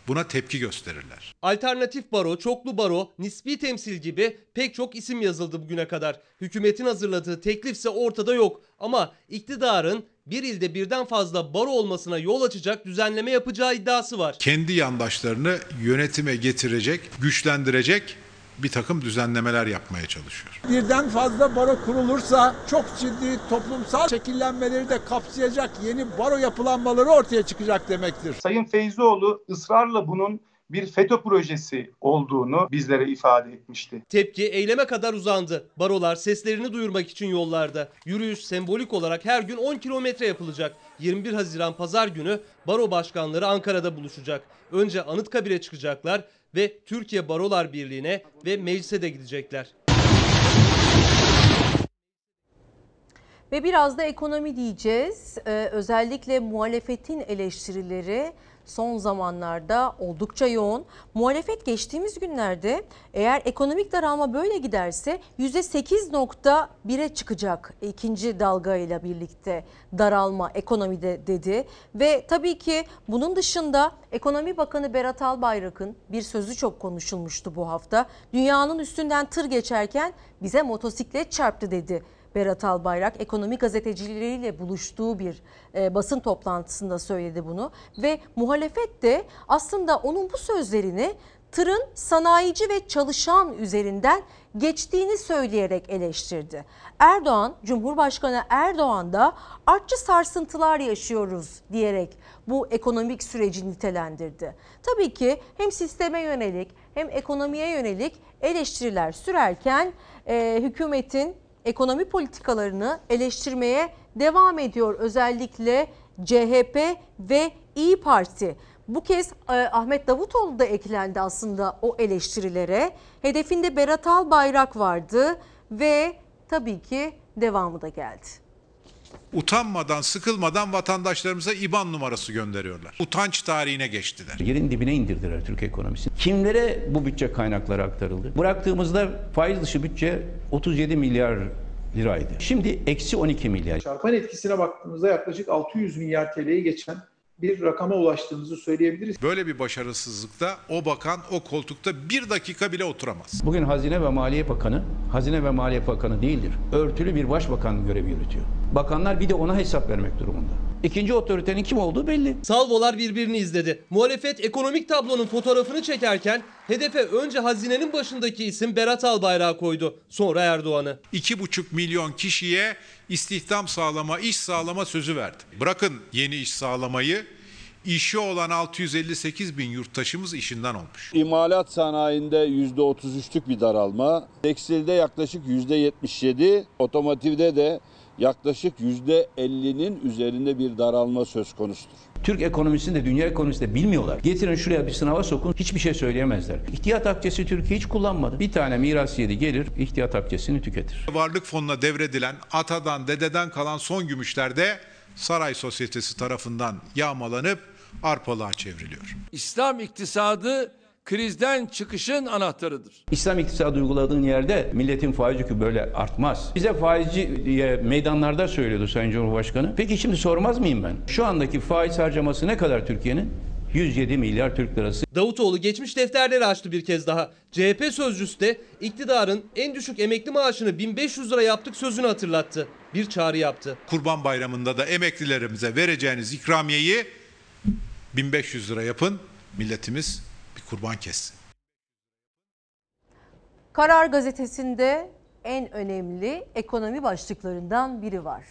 buna tepki gösterirler. Alternatif baro, çoklu baro, nispi temsil gibi pek çok isim yazıldı bugüne kadar. Hükümetin hazırladığı teklifse ortada yok ama iktidarın bir ilde birden fazla baro olmasına yol açacak düzenleme yapacağı iddiası var. Kendi yandaşlarını yönetime getirecek, güçlendirecek bir takım düzenlemeler yapmaya çalışıyor. Birden fazla baro kurulursa çok ciddi toplumsal şekillenmeleri de kapsayacak yeni baro yapılanmaları ortaya çıkacak demektir. Sayın Feyzioğlu ısrarla bunun bir FETÖ projesi olduğunu bizlere ifade etmişti. Tepki eyleme kadar uzandı. Barolar seslerini duyurmak için yollarda. Yürüyüş sembolik olarak her gün 10 kilometre yapılacak. 21 Haziran pazar günü baro başkanları Ankara'da buluşacak. Önce Anıtkabir'e çıkacaklar ve Türkiye Barolar Birliği'ne ve meclise de gidecekler. Ve biraz da ekonomi diyeceğiz. Ee, özellikle muhalefetin eleştirileri son zamanlarda oldukça yoğun. Muhalefet geçtiğimiz günlerde eğer ekonomik daralma böyle giderse %8.1'e çıkacak ikinci dalgayla birlikte daralma ekonomide dedi. Ve tabii ki bunun dışında Ekonomi Bakanı Berat Albayrak'ın bir sözü çok konuşulmuştu bu hafta. Dünyanın üstünden tır geçerken bize motosiklet çarptı dedi. Berat Albayrak ekonomi gazetecileriyle buluştuğu bir e, basın toplantısında söyledi bunu ve muhalefet de aslında onun bu sözlerini tırın sanayici ve çalışan üzerinden geçtiğini söyleyerek eleştirdi. Erdoğan, Cumhurbaşkanı Erdoğan da artçı sarsıntılar yaşıyoruz diyerek bu ekonomik süreci nitelendirdi. Tabii ki hem sisteme yönelik hem ekonomiye yönelik eleştiriler sürerken e, hükümetin ekonomi politikalarını eleştirmeye devam ediyor özellikle CHP ve İyi Parti. Bu kez e, Ahmet Davutoğlu da eklendi aslında o eleştirilere. Hedefinde Berat Albayrak vardı ve tabii ki devamı da geldi. Utanmadan, sıkılmadan vatandaşlarımıza IBAN numarası gönderiyorlar. Utanç tarihine geçtiler. Yerin dibine indirdiler Türk ekonomisini. Kimlere bu bütçe kaynakları aktarıldı? Bıraktığımızda faiz dışı bütçe 37 milyar liraydı. Şimdi eksi 12 milyar. Çarpan etkisine baktığımızda yaklaşık 600 milyar TL'ye geçen bir rakama ulaştığımızı söyleyebiliriz. Böyle bir başarısızlıkta o bakan o koltukta bir dakika bile oturamaz. Bugün Hazine ve Maliye Bakanı, Hazine ve Maliye Bakanı değildir. Örtülü bir başbakan görevi yürütüyor. Bakanlar bir de ona hesap vermek durumunda. İkinci otoritenin kim olduğu belli. Salvolar birbirini izledi. Muhalefet ekonomik tablonun fotoğrafını çekerken hedefe önce hazinenin başındaki isim Berat Albayrak'ı koydu. Sonra Erdoğan'ı. 2,5 milyon kişiye istihdam sağlama, iş sağlama sözü verdi. Bırakın yeni iş sağlamayı, işi olan 658 bin yurttaşımız işinden olmuş. İmalat sanayinde %33'lük bir daralma, tekstilde yaklaşık %77, otomotivde de yaklaşık %50'nin üzerinde bir daralma söz konusudur. Türk ekonomisini de dünya ekonomisini de bilmiyorlar. Getirin şuraya bir sınava sokun hiçbir şey söyleyemezler. İhtiyat akçesi Türkiye hiç kullanmadı. Bir tane miras yedi gelir ihtiyat akçesini tüketir. Varlık fonuna devredilen atadan dededen kalan son gümüşler de saray sosyetesi tarafından yağmalanıp arpalığa çevriliyor. İslam iktisadı krizden çıkışın anahtarıdır. İslam iktisadı uyguladığın yerde milletin faiz yükü böyle artmaz. Bize faizci diye meydanlarda söylüyordu Sayın Cumhurbaşkanı. Peki şimdi sormaz mıyım ben? Şu andaki faiz harcaması ne kadar Türkiye'nin? 107 milyar Türk lirası. Davutoğlu geçmiş defterleri açtı bir kez daha. CHP sözcüsü de iktidarın en düşük emekli maaşını 1500 lira yaptık sözünü hatırlattı. Bir çağrı yaptı. Kurban Bayramı'nda da emeklilerimize vereceğiniz ikramiyeyi 1500 lira yapın. Milletimiz kurban kessin. Karar gazetesinde en önemli ekonomi başlıklarından biri var.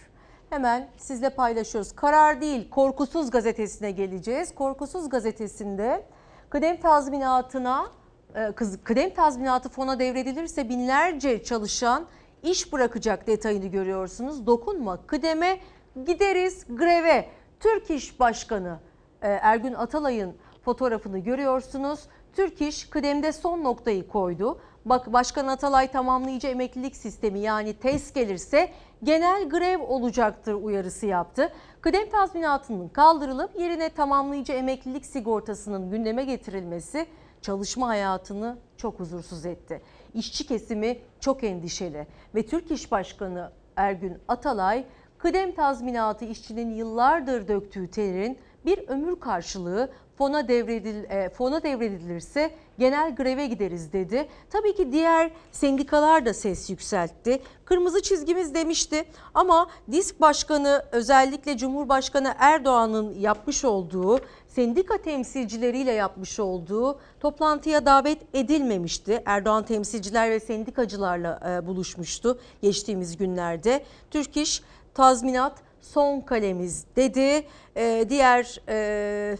Hemen sizle paylaşıyoruz. Karar değil, Korkusuz gazetesine geleceğiz. Korkusuz gazetesinde kıdem tazminatına e, kıdem tazminatı fona devredilirse binlerce çalışan iş bırakacak detayını görüyorsunuz. Dokunma kıdeme gideriz greve. Türk İş Başkanı e, Ergün Atalay'ın fotoğrafını görüyorsunuz. Türk İş kıdemde son noktayı koydu. Bak Başkan Atalay tamamlayıcı emeklilik sistemi yani TES gelirse genel grev olacaktır uyarısı yaptı. Kıdem tazminatının kaldırılıp yerine tamamlayıcı emeklilik sigortasının gündeme getirilmesi çalışma hayatını çok huzursuz etti. İşçi kesimi çok endişeli ve Türk İş Başkanı Ergün Atalay kıdem tazminatı işçinin yıllardır döktüğü terin bir ömür karşılığı fona devredil e, fona devredilirse genel greve gideriz dedi. Tabii ki diğer sendikalar da ses yükseltti. Kırmızı çizgimiz demişti ama disk başkanı özellikle Cumhurbaşkanı Erdoğan'ın yapmış olduğu sendika temsilcileriyle yapmış olduğu toplantıya davet edilmemişti. Erdoğan temsilciler ve sendikacılarla e, buluşmuştu geçtiğimiz günlerde. Türk İş tazminat son kalemiz dedi. E, diğer e,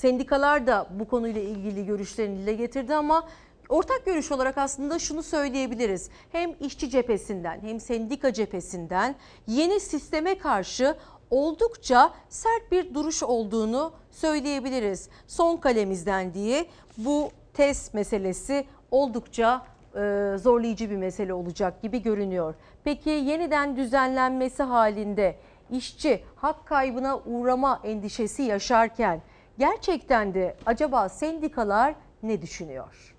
Sendikalar da bu konuyla ilgili görüşlerini dile getirdi ama ortak görüş olarak aslında şunu söyleyebiliriz. Hem işçi cephesinden hem sendika cephesinden yeni sisteme karşı oldukça sert bir duruş olduğunu söyleyebiliriz. Son kalemizden diye bu test meselesi oldukça e, zorlayıcı bir mesele olacak gibi görünüyor. Peki yeniden düzenlenmesi halinde işçi hak kaybına uğrama endişesi yaşarken gerçekten de acaba sendikalar ne düşünüyor?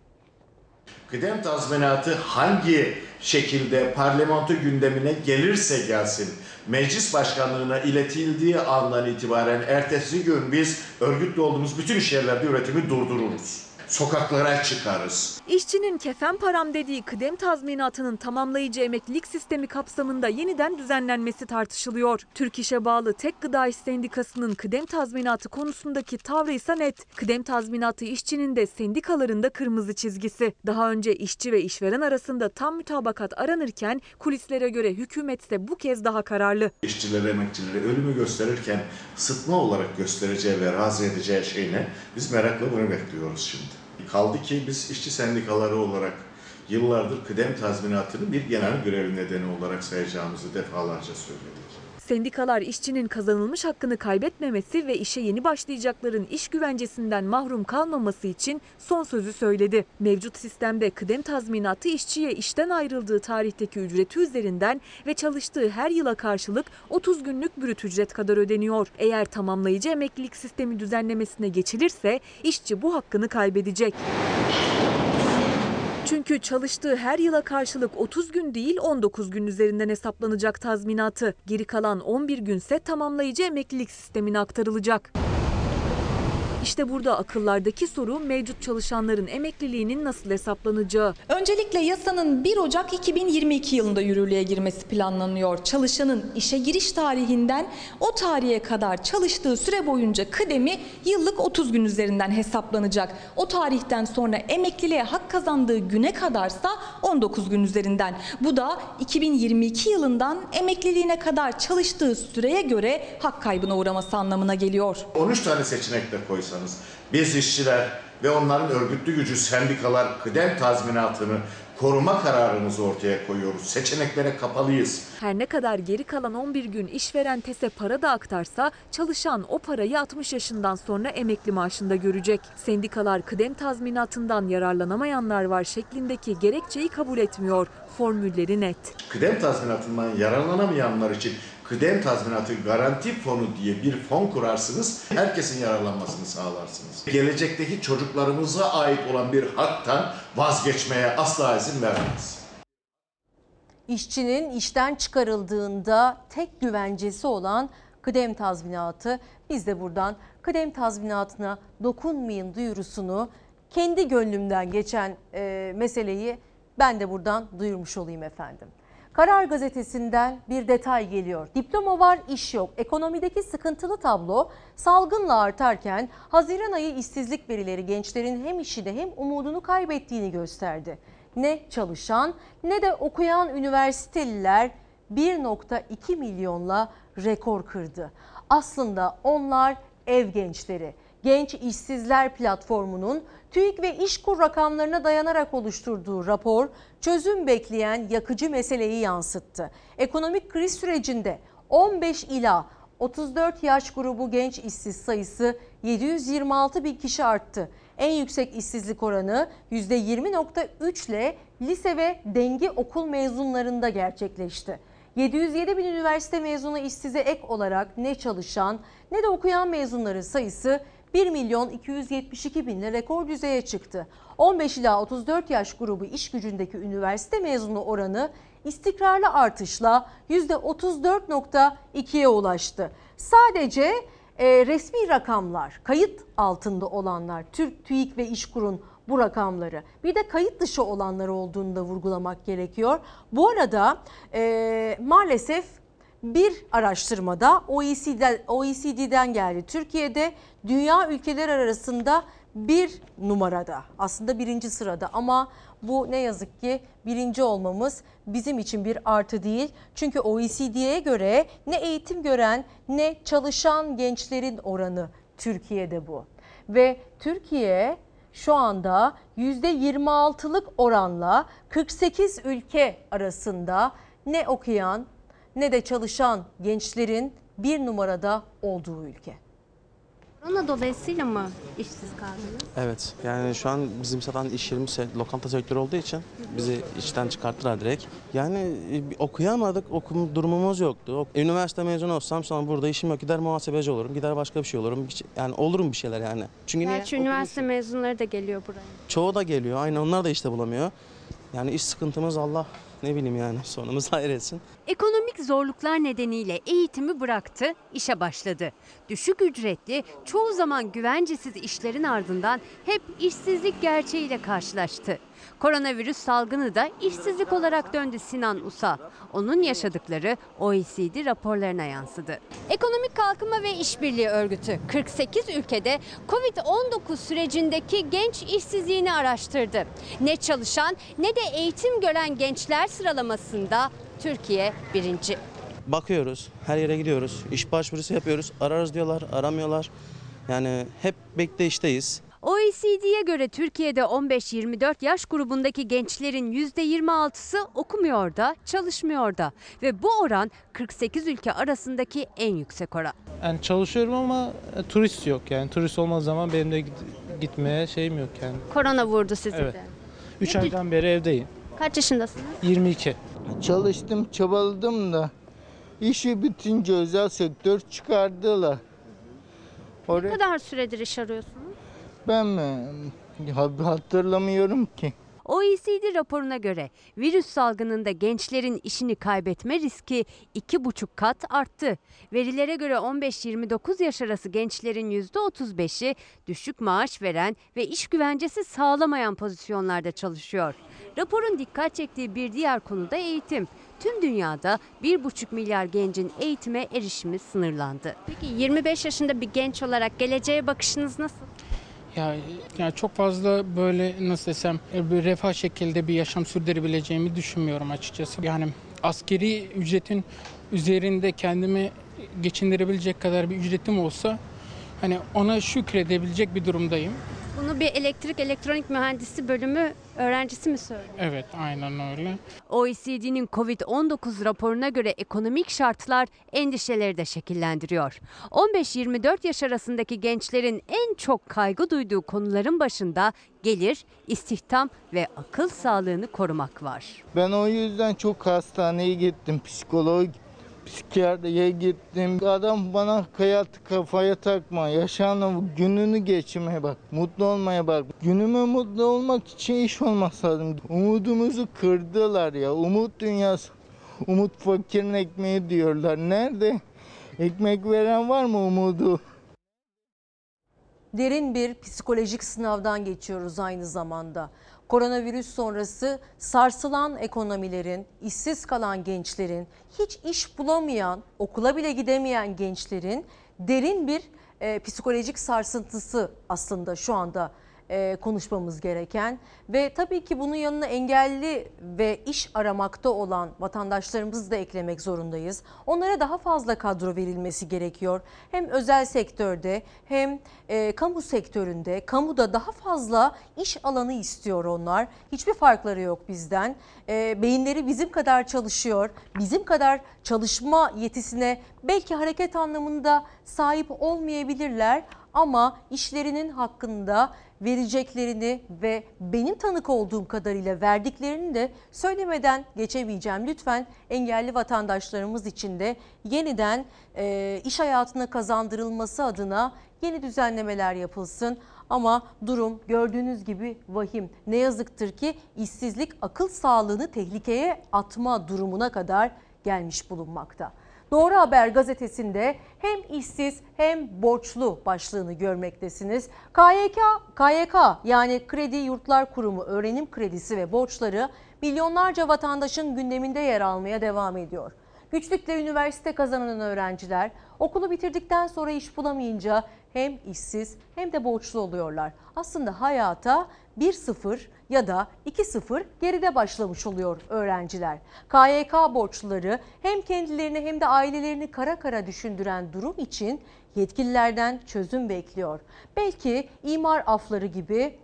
Kıdem tazminatı hangi şekilde parlamento gündemine gelirse gelsin meclis başkanlığına iletildiği andan itibaren ertesi gün biz örgütlü olduğumuz bütün iş yerlerde üretimi durdururuz. Sokaklara çıkarız. İşçinin kefen param dediği kıdem tazminatının tamamlayıcı emeklilik sistemi kapsamında yeniden düzenlenmesi tartışılıyor. Türk İş'e bağlı Tek Gıda İş Sendikası'nın kıdem tazminatı konusundaki tavrı ise net. Kıdem tazminatı işçinin de sendikaların da kırmızı çizgisi. Daha önce işçi ve işveren arasında tam mütabakat aranırken kulislere göre hükümetse bu kez daha kararlı. İşçilere, emekçilere ölümü gösterirken sıtma olarak göstereceği ve razı edeceği şey ne? Biz merakla bunu bekliyoruz şimdi. Kaldı ki biz işçi sendikaları olarak yıllardır kıdem tazminatını bir genel görev nedeni olarak sayacağımızı defalarca söyledik. Sendikalar işçinin kazanılmış hakkını kaybetmemesi ve işe yeni başlayacakların iş güvencesinden mahrum kalmaması için son sözü söyledi. Mevcut sistemde kıdem tazminatı işçiye işten ayrıldığı tarihteki ücreti üzerinden ve çalıştığı her yıla karşılık 30 günlük brüt ücret kadar ödeniyor. Eğer tamamlayıcı emeklilik sistemi düzenlemesine geçilirse işçi bu hakkını kaybedecek. Çünkü çalıştığı her yıla karşılık 30 gün değil 19 gün üzerinden hesaplanacak tazminatı. Geri kalan 11 günse tamamlayıcı emeklilik sistemine aktarılacak. İşte burada akıllardaki soru mevcut çalışanların emekliliğinin nasıl hesaplanacağı. Öncelikle yasanın 1 Ocak 2022 yılında yürürlüğe girmesi planlanıyor. Çalışanın işe giriş tarihinden o tarihe kadar çalıştığı süre boyunca kıdemi yıllık 30 gün üzerinden hesaplanacak. O tarihten sonra emekliliğe hak kazandığı güne kadarsa 19 gün üzerinden. Bu da 2022 yılından emekliliğine kadar çalıştığı süreye göre hak kaybına uğraması anlamına geliyor. 13 tane seçenek de koysanız biz işçiler ve onların örgütlü gücü sendikalar kıdem tazminatını koruma kararımızı ortaya koyuyoruz. Seçeneklere kapalıyız. Her ne kadar geri kalan 11 gün işveren TES'e para da aktarsa çalışan o parayı 60 yaşından sonra emekli maaşında görecek. Sendikalar kıdem tazminatından yararlanamayanlar var şeklindeki gerekçeyi kabul etmiyor. Formülleri net. Kıdem tazminatından yararlanamayanlar için kıdem tazminatı garanti fonu diye bir fon kurarsınız. Herkesin yararlanmasını sağlarsınız. Gelecekteki çocuklarımıza ait olan bir haktan vazgeçmeye asla izin vermeyiz. İşçinin işten çıkarıldığında tek güvencesi olan kıdem tazminatı. Biz de buradan kıdem tazminatına dokunmayın duyurusunu kendi gönlümden geçen e, meseleyi ben de buradan duyurmuş olayım efendim. Karar gazetesinden bir detay geliyor. Diploma var, iş yok. Ekonomideki sıkıntılı tablo salgınla artarken Haziran ayı işsizlik verileri gençlerin hem işini hem umudunu kaybettiğini gösterdi. Ne çalışan ne de okuyan üniversiteliler 1.2 milyonla rekor kırdı. Aslında onlar ev gençleri. Genç İşsizler Platformu'nun TÜİK ve İşkur rakamlarına dayanarak oluşturduğu rapor çözüm bekleyen yakıcı meseleyi yansıttı. Ekonomik kriz sürecinde 15 ila 34 yaş grubu genç işsiz sayısı 726 bin kişi arttı. En yüksek işsizlik oranı %20.3 ile lise ve denge okul mezunlarında gerçekleşti. 707 bin üniversite mezunu işsize ek olarak ne çalışan ne de okuyan mezunların sayısı 1 milyon 272 binle rekor düzeye çıktı. 15 ila 34 yaş grubu iş gücündeki üniversite mezunu oranı istikrarlı artışla %34.2'ye ulaştı. Sadece e, resmi rakamlar, kayıt altında olanlar, Türk TÜİK ve İşkur'un bu rakamları. Bir de kayıt dışı olanlar olduğunu da vurgulamak gerekiyor. Bu arada e, maalesef bir araştırmada OECD'den, OECD'den geldi. Türkiye'de dünya ülkeler arasında bir numarada aslında birinci sırada ama bu ne yazık ki birinci olmamız bizim için bir artı değil. Çünkü OECD'ye göre ne eğitim gören ne çalışan gençlerin oranı Türkiye'de bu. Ve Türkiye şu anda %26'lık oranla 48 ülke arasında ne okuyan ne de çalışan gençlerin bir numarada olduğu ülke. Korona dolayısıyla mı işsiz kaldınız? Evet yani şu an bizim satan iş yerimiz se- lokanta sektörü olduğu için bizi işten çıkarttılar direkt. Yani e, okuyamadık, okum durumumuz yoktu. Ok- Üniversite mezunu olsam sonra burada işim yok. Gider muhasebeci olurum, gider başka bir şey olurum. Şey- Yani olurum bir şeyler yani. Çünkü niye? Gerçi üniversite mezunları da geliyor buraya. Çoğu da geliyor. Aynı onlar da işte bulamıyor. Yani iş sıkıntımız Allah ne bileyim yani sonumuz (laughs) hayır etsin. Ekonomik zorluklar nedeniyle eğitimi bıraktı, işe başladı. Düşük ücretli, çoğu zaman güvencesiz işlerin ardından hep işsizlik gerçeğiyle karşılaştı. Koronavirüs salgını da işsizlik olarak döndü Sinan Usa. Onun yaşadıkları OECD raporlarına yansıdı. Ekonomik Kalkınma ve İşbirliği Örgütü 48 ülkede Covid-19 sürecindeki genç işsizliğini araştırdı. Ne çalışan ne de eğitim gören gençler sıralamasında Türkiye birinci. Bakıyoruz, her yere gidiyoruz. İş başvurusu yapıyoruz. Ararız diyorlar, aramıyorlar. Yani hep bekleyişteyiz. OECD'ye göre Türkiye'de 15-24 yaş grubundaki gençlerin %26'sı okumuyor da, çalışmıyor da ve bu oran 48 ülke arasındaki en yüksek oran. Yani çalışıyorum ama e, turist yok yani. Turist olmadığı zaman benim de git- gitmeye şeyim yok yani. Korona vurdu sizi Evet. de. 3 aydan beri evdeyim. Kaç yaşındasınız? 22. Çalıştım, çabaladım da işi bitince özel sektör çıkardılar. Ne Oraya kadar süredir iş arıyorsunuz? Ben mi? Ha- Hatırlamıyorum ki. OECD raporuna göre virüs salgınında gençlerin işini kaybetme riski 2,5 kat arttı. Verilere göre 15-29 yaş arası gençlerin %35'i düşük maaş veren ve iş güvencesi sağlamayan pozisyonlarda çalışıyor. Raporun dikkat çektiği bir diğer konu da eğitim. Tüm dünyada 1,5 milyar gencin eğitime erişimi sınırlandı. Peki 25 yaşında bir genç olarak geleceğe bakışınız nasıl? Ya, yani çok fazla böyle nasıl desem e, bir refah şekilde bir yaşam sürdürebileceğimi düşünmüyorum açıkçası. Yani askeri ücretin üzerinde kendimi geçindirebilecek kadar bir ücretim olsa hani ona şükredebilecek bir durumdayım. Bunu bir elektrik elektronik mühendisi bölümü öğrencisi mi söylüyor? Evet aynen öyle. OECD'nin Covid-19 raporuna göre ekonomik şartlar endişeleri de şekillendiriyor. 15-24 yaş arasındaki gençlerin en çok kaygı duyduğu konuların başında gelir, istihdam ve akıl sağlığını korumak var. Ben o yüzden çok hastaneye gittim. Psikolog, Psikiyatriye gittim. Adam bana hayatı kafaya takma. Yaşanın gününü geçirmeye bak. Mutlu olmaya bak. Günümü mutlu olmak için iş olması lazım. Umudumuzu kırdılar ya. Umut dünyası. Umut fakirin ekmeği diyorlar. Nerede? Ekmek veren var mı umudu? Derin bir psikolojik sınavdan geçiyoruz aynı zamanda. Koronavirüs sonrası sarsılan ekonomilerin, işsiz kalan gençlerin, hiç iş bulamayan, okula bile gidemeyen gençlerin derin bir e, psikolojik sarsıntısı aslında şu anda e, konuşmamız gereken ve tabii ki bunun yanına engelli ve iş aramakta olan vatandaşlarımızı da eklemek zorundayız. Onlara daha fazla kadro verilmesi gerekiyor. Hem özel sektörde hem e, kamu sektöründe, kamuda daha fazla iş alanı istiyor onlar. Hiçbir farkları yok bizden. E, beyinleri bizim kadar çalışıyor, bizim kadar çalışma yetisine belki hareket anlamında sahip olmayabilirler ama işlerinin hakkında vereceklerini ve benim tanık olduğum kadarıyla verdiklerini de söylemeden geçemeyeceğim. Lütfen engelli vatandaşlarımız için de yeniden e, iş hayatına kazandırılması adına yeni düzenlemeler yapılsın. Ama durum gördüğünüz gibi vahim. Ne yazıktır ki işsizlik akıl sağlığını tehlikeye atma durumuna kadar gelmiş bulunmakta. Doğru Haber gazetesinde hem işsiz hem borçlu başlığını görmektesiniz. KYK, KYK yani Kredi Yurtlar Kurumu öğrenim kredisi ve borçları milyonlarca vatandaşın gündeminde yer almaya devam ediyor. Güçlükle üniversite kazanan öğrenciler okulu bitirdikten sonra iş bulamayınca hem işsiz hem de borçlu oluyorlar. Aslında hayata 1-0 ya da 2-0 geride başlamış oluyor öğrenciler. KYK borçluları hem kendilerini hem de ailelerini kara kara düşündüren durum için yetkililerden çözüm bekliyor. Belki imar afları gibi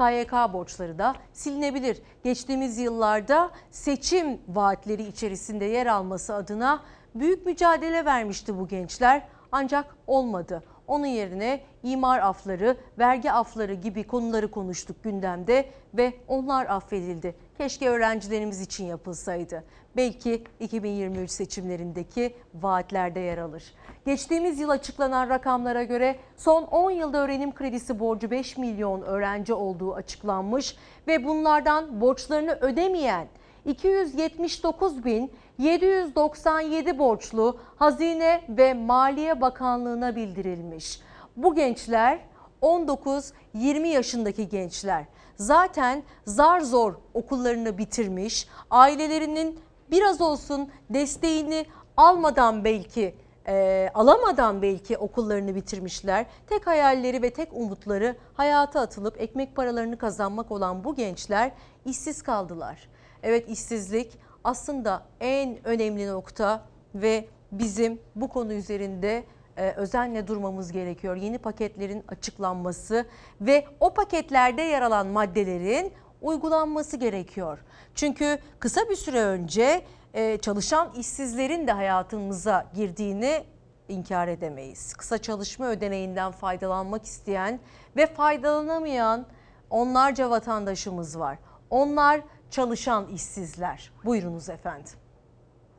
KYK borçları da silinebilir. Geçtiğimiz yıllarda seçim vaatleri içerisinde yer alması adına büyük mücadele vermişti bu gençler ancak olmadı. Onun yerine imar afları, vergi afları gibi konuları konuştuk gündemde ve onlar affedildi. Keşke öğrencilerimiz için yapılsaydı. Belki 2023 seçimlerindeki vaatlerde yer alır. Geçtiğimiz yıl açıklanan rakamlara göre son 10 yılda öğrenim kredisi borcu 5 milyon öğrenci olduğu açıklanmış ve bunlardan borçlarını ödemeyen 279 bin 797 borçlu Hazine ve Maliye Bakanlığı'na bildirilmiş. Bu gençler 19-20 yaşındaki gençler. Zaten zar zor okullarını bitirmiş, ailelerinin biraz olsun desteğini almadan belki e, alamadan belki okullarını bitirmişler. Tek hayalleri ve tek umutları hayata atılıp ekmek paralarını kazanmak olan bu gençler işsiz kaldılar. Evet işsizlik aslında en önemli nokta ve bizim bu konu üzerinde özenle durmamız gerekiyor. Yeni paketlerin açıklanması ve o paketlerde yer alan maddelerin uygulanması gerekiyor. Çünkü kısa bir süre önce e, çalışan işsizlerin de hayatımıza girdiğini inkar edemeyiz. Kısa çalışma ödeneğinden faydalanmak isteyen ve faydalanamayan onlarca vatandaşımız var. Onlar çalışan işsizler. Buyurunuz efendim.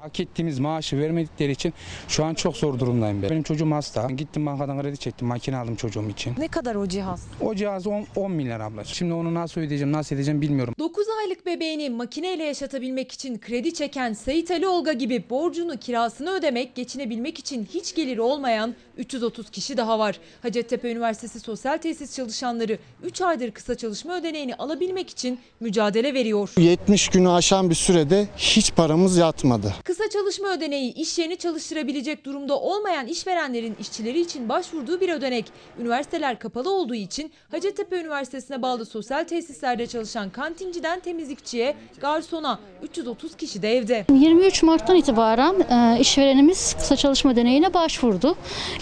Hak ettiğimiz maaşı vermedikleri için şu an çok zor durumdayım ben. Benim çocuğum hasta. Gittim bankadan kredi çektim. Makine aldım çocuğum için. Ne kadar o cihaz? O cihaz 10, 10 milyar abla. Şimdi onu nasıl ödeyeceğim, nasıl edeceğim bilmiyorum. 9 aylık bebeğini makineyle yaşatabilmek için kredi çeken Sait Ali Olga gibi borcunu kirasını ödemek, geçinebilmek için hiç geliri olmayan 330 kişi daha var. Hacettepe Üniversitesi sosyal tesis çalışanları 3 aydır kısa çalışma ödeneğini alabilmek için mücadele veriyor. 70 günü aşan bir sürede hiç paramız yatmadı. Kısa çalışma ödeneği iş yerini çalıştırabilecek durumda olmayan işverenlerin işçileri için başvurduğu bir ödenek. Üniversiteler kapalı olduğu için Hacettepe Üniversitesi'ne bağlı sosyal tesislerde çalışan kantinciden temizlikçiye, garsona 330 kişi de evde. 23 Mart'tan itibaren e, işverenimiz kısa çalışma deneyine başvurdu.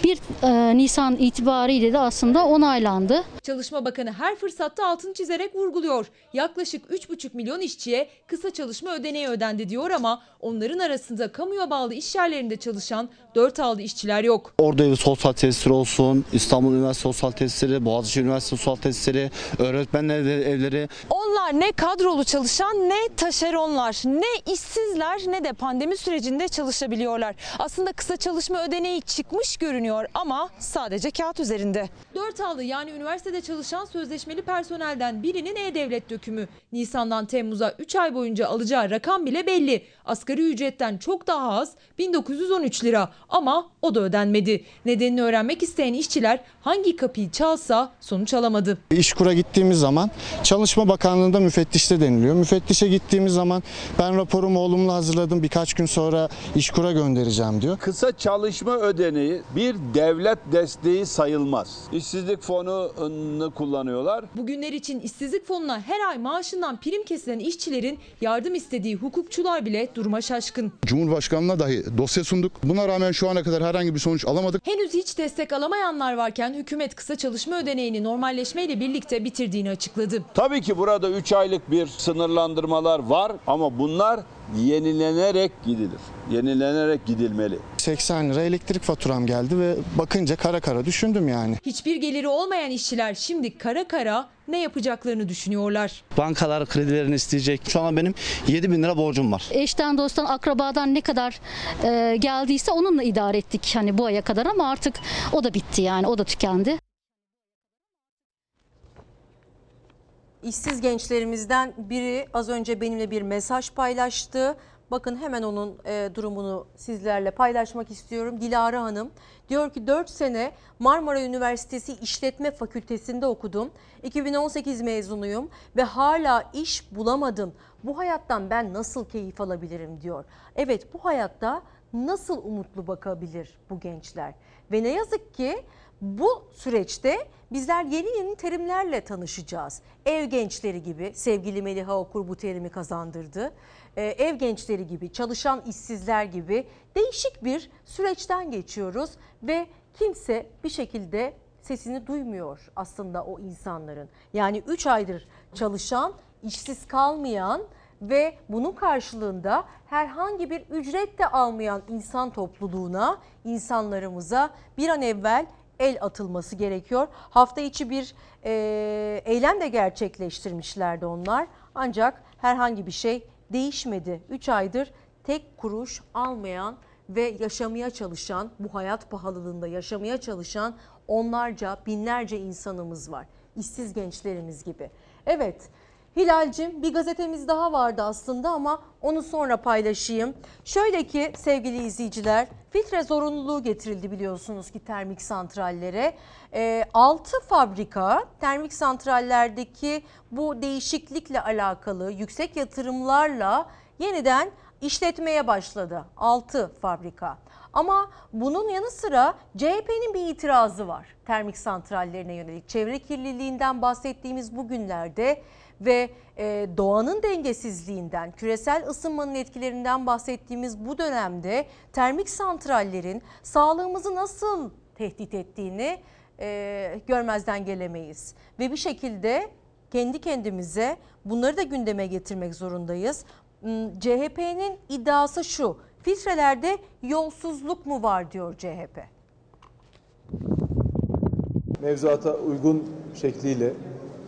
1 e, Nisan itibariyle de aslında onaylandı. Çalışma Bakanı her fırsatta altını çizerek vurguluyor. Yaklaşık 3,5 milyon işçiye kısa çalışma ödeneği ödendi diyor ama onların arasında kamuya bağlı iş yerlerinde çalışan 4 aldı işçiler yok. Ordu Evi Sosyal Tesisleri olsun, İstanbul Üniversitesi Sosyal Tesisleri, Boğaziçi Üniversitesi Sosyal Tesisleri, öğretmenler evleri. Onlar ne kadrolu çalışan ne taşeronlar, ne işsizler ne de pandemi sürecinde çalışabiliyorlar. Aslında kısa çalışma ödeneği çıkmış görünüyor ama sadece kağıt üzerinde. 4 aldı yani üniversitede çalışan sözleşmeli personelden birinin e-devlet dökümü. Nisan'dan Temmuz'a 3 ay boyunca alacağı rakam bile belli. Asgari ücretten çok daha az 1913 lira ama o da ödenmedi. Nedenini öğrenmek isteyen işçiler hangi kapıyı çalsa sonuç alamadı. İşkur'a gittiğimiz zaman Çalışma Bakanlığı'nda müfettişte deniliyor. Müfettişe gittiğimiz zaman ben raporumu olumlu hazırladım birkaç gün sonra İşkur'a göndereceğim diyor. Kısa çalışma ödeneği bir devlet desteği sayılmaz. İşsizlik fonunu kullanıyorlar. Bugünler için işsizlik fonuna her ay maaşından prim kesilen işçilerin yardım istediği hukukçular bile duruma şaşkın. Cumhurbaşkanına dahi dosya sunduk. Buna rağmen şu ana kadar herhangi bir sonuç alamadık. Henüz hiç destek alamayanlar varken hükumet kısa çalışma ödeneğini normalleşmeyle birlikte bitirdiğini açıkladı. Tabii ki burada 3 aylık bir sınırlandırmalar var ama bunlar yenilenerek gidilir. Yenilenerek gidilmeli. 80 lira elektrik faturam geldi ve bakınca kara kara düşündüm yani. Hiçbir geliri olmayan işçiler şimdi kara kara ne yapacaklarını düşünüyorlar. Bankalar kredilerini isteyecek. Şu an benim 7 bin lira borcum var. Eşten, dosttan, akrabadan ne kadar e, geldiyse onunla idare ettik hani bu aya kadar ama artık o da bitti yani o da tükendi. İşsiz gençlerimizden biri az önce benimle bir mesaj paylaştı. Bakın hemen onun e, durumunu sizlerle paylaşmak istiyorum. Dilara Hanım diyor ki 4 sene Marmara Üniversitesi İşletme Fakültesinde okudum. 2018 mezunuyum ve hala iş bulamadım. Bu hayattan ben nasıl keyif alabilirim diyor. Evet bu hayatta nasıl umutlu bakabilir bu gençler? Ve ne yazık ki bu süreçte bizler yeni yeni terimlerle tanışacağız. Ev gençleri gibi sevgili Meliha Okur bu terimi kazandırdı. Ee, ev gençleri gibi, çalışan işsizler gibi değişik bir süreçten geçiyoruz ve kimse bir şekilde sesini duymuyor aslında o insanların. Yani 3 aydır çalışan, işsiz kalmayan ve bunun karşılığında herhangi bir ücret de almayan insan topluluğuna, insanlarımıza bir an evvel el atılması gerekiyor. Hafta içi bir e, eylem de gerçekleştirmişlerdi onlar. Ancak herhangi bir şey değişmedi. 3 aydır tek kuruş almayan ve yaşamaya çalışan, bu hayat pahalılığında yaşamaya çalışan onlarca, binlerce insanımız var. İşsiz gençlerimiz gibi. Evet, Hilal'cim bir gazetemiz daha vardı aslında ama onu sonra paylaşayım. Şöyle ki sevgili izleyiciler filtre zorunluluğu getirildi biliyorsunuz ki termik santrallere. E, 6 fabrika termik santrallerdeki bu değişiklikle alakalı yüksek yatırımlarla yeniden işletmeye başladı 6 fabrika. Ama bunun yanı sıra CHP'nin bir itirazı var termik santrallerine yönelik. Çevre kirliliğinden bahsettiğimiz bu günlerde ve e, doğanın dengesizliğinden, küresel ısınmanın etkilerinden bahsettiğimiz bu dönemde termik santrallerin sağlığımızı nasıl tehdit ettiğini e, görmezden gelemeyiz. Ve bir şekilde kendi kendimize bunları da gündeme getirmek zorundayız. Hmm, CHP'nin iddiası şu, filtrelerde yolsuzluk mu var diyor CHP. Mevzuata uygun şekliyle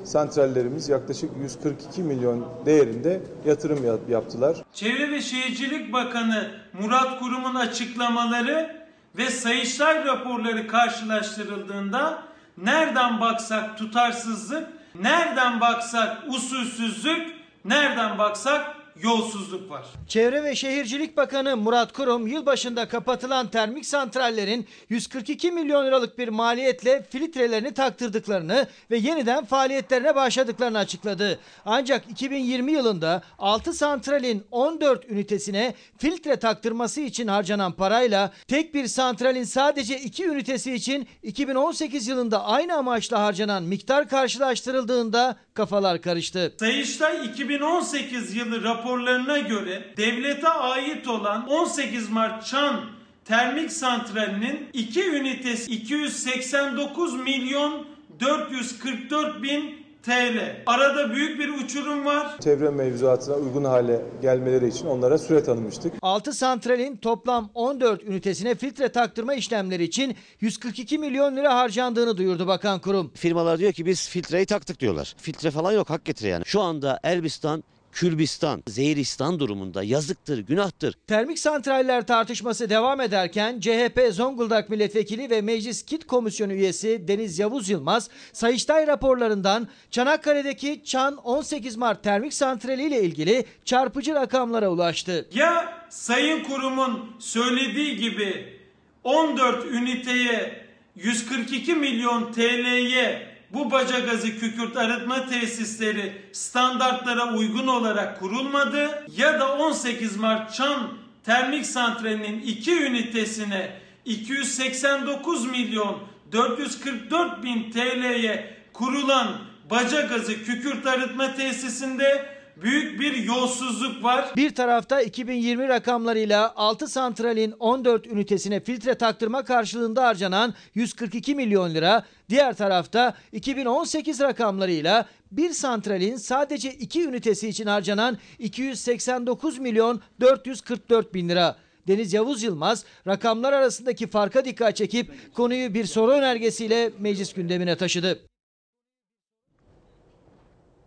santrallerimiz yaklaşık 142 milyon değerinde yatırım yaptılar. Çevre ve Şehircilik Bakanı Murat Kurum'un açıklamaları ve Sayıştay raporları karşılaştırıldığında nereden baksak tutarsızlık, nereden baksak usulsüzlük, nereden baksak yolsuzluk var. Çevre ve Şehircilik Bakanı Murat Kurum yılbaşında kapatılan termik santrallerin 142 milyon liralık bir maliyetle filtrelerini taktırdıklarını ve yeniden faaliyetlerine başladıklarını açıkladı. Ancak 2020 yılında 6 santralin 14 ünitesine filtre taktırması için harcanan parayla tek bir santralin sadece 2 ünitesi için 2018 yılında aynı amaçla harcanan miktar karşılaştırıldığında kafalar karıştı. Sayıştay 2018 yılı raporlarına göre devlete ait olan 18 Mart Çan termik santralinin 2 ünitesi 289 milyon 444 bin TL. Arada büyük bir uçurum var. Çevre mevzuatına uygun hale gelmeleri için onlara süre tanımıştık. 6 santralin toplam 14 ünitesine filtre taktırma işlemleri için 142 milyon lira harcandığını duyurdu bakan kurum. Firmalar diyor ki biz filtreyi taktık diyorlar. Filtre falan yok hak getire yani. Şu anda Elbistan Kürbistan, Zeyristan durumunda yazıktır, günahtır. Termik santraller tartışması devam ederken CHP Zonguldak Milletvekili ve Meclis Kit Komisyonu üyesi Deniz Yavuz Yılmaz, Sayıştay raporlarından Çanakkale'deki Çan 18 Mart termik santrali ile ilgili çarpıcı rakamlara ulaştı. Ya sayın kurumun söylediği gibi 14 üniteye 142 milyon TL'ye bu baca gazı kükürt arıtma tesisleri standartlara uygun olarak kurulmadı ya da 18 Mart Çan Termik Santrali'nin 2 ünitesine 289 milyon 444 bin TL'ye kurulan baca gazı kükürt arıtma tesisinde büyük bir yolsuzluk var. Bir tarafta 2020 rakamlarıyla 6 santralin 14 ünitesine filtre taktırma karşılığında harcanan 142 milyon lira, diğer tarafta 2018 rakamlarıyla bir santralin sadece 2 ünitesi için harcanan 289 milyon 444 bin lira. Deniz Yavuz Yılmaz rakamlar arasındaki farka dikkat çekip konuyu bir soru önergesiyle meclis gündemine taşıdı.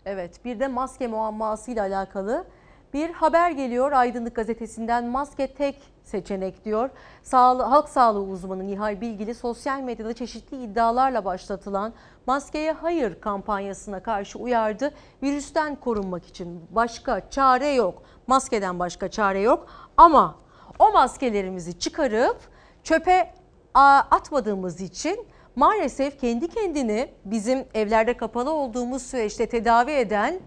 Evet bir de maske muammasıyla alakalı bir haber geliyor Aydınlık Gazetesi'nden maske tek seçenek diyor. Sağlı, halk sağlığı uzmanı Nihal Bilgili sosyal medyada çeşitli iddialarla başlatılan maskeye hayır kampanyasına karşı uyardı. Virüsten korunmak için başka çare yok. Maskeden başka çare yok ama o maskelerimizi çıkarıp çöpe atmadığımız için maalesef kendi kendini bizim evlerde kapalı olduğumuz süreçte tedavi eden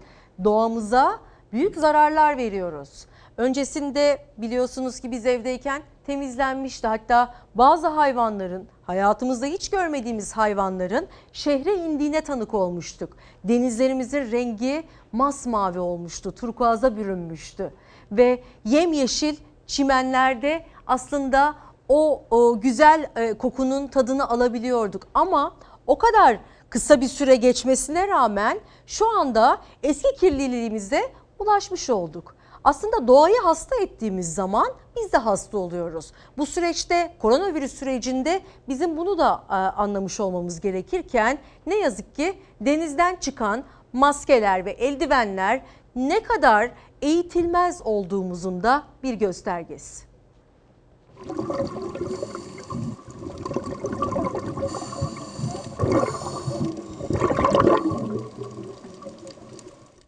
doğamıza büyük zararlar veriyoruz. Öncesinde biliyorsunuz ki biz evdeyken temizlenmişti. Hatta bazı hayvanların hayatımızda hiç görmediğimiz hayvanların şehre indiğine tanık olmuştuk. Denizlerimizin rengi masmavi olmuştu, turkuaza bürünmüştü ve yemyeşil çimenlerde aslında o, o güzel e, kokunun tadını alabiliyorduk. Ama o kadar kısa bir süre geçmesine rağmen şu anda eski kirliliğimize ulaşmış olduk. Aslında doğayı hasta ettiğimiz zaman biz de hasta oluyoruz. Bu süreçte koronavirüs sürecinde bizim bunu da e, anlamış olmamız gerekirken ne yazık ki denizden çıkan maskeler ve eldivenler ne kadar eğitilmez olduğumuzun da bir göstergesi.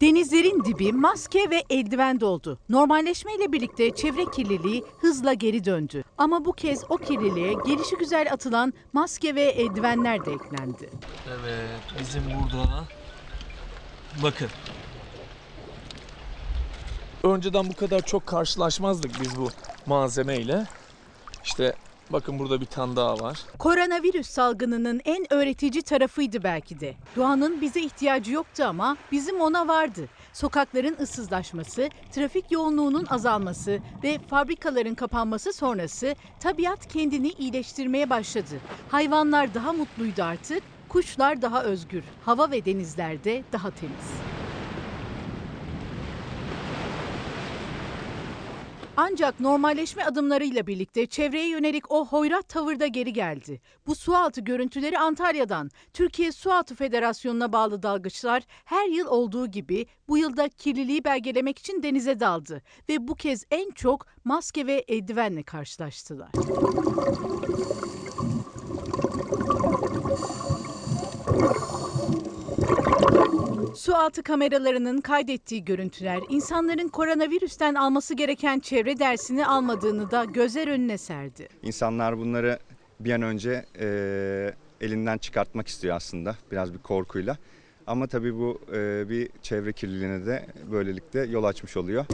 Denizlerin dibi maske ve eldiven doldu. Normalleşmeyle birlikte çevre kirliliği hızla geri döndü. Ama bu kez o kirliliğe gelişi güzel atılan maske ve eldivenler de eklendi. Evet, bizim burada bakın. Önceden bu kadar çok karşılaşmazdık biz bu malzemeyle. İşte bakın burada bir tane daha var. Koronavirüs salgınının en öğretici tarafıydı belki de. Doğanın bize ihtiyacı yoktu ama bizim ona vardı. Sokakların ıssızlaşması, trafik yoğunluğunun azalması ve fabrikaların kapanması sonrası tabiat kendini iyileştirmeye başladı. Hayvanlar daha mutluydu artık, kuşlar daha özgür, hava ve denizler de daha temiz. Ancak normalleşme adımlarıyla birlikte çevreye yönelik o hoyrat tavırda geri geldi. Bu sualtı görüntüleri Antalya'dan. Türkiye Sualtı Federasyonu'na bağlı dalgıçlar her yıl olduğu gibi bu yılda kirliliği belgelemek için denize daldı ve bu kez en çok maske ve eldivenle karşılaştılar. Su altı kameralarının kaydettiği görüntüler insanların koronavirüsten alması gereken çevre dersini almadığını da gözler önüne serdi. İnsanlar bunları bir an önce e, elinden çıkartmak istiyor aslında biraz bir korkuyla. Ama tabii bu e, bir çevre kirliliğine de böylelikle yol açmış oluyor.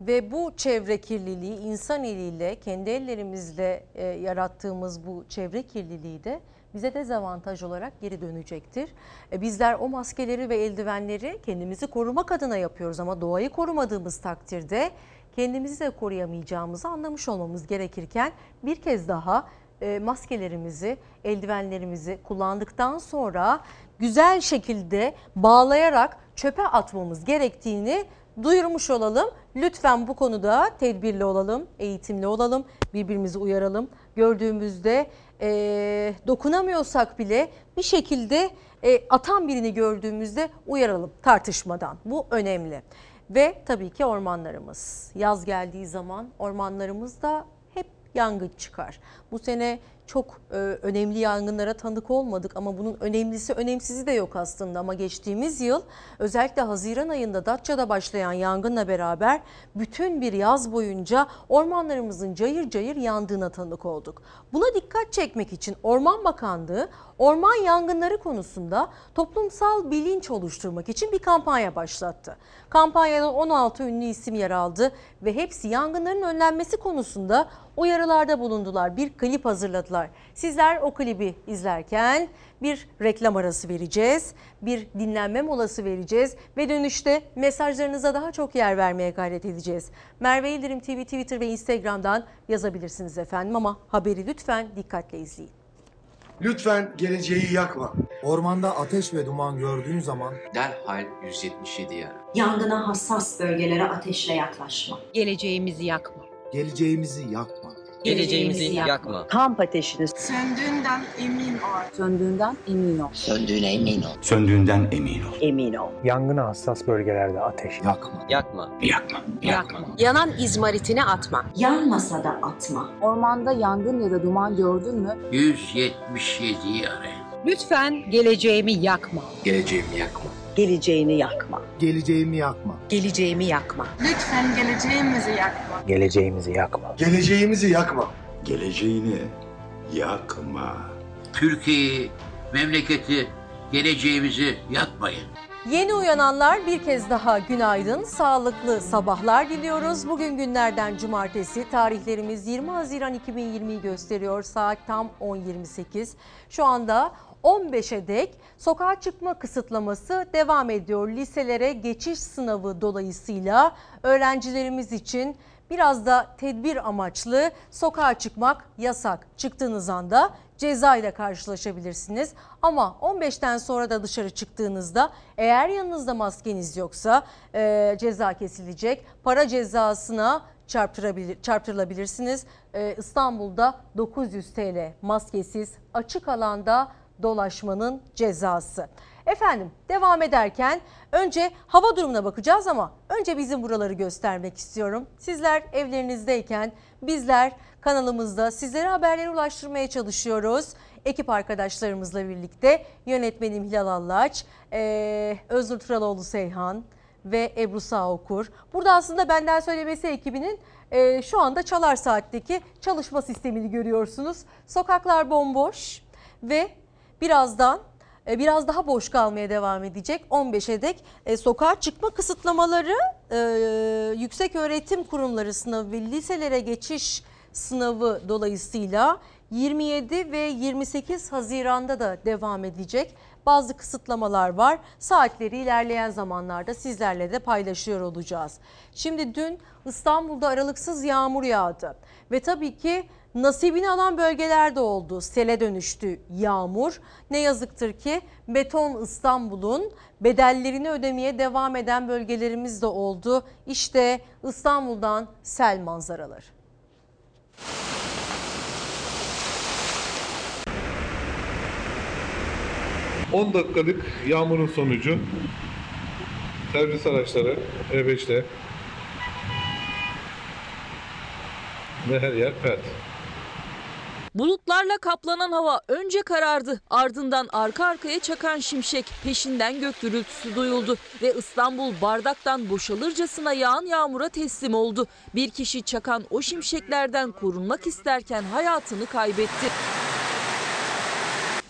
Ve bu çevre kirliliği insan eliyle kendi ellerimizle e, yarattığımız bu çevre kirliliği de bize dezavantaj olarak geri dönecektir. E, bizler o maskeleri ve eldivenleri kendimizi korumak adına yapıyoruz ama doğayı korumadığımız takdirde kendimizi de koruyamayacağımızı anlamış olmamız gerekirken bir kez daha e, maskelerimizi, eldivenlerimizi kullandıktan sonra güzel şekilde bağlayarak çöpe atmamız gerektiğini duyurmuş olalım. Lütfen bu konuda tedbirli olalım, eğitimli olalım, birbirimizi uyaralım. Gördüğümüzde e, dokunamıyorsak bile bir şekilde e, atan birini gördüğümüzde uyaralım tartışmadan. Bu önemli. Ve tabii ki ormanlarımız. Yaz geldiği zaman ormanlarımızda hep yangın çıkar. Bu sene çok e, önemli yangınlara tanık olmadık ama bunun önemlisi önemsizi de yok aslında. Ama geçtiğimiz yıl özellikle Haziran ayında Datça'da başlayan yangınla beraber bütün bir yaz boyunca ormanlarımızın cayır cayır yandığına tanık olduk. Buna dikkat çekmek için Orman Bakanlığı orman yangınları konusunda toplumsal bilinç oluşturmak için bir kampanya başlattı. Kampanyada 16 ünlü isim yer aldı ve hepsi yangınların önlenmesi konusunda uyarılarda bulundular. Bir klip hazırladılar. Sizler o klibi izlerken bir reklam arası vereceğiz. Bir dinlenme molası vereceğiz ve dönüşte mesajlarınıza daha çok yer vermeye gayret edeceğiz. Merve İldirim TV Twitter ve Instagram'dan yazabilirsiniz efendim ama haberi lütfen dikkatle izleyin. Lütfen geleceği yakma. Ormanda ateş ve duman gördüğün zaman Derhal 177 ara. Yangına hassas bölgelere ateşle yaklaşma. Geleceğimizi yakma. geleceğimizi yakma. Geleceğimizi yakma. Kamp ateşini Söndüğünden emin ol. Söndüğünden emin ol. Söndüğüne emin ol. Söndüğünden emin ol. emin ol. Yangına hassas bölgelerde ateş yakma. Yakma. Yakma. Yakma. Yanan izmaritini atma. Yanmasa da atma. Ormanda yangın ya da duman gördün mü? 177 ara. Lütfen geleceğimi yakma. Geleceğimi yakma. Geleceğini yakma. Geleceğimi yakma. Geleceğimi yakma. Lütfen geleceğimizi yakma. Geleceğimizi yakma. Geleceğimizi yakma. Geleceğini yakma. Türkiye'yi, memleketi, geleceğimizi yakmayın. Yeni uyananlar bir kez daha günaydın, sağlıklı sabahlar diliyoruz. Bugün günlerden cumartesi, tarihlerimiz 20 Haziran 2020'yi gösteriyor. Saat tam 10.28. Şu anda 15'e dek sokağa çıkma kısıtlaması devam ediyor. Liselere geçiş sınavı dolayısıyla öğrencilerimiz için biraz da tedbir amaçlı sokağa çıkmak yasak. Çıktığınız anda ceza ile karşılaşabilirsiniz. Ama 15'ten sonra da dışarı çıktığınızda eğer yanınızda maskeniz yoksa e, ceza kesilecek. Para cezasına çarptırabilir, çarptırılabilirsiniz. E, İstanbul'da 900 TL maskesiz açık alanda dolaşmanın cezası. Efendim devam ederken önce hava durumuna bakacağız ama önce bizim buraları göstermek istiyorum. Sizler evlerinizdeyken bizler kanalımızda sizlere haberleri ulaştırmaya çalışıyoruz. Ekip arkadaşlarımızla birlikte yönetmenim Hilal Allaç, Öznur Turaloğlu Seyhan ve Ebru Sağokur. Burada aslında benden söylemesi ekibinin şu anda Çalar Saat'teki çalışma sistemini görüyorsunuz. Sokaklar bomboş ve birazdan e, biraz daha boş kalmaya devam edecek. 15'e dek e, sokağa çıkma kısıtlamaları e, yüksek öğretim kurumları sınavı ve liselere geçiş sınavı dolayısıyla 27 ve 28 Haziran'da da devam edecek. Bazı kısıtlamalar var. Saatleri ilerleyen zamanlarda sizlerle de paylaşıyor olacağız. Şimdi dün İstanbul'da aralıksız yağmur yağdı ve tabii ki nasibini alan bölgelerde oldu. Sele dönüştü yağmur. Ne yazıktır ki beton İstanbul'un bedellerini ödemeye devam eden bölgelerimiz de oldu. İşte İstanbul'dan sel manzaraları. Hı. 10 dakikalık yağmurun sonucu servis araçları E5'te ve her yer pert. Bulutlarla kaplanan hava önce karardı ardından arka arkaya çakan şimşek peşinden gök gürültüsü duyuldu ve İstanbul bardaktan boşalırcasına yağan yağmura teslim oldu. Bir kişi çakan o şimşeklerden korunmak isterken hayatını kaybetti.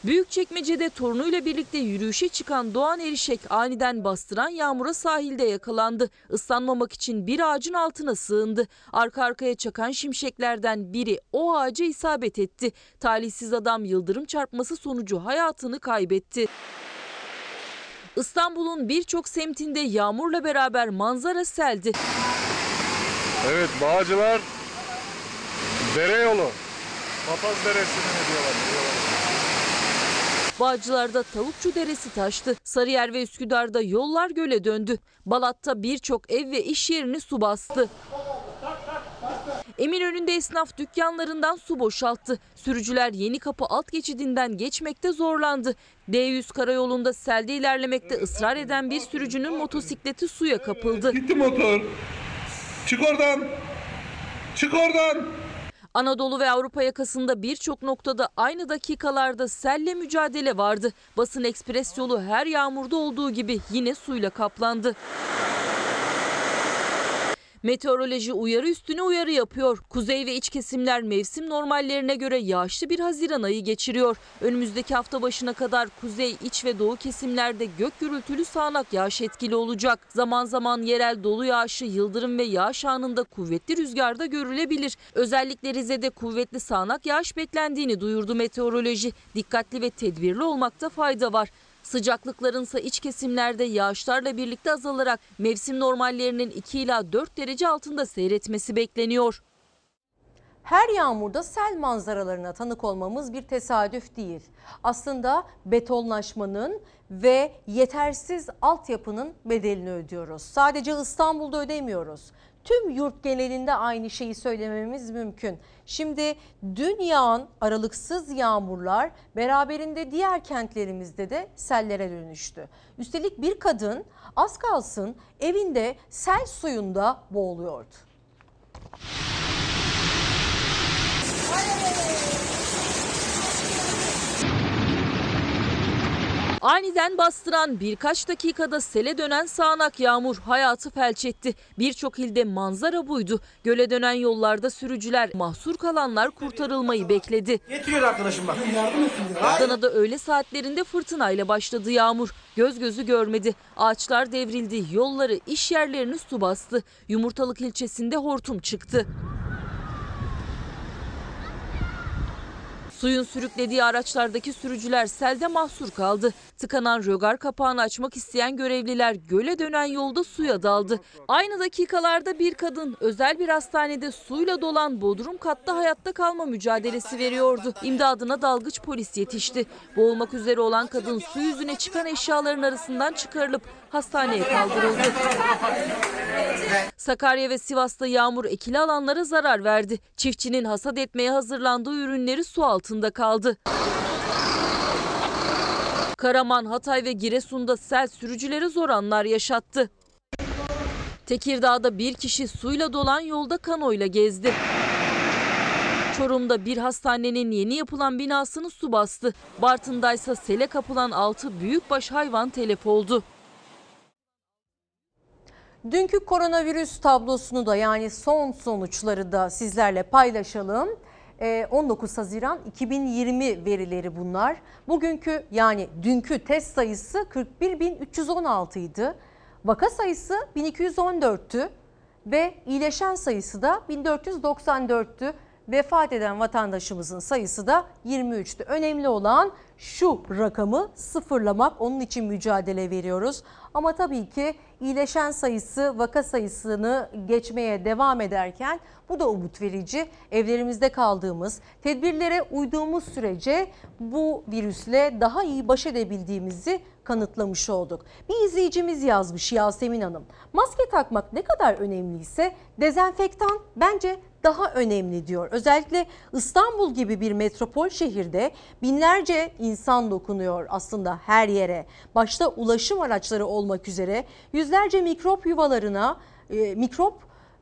Büyükçekmece'de torunuyla birlikte yürüyüşe çıkan Doğan Erişek aniden bastıran yağmura sahilde yakalandı. Islanmamak için bir ağacın altına sığındı. Arka arkaya çakan şimşeklerden biri o ağaca isabet etti. Talihsiz adam yıldırım çarpması sonucu hayatını kaybetti. İstanbul'un birçok semtinde yağmurla beraber manzara seldi. Evet Bağcılar dere yolu. Papaz Deresi'ne mi diyorlar? Bağcılar'da Tavukçu Deresi taştı. Sarıyer ve Üsküdar'da yollar göle döndü. Balat'ta birçok ev ve iş yerini su bastı. Eminönü'nde esnaf dükkanlarından su boşalttı. Sürücüler Yeni Kapı alt geçidinden geçmekte zorlandı. D100 karayolunda selde ilerlemekte ısrar eden bir sürücünün motosikleti suya kapıldı. Gitti motor. Çık oradan. Çık oradan. Anadolu ve Avrupa yakasında birçok noktada aynı dakikalarda selle mücadele vardı. Basın ekspres yolu her yağmurda olduğu gibi yine suyla kaplandı. Meteoroloji uyarı üstüne uyarı yapıyor. Kuzey ve iç kesimler mevsim normallerine göre yağışlı bir Haziran ayı geçiriyor. Önümüzdeki hafta başına kadar kuzey, iç ve doğu kesimlerde gök gürültülü sağanak yağış etkili olacak. Zaman zaman yerel dolu yağışı, yıldırım ve yağış anında kuvvetli rüzgarda görülebilir. Özellikle Rize'de kuvvetli sağanak yağış beklendiğini duyurdu meteoroloji. Dikkatli ve tedbirli olmakta fayda var. Sıcaklıkların ise iç kesimlerde yağışlarla birlikte azalarak mevsim normallerinin 2 ila 4 derece altında seyretmesi bekleniyor. Her yağmurda sel manzaralarına tanık olmamız bir tesadüf değil. Aslında betonlaşmanın ve yetersiz altyapının bedelini ödüyoruz. Sadece İstanbul'da ödemiyoruz. Tüm yurt genelinde aynı şeyi söylememiz mümkün. Şimdi dün yağan aralıksız yağmurlar beraberinde diğer kentlerimizde de sellere dönüştü. Üstelik bir kadın az kalsın evinde sel suyunda boğuluyordu. Aniden bastıran birkaç dakikada sele dönen sağanak yağmur hayatı felç etti. Birçok ilde manzara buydu. Göle dönen yollarda sürücüler mahsur kalanlar kurtarılmayı bekledi. Getiriyor arkadaşım bak. Adana'da öğle saatlerinde fırtınayla başladı yağmur. Göz gözü görmedi. Ağaçlar devrildi, yolları, iş yerlerini su bastı. Yumurtalık ilçesinde hortum çıktı. Suyun sürüklediği araçlardaki sürücüler selde mahsur kaldı. Tıkanan rögar kapağını açmak isteyen görevliler göle dönen yolda suya daldı. Aynı dakikalarda bir kadın özel bir hastanede suyla dolan bodrum katta hayatta kalma mücadelesi veriyordu. İmdadına dalgıç polis yetişti. Boğulmak üzere olan kadın su yüzüne çıkan eşyaların arasından çıkarılıp hastaneye kaldırıldı. Sakarya ve Sivas'ta yağmur ekili alanlara zarar verdi. Çiftçinin hasat etmeye hazırlandığı ürünleri su altında kaldı. Karaman, Hatay ve Giresun'da sel sürücülere zor anlar yaşattı. Tekirdağ'da bir kişi suyla dolan yolda kanoyla gezdi. Çorum'da bir hastanenin yeni yapılan binasını su bastı. Bartın'daysa sele kapılan 6 büyükbaş hayvan telef oldu. Dünkü koronavirüs tablosunu da yani son sonuçları da sizlerle paylaşalım. Ee, 19 Haziran 2020 verileri bunlar. Bugünkü yani dünkü test sayısı 41.316 idi. Vaka sayısı 1214'tü ve iyileşen sayısı da 1494'tü. Vefat eden vatandaşımızın sayısı da 23'tü. Önemli olan şu rakamı sıfırlamak. Onun için mücadele veriyoruz. Ama tabii ki iyileşen sayısı vaka sayısını geçmeye devam ederken bu da umut verici. Evlerimizde kaldığımız, tedbirlere uyduğumuz sürece bu virüsle daha iyi baş edebildiğimizi kanıtlamış olduk. Bir izleyicimiz yazmış Yasemin Hanım. Maske takmak ne kadar önemliyse dezenfektan bence daha önemli diyor. Özellikle İstanbul gibi bir metropol şehirde binlerce insan dokunuyor aslında her yere. Başta ulaşım araçları olmak üzere yüzlerce mikrop yuvalarına, e, mikrop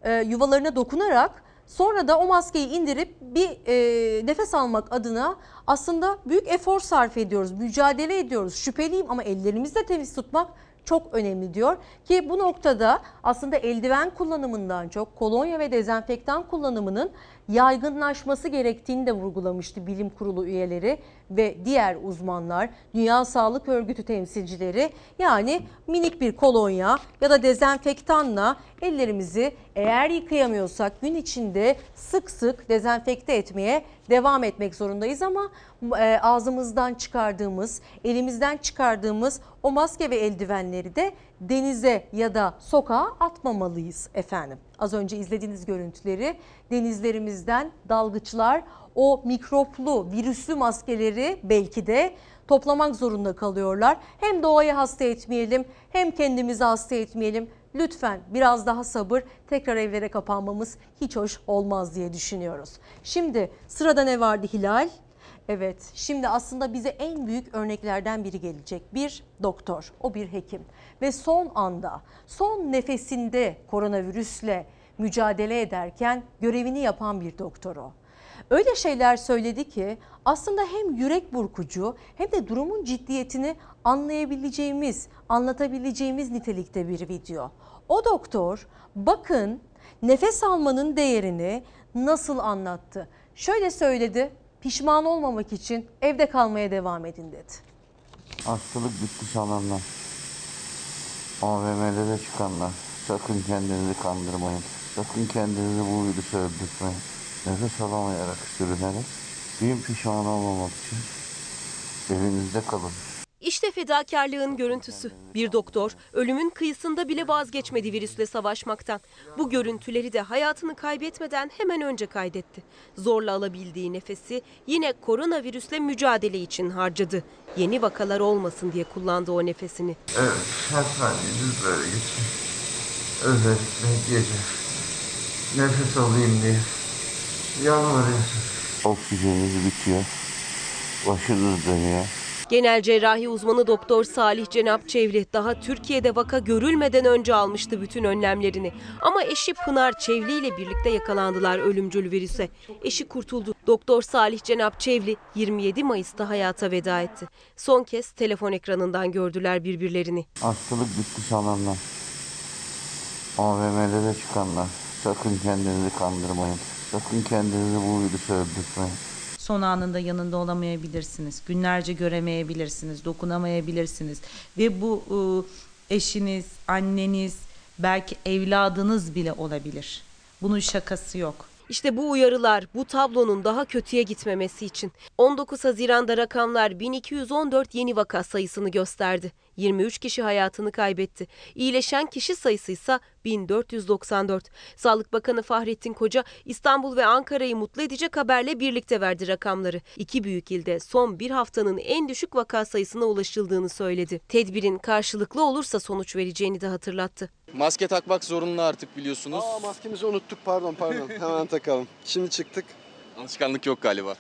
e, yuvalarına dokunarak sonra da o maskeyi indirip bir e, nefes almak adına aslında büyük efor sarf ediyoruz, mücadele ediyoruz. Şüpheliyim ama ellerimizi de temiz tutmak çok önemli diyor ki bu noktada aslında eldiven kullanımından çok kolonya ve dezenfektan kullanımının yaygınlaşması gerektiğini de vurgulamıştı bilim kurulu üyeleri ve diğer uzmanlar, Dünya Sağlık Örgütü temsilcileri. Yani minik bir kolonya ya da dezenfektanla ellerimizi eğer yıkayamıyorsak gün içinde sık sık dezenfekte etmeye devam etmek zorundayız ama e, ağzımızdan çıkardığımız, elimizden çıkardığımız o maske ve eldivenleri de denize ya da sokağa atmamalıyız efendim. Az önce izlediğiniz görüntüleri denizlerimizden dalgıçlar o mikroplu virüslü maskeleri belki de toplamak zorunda kalıyorlar. Hem doğayı hasta etmeyelim hem kendimizi hasta etmeyelim. Lütfen biraz daha sabır tekrar evlere kapanmamız hiç hoş olmaz diye düşünüyoruz. Şimdi sırada ne vardı Hilal? Evet şimdi aslında bize en büyük örneklerden biri gelecek. Bir doktor o bir hekim ve son anda son nefesinde koronavirüsle mücadele ederken görevini yapan bir doktor o. Öyle şeyler söyledi ki aslında hem yürek burkucu hem de durumun ciddiyetini anlayabileceğimiz, anlatabileceğimiz nitelikte bir video. O doktor bakın nefes almanın değerini nasıl anlattı. Şöyle söyledi, pişman olmamak için evde kalmaya devam edin dedi. Hastalık bitti sananlar. AVM'lere çıkanlar. Sakın kendinizi kandırmayın. Sakın kendinizi bu virüse öldürtmeyin. Nefes alamayarak sürünerek bin pişman olmamak için evinizde kalın. İşte fedakarlığın görüntüsü. Bir doktor ölümün kıyısında bile vazgeçmedi virüsle savaşmaktan. Bu görüntüleri de hayatını kaybetmeden hemen önce kaydetti. Zorla alabildiği nefesi yine koronavirüsle mücadele için harcadı. Yeni vakalar olmasın diye kullandı o nefesini. Evet, her saniyeniz böyle geçsin. Özellikle gece. Nefes alayım diye. Yalvarıyorsunuz. Oksijeniniz bitiyor. Başınız dönüyor. Genel cerrahi uzmanı Doktor Salih Cenap Çevli daha Türkiye'de vaka görülmeden önce almıştı bütün önlemlerini. Ama eşi Pınar Çevli ile birlikte yakalandılar ölümcül virüse. Eşi kurtuldu. Doktor Salih Cenap Çevli 27 Mayıs'ta hayata veda etti. Son kez telefon ekranından gördüler birbirlerini. Hastalık bitti sananlar. AVM'lere çıkanlar. Sakın kendinizi kandırmayın. Sakın kendinizi bu virüse öldürtmeyin. Son anında yanında olamayabilirsiniz. Günlerce göremeyebilirsiniz, dokunamayabilirsiniz. Ve bu e, eşiniz, anneniz, belki evladınız bile olabilir. Bunun şakası yok. İşte bu uyarılar bu tablonun daha kötüye gitmemesi için. 19 Haziran'da rakamlar 1214 yeni vaka sayısını gösterdi. 23 kişi hayatını kaybetti. İyileşen kişi sayısı ise 1494. Sağlık Bakanı Fahrettin Koca İstanbul ve Ankara'yı mutlu edecek haberle birlikte verdi rakamları. İki büyük ilde son bir haftanın en düşük vaka sayısına ulaşıldığını söyledi. Tedbirin karşılıklı olursa sonuç vereceğini de hatırlattı. Maske takmak zorunlu artık biliyorsunuz. Aa maskemizi unuttuk pardon pardon. (laughs) Hemen takalım. Şimdi çıktık. Alışkanlık yok galiba.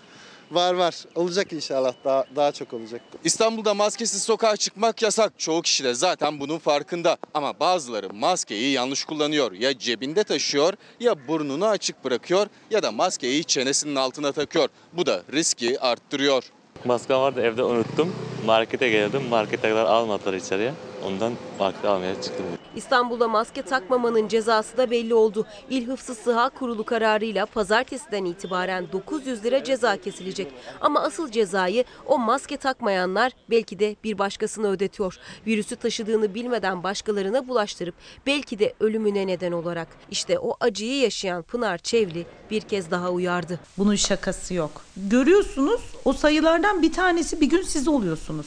Var var. Olacak inşallah. Daha daha çok olacak. İstanbul'da maskesiz sokağa çıkmak yasak. Çoğu kişi de zaten bunun farkında. Ama bazıları maskeyi yanlış kullanıyor. Ya cebinde taşıyor ya burnunu açık bırakıyor ya da maskeyi çenesinin altına takıyor. Bu da riski arttırıyor. Maskem vardı evde unuttum. Markete geldim. Markete kadar almadılar içeriye. Ondan markete almaya çıktım. İstanbul'da maske takmamanın cezası da belli oldu. İl Hıfzı Sıha Kurulu kararıyla pazartesiden itibaren 900 lira ceza kesilecek. Ama asıl cezayı o maske takmayanlar belki de bir başkasına ödetiyor. Virüsü taşıdığını bilmeden başkalarına bulaştırıp belki de ölümüne neden olarak. İşte o acıyı yaşayan Pınar Çevli bir kez daha uyardı. Bunun şakası yok. Görüyorsunuz o sayılardan bir tanesi bir gün siz oluyorsunuz.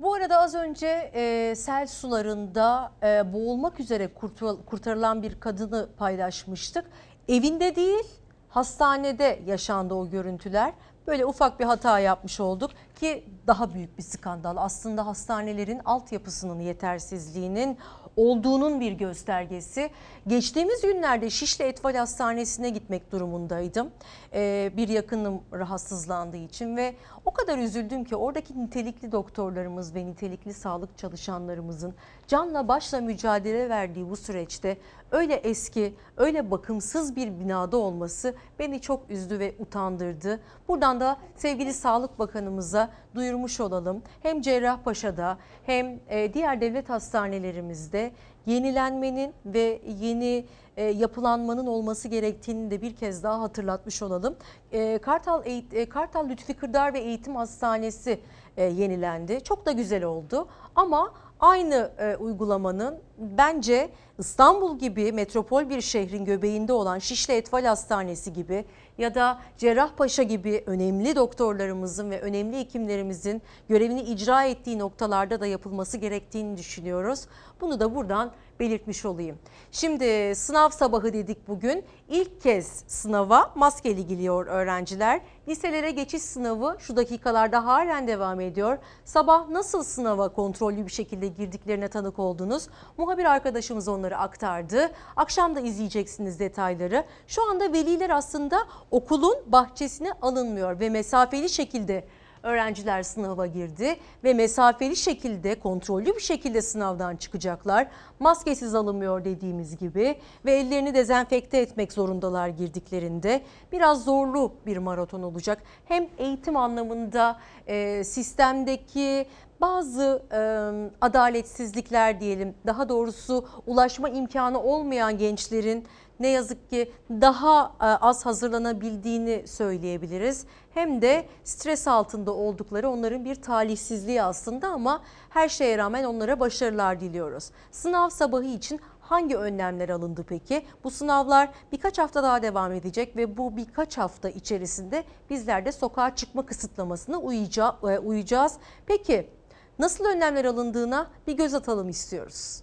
Bu arada az önce e, sel sularında e, boğulmak üzere kurtarılan bir kadını paylaşmıştık. Evinde değil hastanede yaşandı o görüntüler. Böyle ufak bir hata yapmış olduk ki daha büyük bir skandal. Aslında hastanelerin altyapısının yetersizliğinin olduğunun bir göstergesi. Geçtiğimiz günlerde Şişli Etfal Hastanesi'ne gitmek durumundaydım. Ee, bir yakınım rahatsızlandığı için ve o kadar üzüldüm ki oradaki nitelikli doktorlarımız ve nitelikli sağlık çalışanlarımızın canla başla mücadele verdiği bu süreçte öyle eski, öyle bakımsız bir binada olması beni çok üzdü ve utandırdı. Buradan da sevgili Sağlık Bakanımıza duyurmuş olalım. Hem Cerrahpaşa'da hem e, diğer devlet hastanelerimizde yenilenmenin ve yeni e, yapılanmanın olması gerektiğini de bir kez daha hatırlatmış olalım. E, Kartal Eğit- e, Kartal Lütfi Kırdar ve Eğitim Hastanesi e, yenilendi. Çok da güzel oldu ama aynı e, uygulamanın bence İstanbul gibi metropol bir şehrin göbeğinde olan Şişli Etfal Hastanesi gibi ya da Cerrahpaşa gibi önemli doktorlarımızın ve önemli hekimlerimizin görevini icra ettiği noktalarda da yapılması gerektiğini düşünüyoruz. Bunu da buradan belirtmiş olayım. Şimdi sınav sabahı dedik bugün. İlk kez sınava maskeli geliyor öğrenciler. Liselere geçiş sınavı şu dakikalarda halen devam ediyor. Sabah nasıl sınava kontrollü bir şekilde girdiklerine tanık oldunuz? Muhabir arkadaşımız onları aktardı. Akşam da izleyeceksiniz detayları. Şu anda veliler aslında okulun bahçesine alınmıyor ve mesafeli şekilde öğrenciler sınava girdi ve mesafeli şekilde kontrollü bir şekilde sınavdan çıkacaklar. Maskesiz alınmıyor dediğimiz gibi ve ellerini dezenfekte etmek zorundalar girdiklerinde. Biraz zorlu bir maraton olacak. Hem eğitim anlamında e, sistemdeki bazı e, adaletsizlikler diyelim daha doğrusu ulaşma imkanı olmayan gençlerin ne yazık ki daha e, az hazırlanabildiğini söyleyebiliriz. Hem de stres altında oldukları onların bir talihsizliği aslında ama her şeye rağmen onlara başarılar diliyoruz. Sınav sabahı için hangi önlemler alındı peki? Bu sınavlar birkaç hafta daha devam edecek ve bu birkaç hafta içerisinde bizler de sokağa çıkma kısıtlamasına e, uyacağız. Peki nasıl önlemler alındığına bir göz atalım istiyoruz.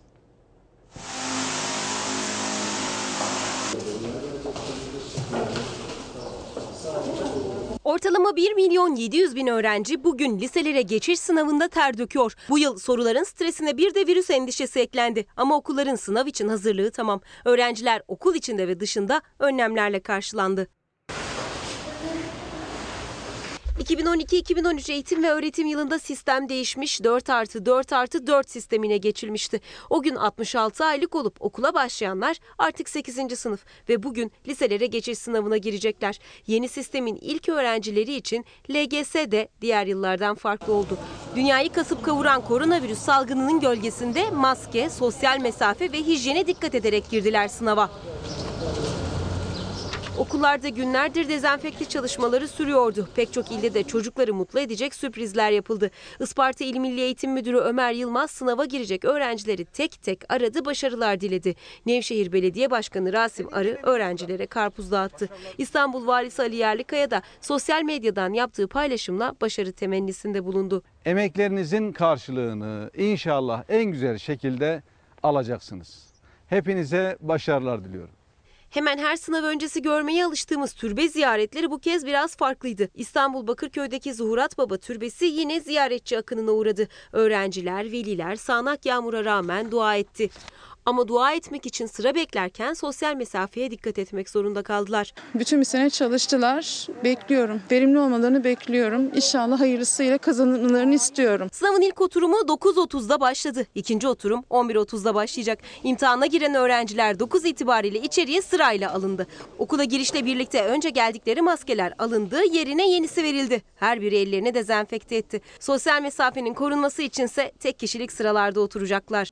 Ortalama 1 milyon 700 bin öğrenci bugün liselere geçiş sınavında ter döküyor. Bu yıl soruların stresine bir de virüs endişesi eklendi. Ama okulların sınav için hazırlığı tamam. Öğrenciler okul içinde ve dışında önlemlerle karşılandı. 2012-2013 eğitim ve öğretim yılında sistem değişmiş 4 artı 4 artı 4 sistemine geçilmişti. O gün 66 aylık olup okula başlayanlar artık 8. sınıf ve bugün liselere geçiş sınavına girecekler. Yeni sistemin ilk öğrencileri için LGS de diğer yıllardan farklı oldu. Dünyayı kasıp kavuran koronavirüs salgınının gölgesinde maske, sosyal mesafe ve hijyene dikkat ederek girdiler sınava. Okullarda günlerdir dezenfekte çalışmaları sürüyordu. Pek çok ilde de çocukları mutlu edecek sürprizler yapıldı. Isparta İl Milli Eğitim Müdürü Ömer Yılmaz sınava girecek öğrencileri tek tek aradı, başarılar diledi. Nevşehir Belediye Başkanı Rasim Arı öğrencilere karpuz dağıttı. İstanbul Valisi Ali Yerlikaya da sosyal medyadan yaptığı paylaşımla başarı temennisinde bulundu. Emeklerinizin karşılığını inşallah en güzel şekilde alacaksınız. Hepinize başarılar diliyorum. Hemen her sınav öncesi görmeye alıştığımız türbe ziyaretleri bu kez biraz farklıydı. İstanbul Bakırköy'deki Zuhurat Baba Türbesi yine ziyaretçi akınına uğradı. Öğrenciler, veliler sağanak yağmura rağmen dua etti. Ama dua etmek için sıra beklerken sosyal mesafeye dikkat etmek zorunda kaldılar. Bütün bir sene çalıştılar. Bekliyorum. Verimli olmalarını bekliyorum. İnşallah hayırlısıyla kazanmalarını istiyorum. Sınavın ilk oturumu 9.30'da başladı. İkinci oturum 11.30'da başlayacak. İmtihana giren öğrenciler 9 itibariyle içeriye sırayla alındı. Okula girişle birlikte önce geldikleri maskeler alındı, yerine yenisi verildi. Her biri ellerini dezenfekte etti. Sosyal mesafenin korunması içinse tek kişilik sıralarda oturacaklar.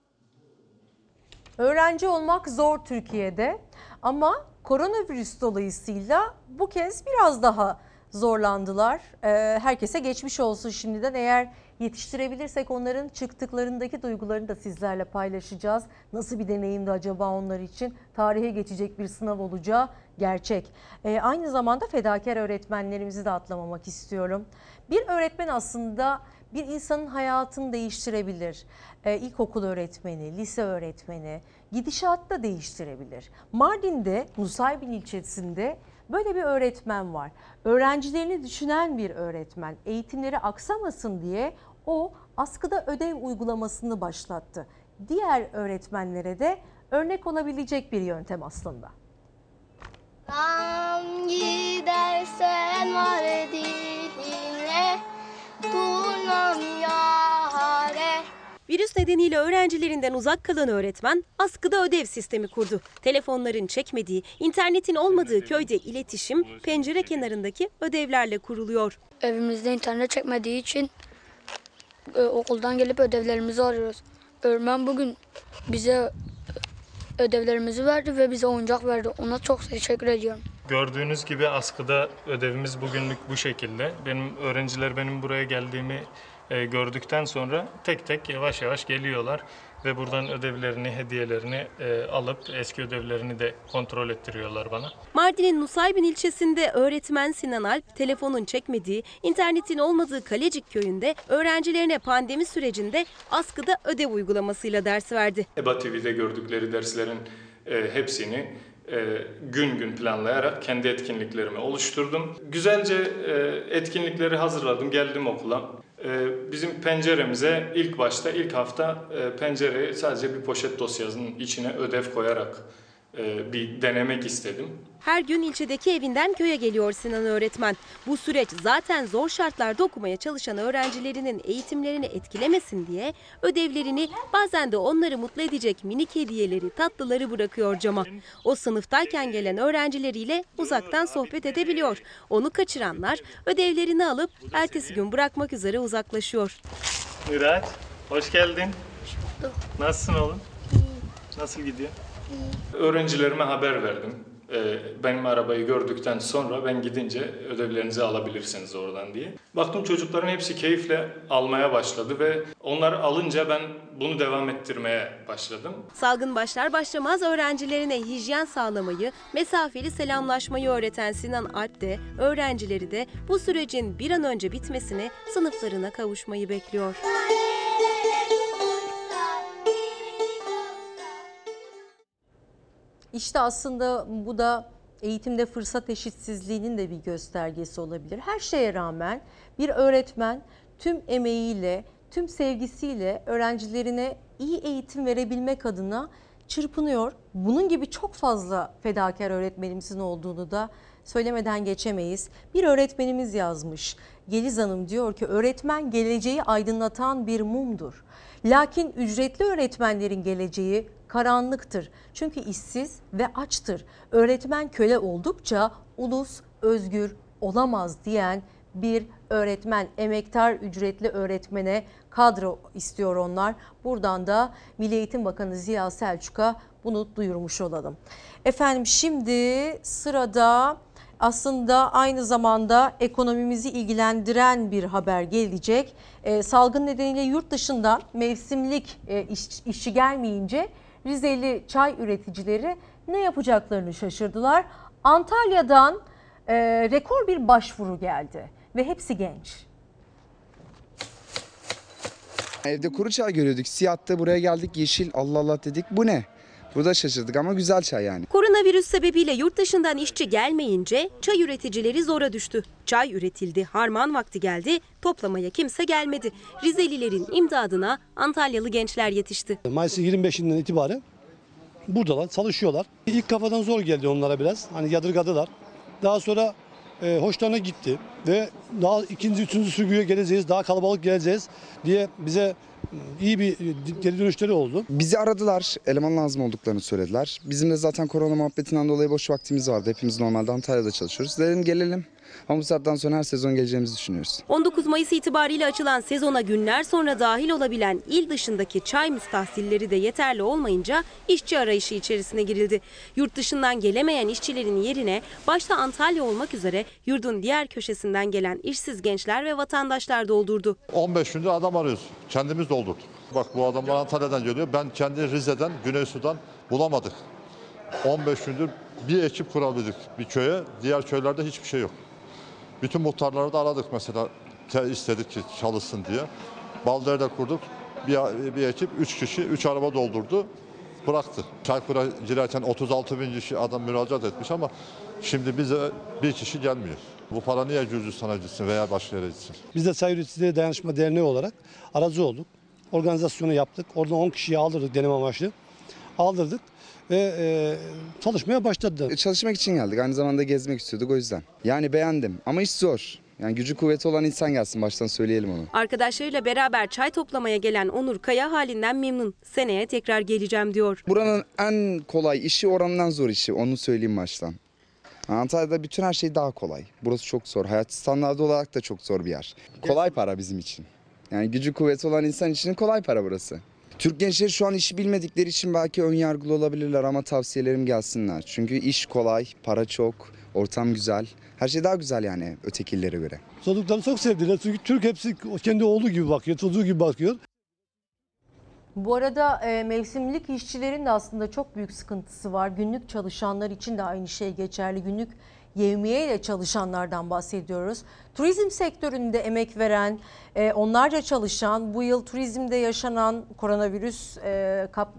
Öğrenci olmak zor Türkiye'de ama koronavirüs dolayısıyla bu kez biraz daha zorlandılar. Ee, herkese geçmiş olsun şimdiden. Eğer yetiştirebilirsek onların çıktıklarındaki duygularını da sizlerle paylaşacağız. Nasıl bir deneyimdi acaba onlar için? Tarihe geçecek bir sınav olacağı gerçek. Ee, aynı zamanda fedakar öğretmenlerimizi de atlamamak istiyorum. Bir öğretmen aslında bir insanın hayatını değiştirebilir. Ee, ilkokul öğretmeni, lise öğretmeni gidişat da değiştirebilir. Mardin'de Nusaybin ilçesinde böyle bir öğretmen var. Öğrencilerini düşünen bir öğretmen. Eğitimleri aksamasın diye o askıda ödev uygulamasını başlattı. Diğer öğretmenlere de örnek olabilecek bir yöntem aslında. Tam gidersen var yâre Virüs nedeniyle öğrencilerinden uzak kalan öğretmen askıda ödev sistemi kurdu. Telefonların çekmediği, internetin olmadığı köyde iletişim pencere kenarındaki ödevlerle kuruluyor. Evimizde internet çekmediği için e, okuldan gelip ödevlerimizi arıyoruz. Öğretmen bugün bize ödevlerimizi verdi ve bize oyuncak verdi. Ona çok teşekkür ediyorum. Gördüğünüz gibi askıda ödevimiz bugünlük bu şekilde. Benim öğrenciler benim buraya geldiğimi e, gördükten sonra tek tek yavaş yavaş geliyorlar ve buradan ödevlerini, hediyelerini e, alıp eski ödevlerini de kontrol ettiriyorlar bana. Mardin'in Nusaybin ilçesinde öğretmen Sinan Alp telefonun çekmediği, internetin olmadığı Kalecik köyünde öğrencilerine pandemi sürecinde askıda ödev uygulamasıyla ders verdi. EBA TV'de gördükleri derslerin e, hepsini e, gün gün planlayarak kendi etkinliklerimi oluşturdum. Güzelce e, etkinlikleri hazırladım, geldim okula. E, bizim penceremize ilk başta, ilk hafta e, pencereye sadece bir poşet dosyasının içine ödev koyarak bir denemek istedim. Her gün ilçedeki evinden köye geliyor Sinan öğretmen. Bu süreç zaten zor şartlarda okumaya çalışan öğrencilerinin eğitimlerini etkilemesin diye ödevlerini bazen de onları mutlu edecek minik hediyeleri, tatlıları bırakıyor cama. O sınıftayken gelen öğrencileriyle uzaktan sohbet edebiliyor. Onu kaçıranlar ödevlerini alıp ertesi gün bırakmak üzere uzaklaşıyor. Miraç, hoş geldin. Nasılsın oğlum? Nasıl gidiyor? Öğrencilerime haber verdim. Ee, benim arabayı gördükten sonra ben gidince ödevlerinizi alabilirsiniz oradan diye. Baktım çocukların hepsi keyifle almaya başladı ve onları alınca ben bunu devam ettirmeye başladım. Salgın başlar başlamaz öğrencilerine hijyen sağlamayı, mesafeli selamlaşmayı öğreten Sinan Alp de öğrencileri de bu sürecin bir an önce bitmesini, sınıflarına kavuşmayı bekliyor. İşte aslında bu da eğitimde fırsat eşitsizliğinin de bir göstergesi olabilir. Her şeye rağmen bir öğretmen tüm emeğiyle, tüm sevgisiyle öğrencilerine iyi eğitim verebilmek adına çırpınıyor. Bunun gibi çok fazla fedakar öğretmenimizin olduğunu da söylemeden geçemeyiz. Bir öğretmenimiz yazmış. Geliz Hanım diyor ki öğretmen geleceği aydınlatan bir mumdur. Lakin ücretli öğretmenlerin geleceği karanlıktır. Çünkü işsiz ve açtır. Öğretmen köle oldukça ulus özgür olamaz diyen bir öğretmen, emektar ücretli öğretmene kadro istiyor onlar. Buradan da Milli Eğitim Bakanı Ziya Selçuk'a bunu duyurmuş olalım. Efendim şimdi sırada aslında aynı zamanda ekonomimizi ilgilendiren bir haber gelecek. Ee, salgın nedeniyle yurt dışından mevsimlik e, iş, işçi gelmeyince Rizeli çay üreticileri ne yapacaklarını şaşırdılar. Antalya'dan e, rekor bir başvuru geldi ve hepsi genç. Evde kuru çay görüyorduk. Siyahtı buraya geldik yeşil Allah Allah dedik. Bu ne? Burada şaşırdık ama güzel çay yani. Koronavirüs sebebiyle yurt dışından işçi gelmeyince çay üreticileri zora düştü. Çay üretildi, harman vakti geldi, toplamaya kimse gelmedi. Rizelilerin imdadına Antalyalı gençler yetişti. Mayıs'ın 25'inden itibaren buradalar, çalışıyorlar. İlk kafadan zor geldi onlara biraz. Hani yadırgadılar. Daha sonra e, hoşlarına gitti ve daha ikinci, üçüncü sürgüye geleceğiz, daha kalabalık geleceğiz diye bize iyi bir geri dönüşleri oldu. Bizi aradılar. Eleman lazım olduklarını söylediler. Bizim de zaten korona muhabbetinden dolayı boş vaktimiz vardı. Hepimiz normalde Antalya'da çalışıyoruz. Dedim gelelim. Ama bu saatten sonra her sezon geleceğimizi düşünüyoruz. 19 Mayıs itibariyle açılan sezona günler sonra dahil olabilen il dışındaki çay müstahsilleri de yeterli olmayınca işçi arayışı içerisine girildi. Yurt dışından gelemeyen işçilerin yerine başta Antalya olmak üzere yurdun diğer köşesinden gelen işsiz gençler ve vatandaşlar doldurdu. 15 gündür adam arıyoruz. Kendimiz doldurduk. Bak bu adamlar Antalya'dan geliyor. Ben kendi Rize'den, Güney Su'dan bulamadık. 15 gündür bir ekip kurabildik bir köye. Diğer köylerde hiçbir şey yok. Bütün muhtarları da aradık mesela te- istedik ki çalışsın diye. Baldere'de kurduk. Bir, bir ekip 3 kişi 3 araba doldurdu. Bıraktı. Çaykur'a girerken 36 bin kişi adam müracaat etmiş ama şimdi bize bir kişi gelmiyor. Bu para niye Gürcistan'a gitsin veya başka yere gitsin? Biz de Çay Üreticileri Dayanışma Derneği olarak aracı olduk. Organizasyonu yaptık. Oradan 10 kişiyi aldırdık deneme amaçlı. Aldırdık ve e, çalışmaya başladı. Çalışmak için geldik. Aynı zamanda gezmek istiyorduk o yüzden. Yani beğendim ama iş zor. Yani gücü kuvveti olan insan gelsin baştan söyleyelim onu. Arkadaşlarıyla beraber çay toplamaya gelen Onur Kaya halinden memnun. Seneye tekrar geleceğim diyor. Buranın en kolay işi oranın en zor işi. Onu söyleyeyim baştan. Antalya'da bütün her şey daha kolay. Burası çok zor. Hayat standartı olarak da çok zor bir yer. Kolay para bizim için. Yani gücü kuvveti olan insan için kolay para burası. Türk gençleri şu an işi bilmedikleri için belki ön yargılı olabilirler ama tavsiyelerim gelsinler. Çünkü iş kolay, para çok, Ortam güzel. Her şey daha güzel yani ötekilere göre. Çocukları çok sevdiler çünkü Türk hepsi kendi oğlu gibi bakıyor, çocuğu gibi bakıyor. Bu arada e, mevsimlik işçilerin de aslında çok büyük sıkıntısı var. Günlük çalışanlar için de aynı şey geçerli. Günlük yevmiye ile çalışanlardan bahsediyoruz. Turizm sektöründe emek veren, e, onlarca çalışan, bu yıl turizmde yaşanan koronavirüs e, kap,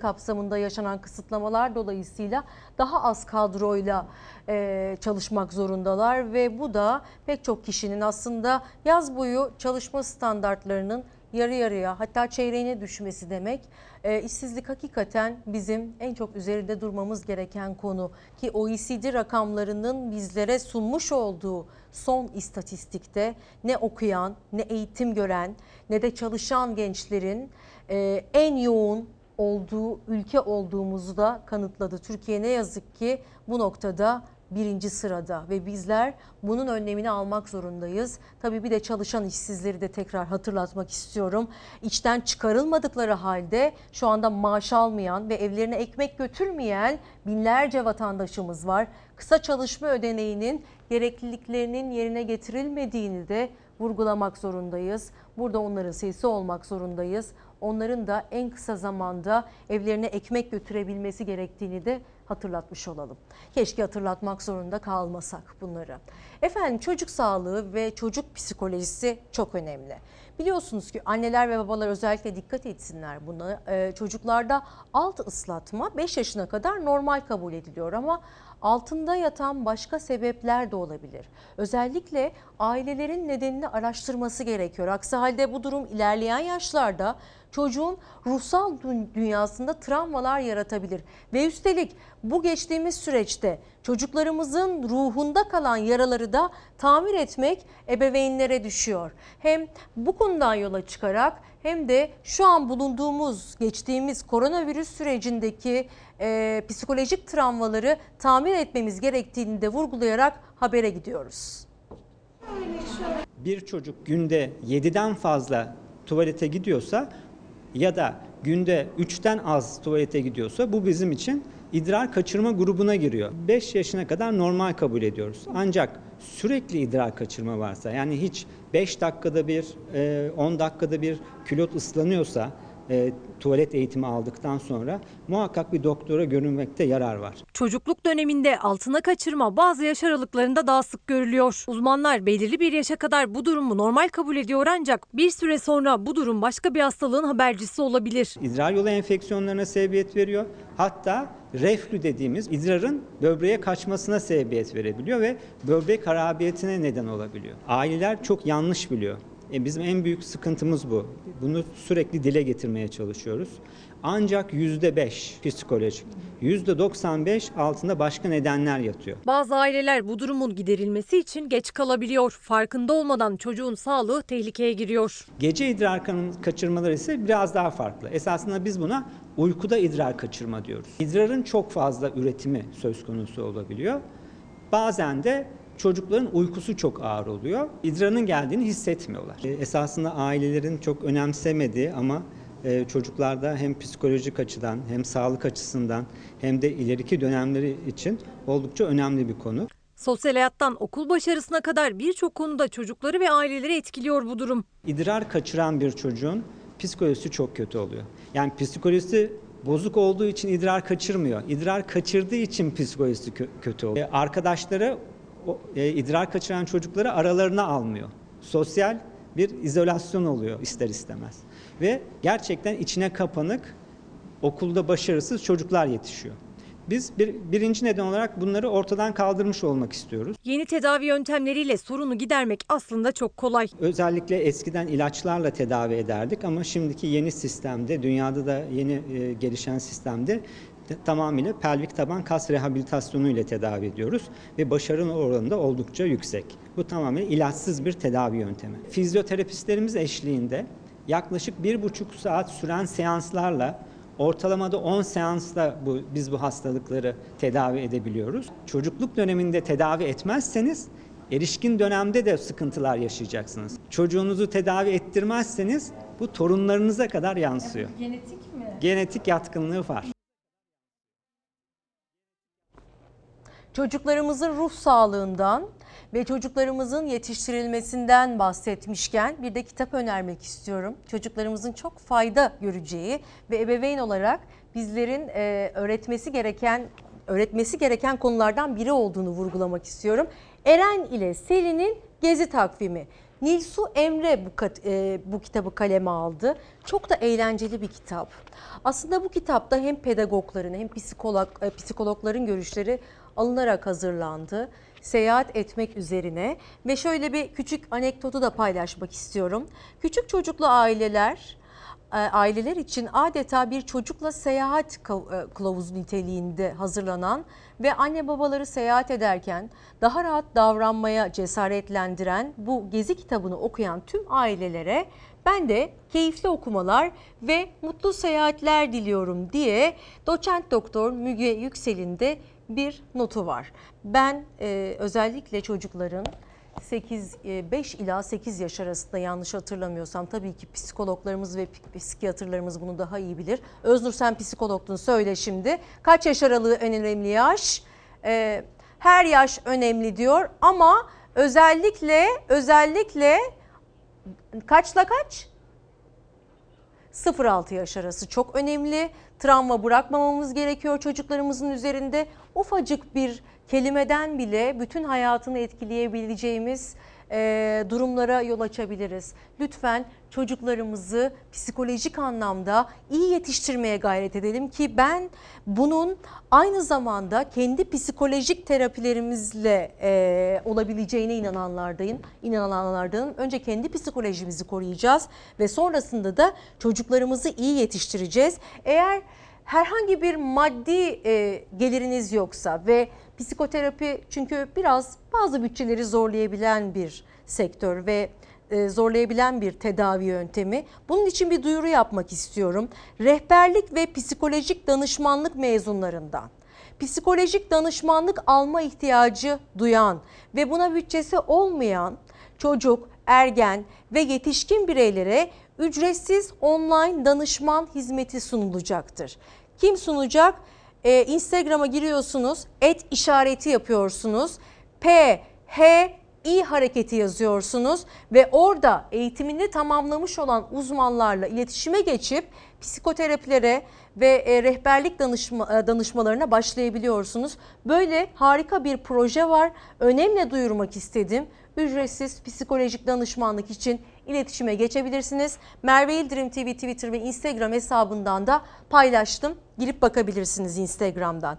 kapsamında yaşanan kısıtlamalar dolayısıyla daha az kadroyla e, çalışmak zorundalar ve bu da pek çok kişinin aslında yaz boyu çalışma standartlarının yarı yarıya hatta çeyreğine düşmesi demek. E, işsizlik hakikaten bizim en çok üzerinde durmamız gereken konu ki OECD rakamlarının bizlere sunmuş olduğu son istatistikte ne okuyan ne eğitim gören ne de çalışan gençlerin e, en yoğun olduğu ülke olduğumuzu da kanıtladı. Türkiye ne yazık ki bu noktada birinci sırada ve bizler bunun önlemini almak zorundayız. Tabii bir de çalışan işsizleri de tekrar hatırlatmak istiyorum. İçten çıkarılmadıkları halde şu anda maaş almayan ve evlerine ekmek götürmeyen binlerce vatandaşımız var. Kısa çalışma ödeneğinin gerekliliklerinin yerine getirilmediğini de vurgulamak zorundayız. Burada onların sesi olmak zorundayız. Onların da en kısa zamanda evlerine ekmek götürebilmesi gerektiğini de hatırlatmış olalım. Keşke hatırlatmak zorunda kalmasak bunları. Efendim çocuk sağlığı ve çocuk psikolojisi çok önemli. Biliyorsunuz ki anneler ve babalar özellikle dikkat etsinler buna. Ee, çocuklarda alt ıslatma 5 yaşına kadar normal kabul ediliyor ama altında yatan başka sebepler de olabilir. Özellikle ailelerin nedenini araştırması gerekiyor. Aksi halde bu durum ilerleyen yaşlarda çocuğun ruhsal dünyasında travmalar yaratabilir. Ve üstelik bu geçtiğimiz süreçte çocuklarımızın ruhunda kalan yaraları da tamir etmek ebeveynlere düşüyor. Hem bu konudan yola çıkarak hem de şu an bulunduğumuz geçtiğimiz koronavirüs sürecindeki e, psikolojik travmaları tamir etmemiz gerektiğini de vurgulayarak habere gidiyoruz. Bir çocuk günde 7'den fazla tuvalete gidiyorsa ya da günde 3'ten az tuvalete gidiyorsa bu bizim için idrar kaçırma grubuna giriyor. 5 yaşına kadar normal kabul ediyoruz. Ancak sürekli idrar kaçırma varsa yani hiç 5 dakikada bir, 10 dakikada bir külot ıslanıyorsa e, tuvalet eğitimi aldıktan sonra muhakkak bir doktora görünmekte yarar var. Çocukluk döneminde altına kaçırma bazı yaş aralıklarında daha sık görülüyor. Uzmanlar belirli bir yaşa kadar bu durumu normal kabul ediyor ancak bir süre sonra bu durum başka bir hastalığın habercisi olabilir. İdrar yolu enfeksiyonlarına sebebiyet veriyor. Hatta reflü dediğimiz idrarın böbreğe kaçmasına sebebiyet verebiliyor ve böbrek harabiyetine neden olabiliyor. Aileler çok yanlış biliyor. E bizim en büyük sıkıntımız bu. Bunu sürekli dile getirmeye çalışıyoruz. Ancak %5 psikolojik, %95 altında başka nedenler yatıyor. Bazı aileler bu durumun giderilmesi için geç kalabiliyor. Farkında olmadan çocuğun sağlığı tehlikeye giriyor. Gece idrar kaçırmaları ise biraz daha farklı. Esasında biz buna uykuda idrar kaçırma diyoruz. İdrarın çok fazla üretimi söz konusu olabiliyor. Bazen de çocukların uykusu çok ağır oluyor. İdrarın geldiğini hissetmiyorlar. E, esasında ailelerin çok önemsemediği ama e, çocuklarda hem psikolojik açıdan hem sağlık açısından hem de ileriki dönemleri için oldukça önemli bir konu. Sosyal hayattan okul başarısına kadar birçok konuda çocukları ve aileleri etkiliyor bu durum. İdrar kaçıran bir çocuğun psikolojisi çok kötü oluyor. Yani psikolojisi bozuk olduğu için idrar kaçırmıyor. İdrar kaçırdığı için psikolojisi kötü oluyor. E, arkadaşları e, idrar kaçıran çocukları aralarına almıyor. Sosyal bir izolasyon oluyor ister istemez. Ve gerçekten içine kapanık, okulda başarısız çocuklar yetişiyor. Biz bir, birinci neden olarak bunları ortadan kaldırmış olmak istiyoruz. Yeni tedavi yöntemleriyle sorunu gidermek aslında çok kolay. Özellikle eskiden ilaçlarla tedavi ederdik ama şimdiki yeni sistemde, dünyada da yeni e, gelişen sistemde tamamıyla pelvik taban kas rehabilitasyonu ile tedavi ediyoruz ve başarı oranı da oldukça yüksek. Bu tamamen ilaçsız bir tedavi yöntemi. Fizyoterapistlerimiz eşliğinde yaklaşık bir buçuk saat süren seanslarla ortalamada 10 seansla bu, biz bu hastalıkları tedavi edebiliyoruz. Çocukluk döneminde tedavi etmezseniz erişkin dönemde de sıkıntılar yaşayacaksınız. Çocuğunuzu tedavi ettirmezseniz bu torunlarınıza kadar yansıyor. Genetik mi? Genetik yatkınlığı var. Çocuklarımızın ruh sağlığından ve çocuklarımızın yetiştirilmesinden bahsetmişken bir de kitap önermek istiyorum. Çocuklarımızın çok fayda göreceği ve ebeveyn olarak bizlerin e, öğretmesi gereken öğretmesi gereken konulardan biri olduğunu vurgulamak istiyorum. Eren ile Selin'in gezi takvimi. Nilsu Emre bu, kat- e, bu kitabı kaleme aldı. Çok da eğlenceli bir kitap. Aslında bu kitapta hem pedagogların hem psikolog, e, psikologların görüşleri alınarak hazırlandı. Seyahat etmek üzerine ve şöyle bir küçük anekdotu da paylaşmak istiyorum. Küçük çocuklu aileler e, aileler için adeta bir çocukla seyahat e, kılavuzu niteliğinde hazırlanan ve anne babaları seyahat ederken daha rahat davranmaya cesaretlendiren bu gezi kitabını okuyan tüm ailelere ben de keyifli okumalar ve mutlu seyahatler diliyorum diye doçent doktor Müge Yüksel'in de bir notu var. Ben e, özellikle çocukların 8 5 ila 8 yaş arasında yanlış hatırlamıyorsam tabii ki psikologlarımız ve psikiyatrlarımız bunu daha iyi bilir. Öznur sen psikologdun söyle şimdi. Kaç yaş aralığı önemli yaş? Ee, her yaş önemli diyor ama özellikle özellikle kaçla kaç? 0-6 yaş arası çok önemli. Travma bırakmamamız gerekiyor çocuklarımızın üzerinde. Ufacık bir kelimeden bile bütün hayatını etkileyebileceğimiz e, durumlara yol açabiliriz. Lütfen çocuklarımızı psikolojik anlamda iyi yetiştirmeye gayret edelim ki ben bunun aynı zamanda kendi psikolojik terapilerimizle e, olabileceğine inananlardayım. İnananlardanım. Önce kendi psikolojimizi koruyacağız ve sonrasında da çocuklarımızı iyi yetiştireceğiz. Eğer herhangi bir maddi e, geliriniz yoksa ve psikoterapi çünkü biraz bazı bütçeleri zorlayabilen bir sektör ve zorlayabilen bir tedavi yöntemi. Bunun için bir duyuru yapmak istiyorum. Rehberlik ve psikolojik danışmanlık mezunlarından psikolojik danışmanlık alma ihtiyacı duyan ve buna bütçesi olmayan çocuk, ergen ve yetişkin bireylere ücretsiz online danışman hizmeti sunulacaktır. Kim sunacak? Ee, Instagram'a giriyorsunuz, et işareti yapıyorsunuz. P, H, İ hareketi yazıyorsunuz ve orada eğitimini tamamlamış olan uzmanlarla iletişime geçip psikoterapilere ve e, rehberlik danışma, e, danışmalarına başlayabiliyorsunuz. Böyle harika bir proje var. Önemli duyurmak istedim. Ücretsiz psikolojik danışmanlık için iletişime geçebilirsiniz. Merve İldirim TV Twitter ve Instagram hesabından da paylaştım. Girip bakabilirsiniz Instagram'dan.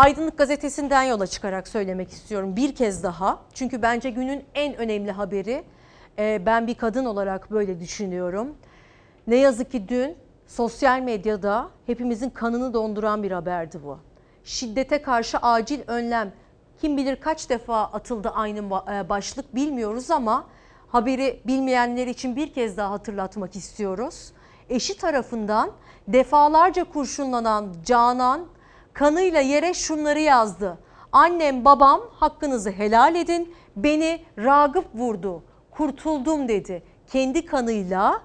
Aydınlık Gazetesi'nden yola çıkarak söylemek istiyorum bir kez daha. Çünkü bence günün en önemli haberi. Ee, ben bir kadın olarak böyle düşünüyorum. Ne yazık ki dün sosyal medyada hepimizin kanını donduran bir haberdi bu. Şiddete karşı acil önlem kim bilir kaç defa atıldı aynı e, başlık bilmiyoruz ama haberi bilmeyenler için bir kez daha hatırlatmak istiyoruz. Eşi tarafından defalarca kurşunlanan Canan kanıyla yere şunları yazdı. Annem babam hakkınızı helal edin beni Ragıp vurdu kurtuldum dedi. Kendi kanıyla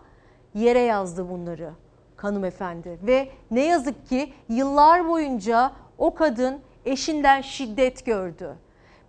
yere yazdı bunları hanımefendi ve ne yazık ki yıllar boyunca o kadın eşinden şiddet gördü.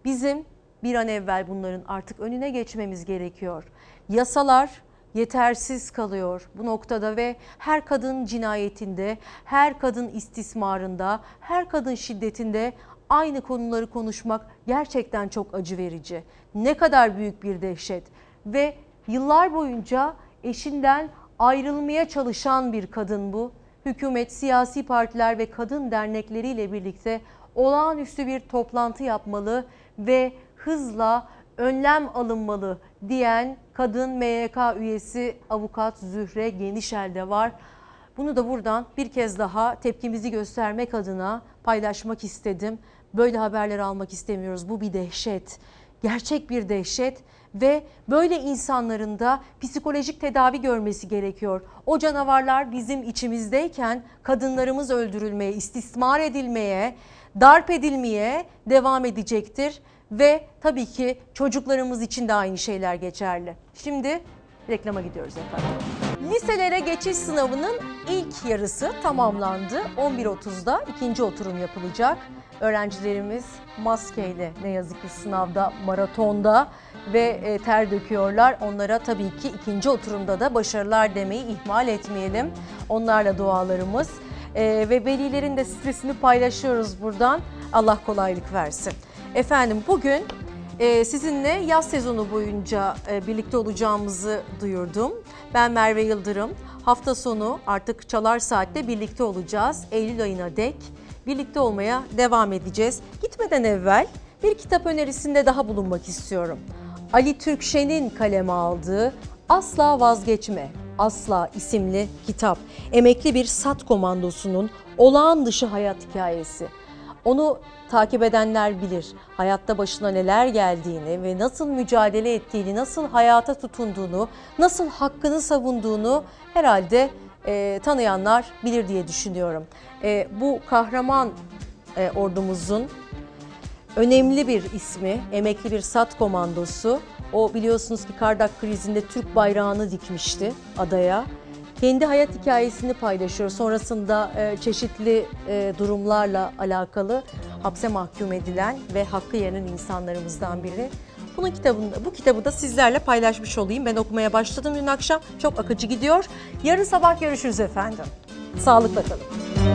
Bizim bir an evvel bunların artık önüne geçmemiz gerekiyor. Yasalar yetersiz kalıyor bu noktada ve her kadın cinayetinde, her kadın istismarında, her kadın şiddetinde aynı konuları konuşmak gerçekten çok acı verici. Ne kadar büyük bir dehşet ve yıllar boyunca eşinden ayrılmaya çalışan bir kadın bu. Hükümet, siyasi partiler ve kadın dernekleriyle birlikte olağanüstü bir toplantı yapmalı ve hızla önlem alınmalı diyen kadın MYK üyesi avukat Zühre Genişel de var. Bunu da buradan bir kez daha tepkimizi göstermek adına paylaşmak istedim. Böyle haberler almak istemiyoruz. Bu bir dehşet. Gerçek bir dehşet ve böyle insanların da psikolojik tedavi görmesi gerekiyor. O canavarlar bizim içimizdeyken kadınlarımız öldürülmeye, istismar edilmeye, darp edilmeye devam edecektir ve tabii ki çocuklarımız için de aynı şeyler geçerli. Şimdi reklama gidiyoruz efendim. Liselere geçiş sınavının ilk yarısı tamamlandı. 11.30'da ikinci oturum yapılacak. Öğrencilerimiz maskeyle ne yazık ki sınavda, maratonda ve e, ter döküyorlar. Onlara tabii ki ikinci oturumda da başarılar demeyi ihmal etmeyelim. Onlarla dualarımız e, ve velilerin de stresini paylaşıyoruz buradan. Allah kolaylık versin. Efendim bugün ee, sizinle yaz sezonu boyunca e, birlikte olacağımızı duyurdum. Ben Merve Yıldırım. Hafta sonu artık Çalar Saat'te birlikte olacağız. Eylül ayına dek birlikte olmaya devam edeceğiz. Gitmeden evvel bir kitap önerisinde daha bulunmak istiyorum. Ali Türkşen'in kaleme aldığı Asla Vazgeçme, Asla isimli kitap. Emekli bir SAT komandosunun olağan dışı hayat hikayesi. Onu takip edenler bilir. Hayatta başına neler geldiğini ve nasıl mücadele ettiğini, nasıl hayata tutunduğunu, nasıl hakkını savunduğunu herhalde e, tanıyanlar bilir diye düşünüyorum. E, bu kahraman e, ordumuzun önemli bir ismi, emekli bir SAT komandosu. O biliyorsunuz ki Kardak krizinde Türk bayrağını dikmişti adaya. Kendi hayat hikayesini paylaşıyor. Sonrasında e, çeşitli e, durumlarla alakalı hapse mahkum edilen ve hakkı yenen insanlarımızdan biri. Bunun kitabında, bu kitabı da sizlerle paylaşmış olayım. Ben okumaya başladım dün akşam. Çok akıcı gidiyor. Yarın sabah görüşürüz efendim. Sağlıkla kalın.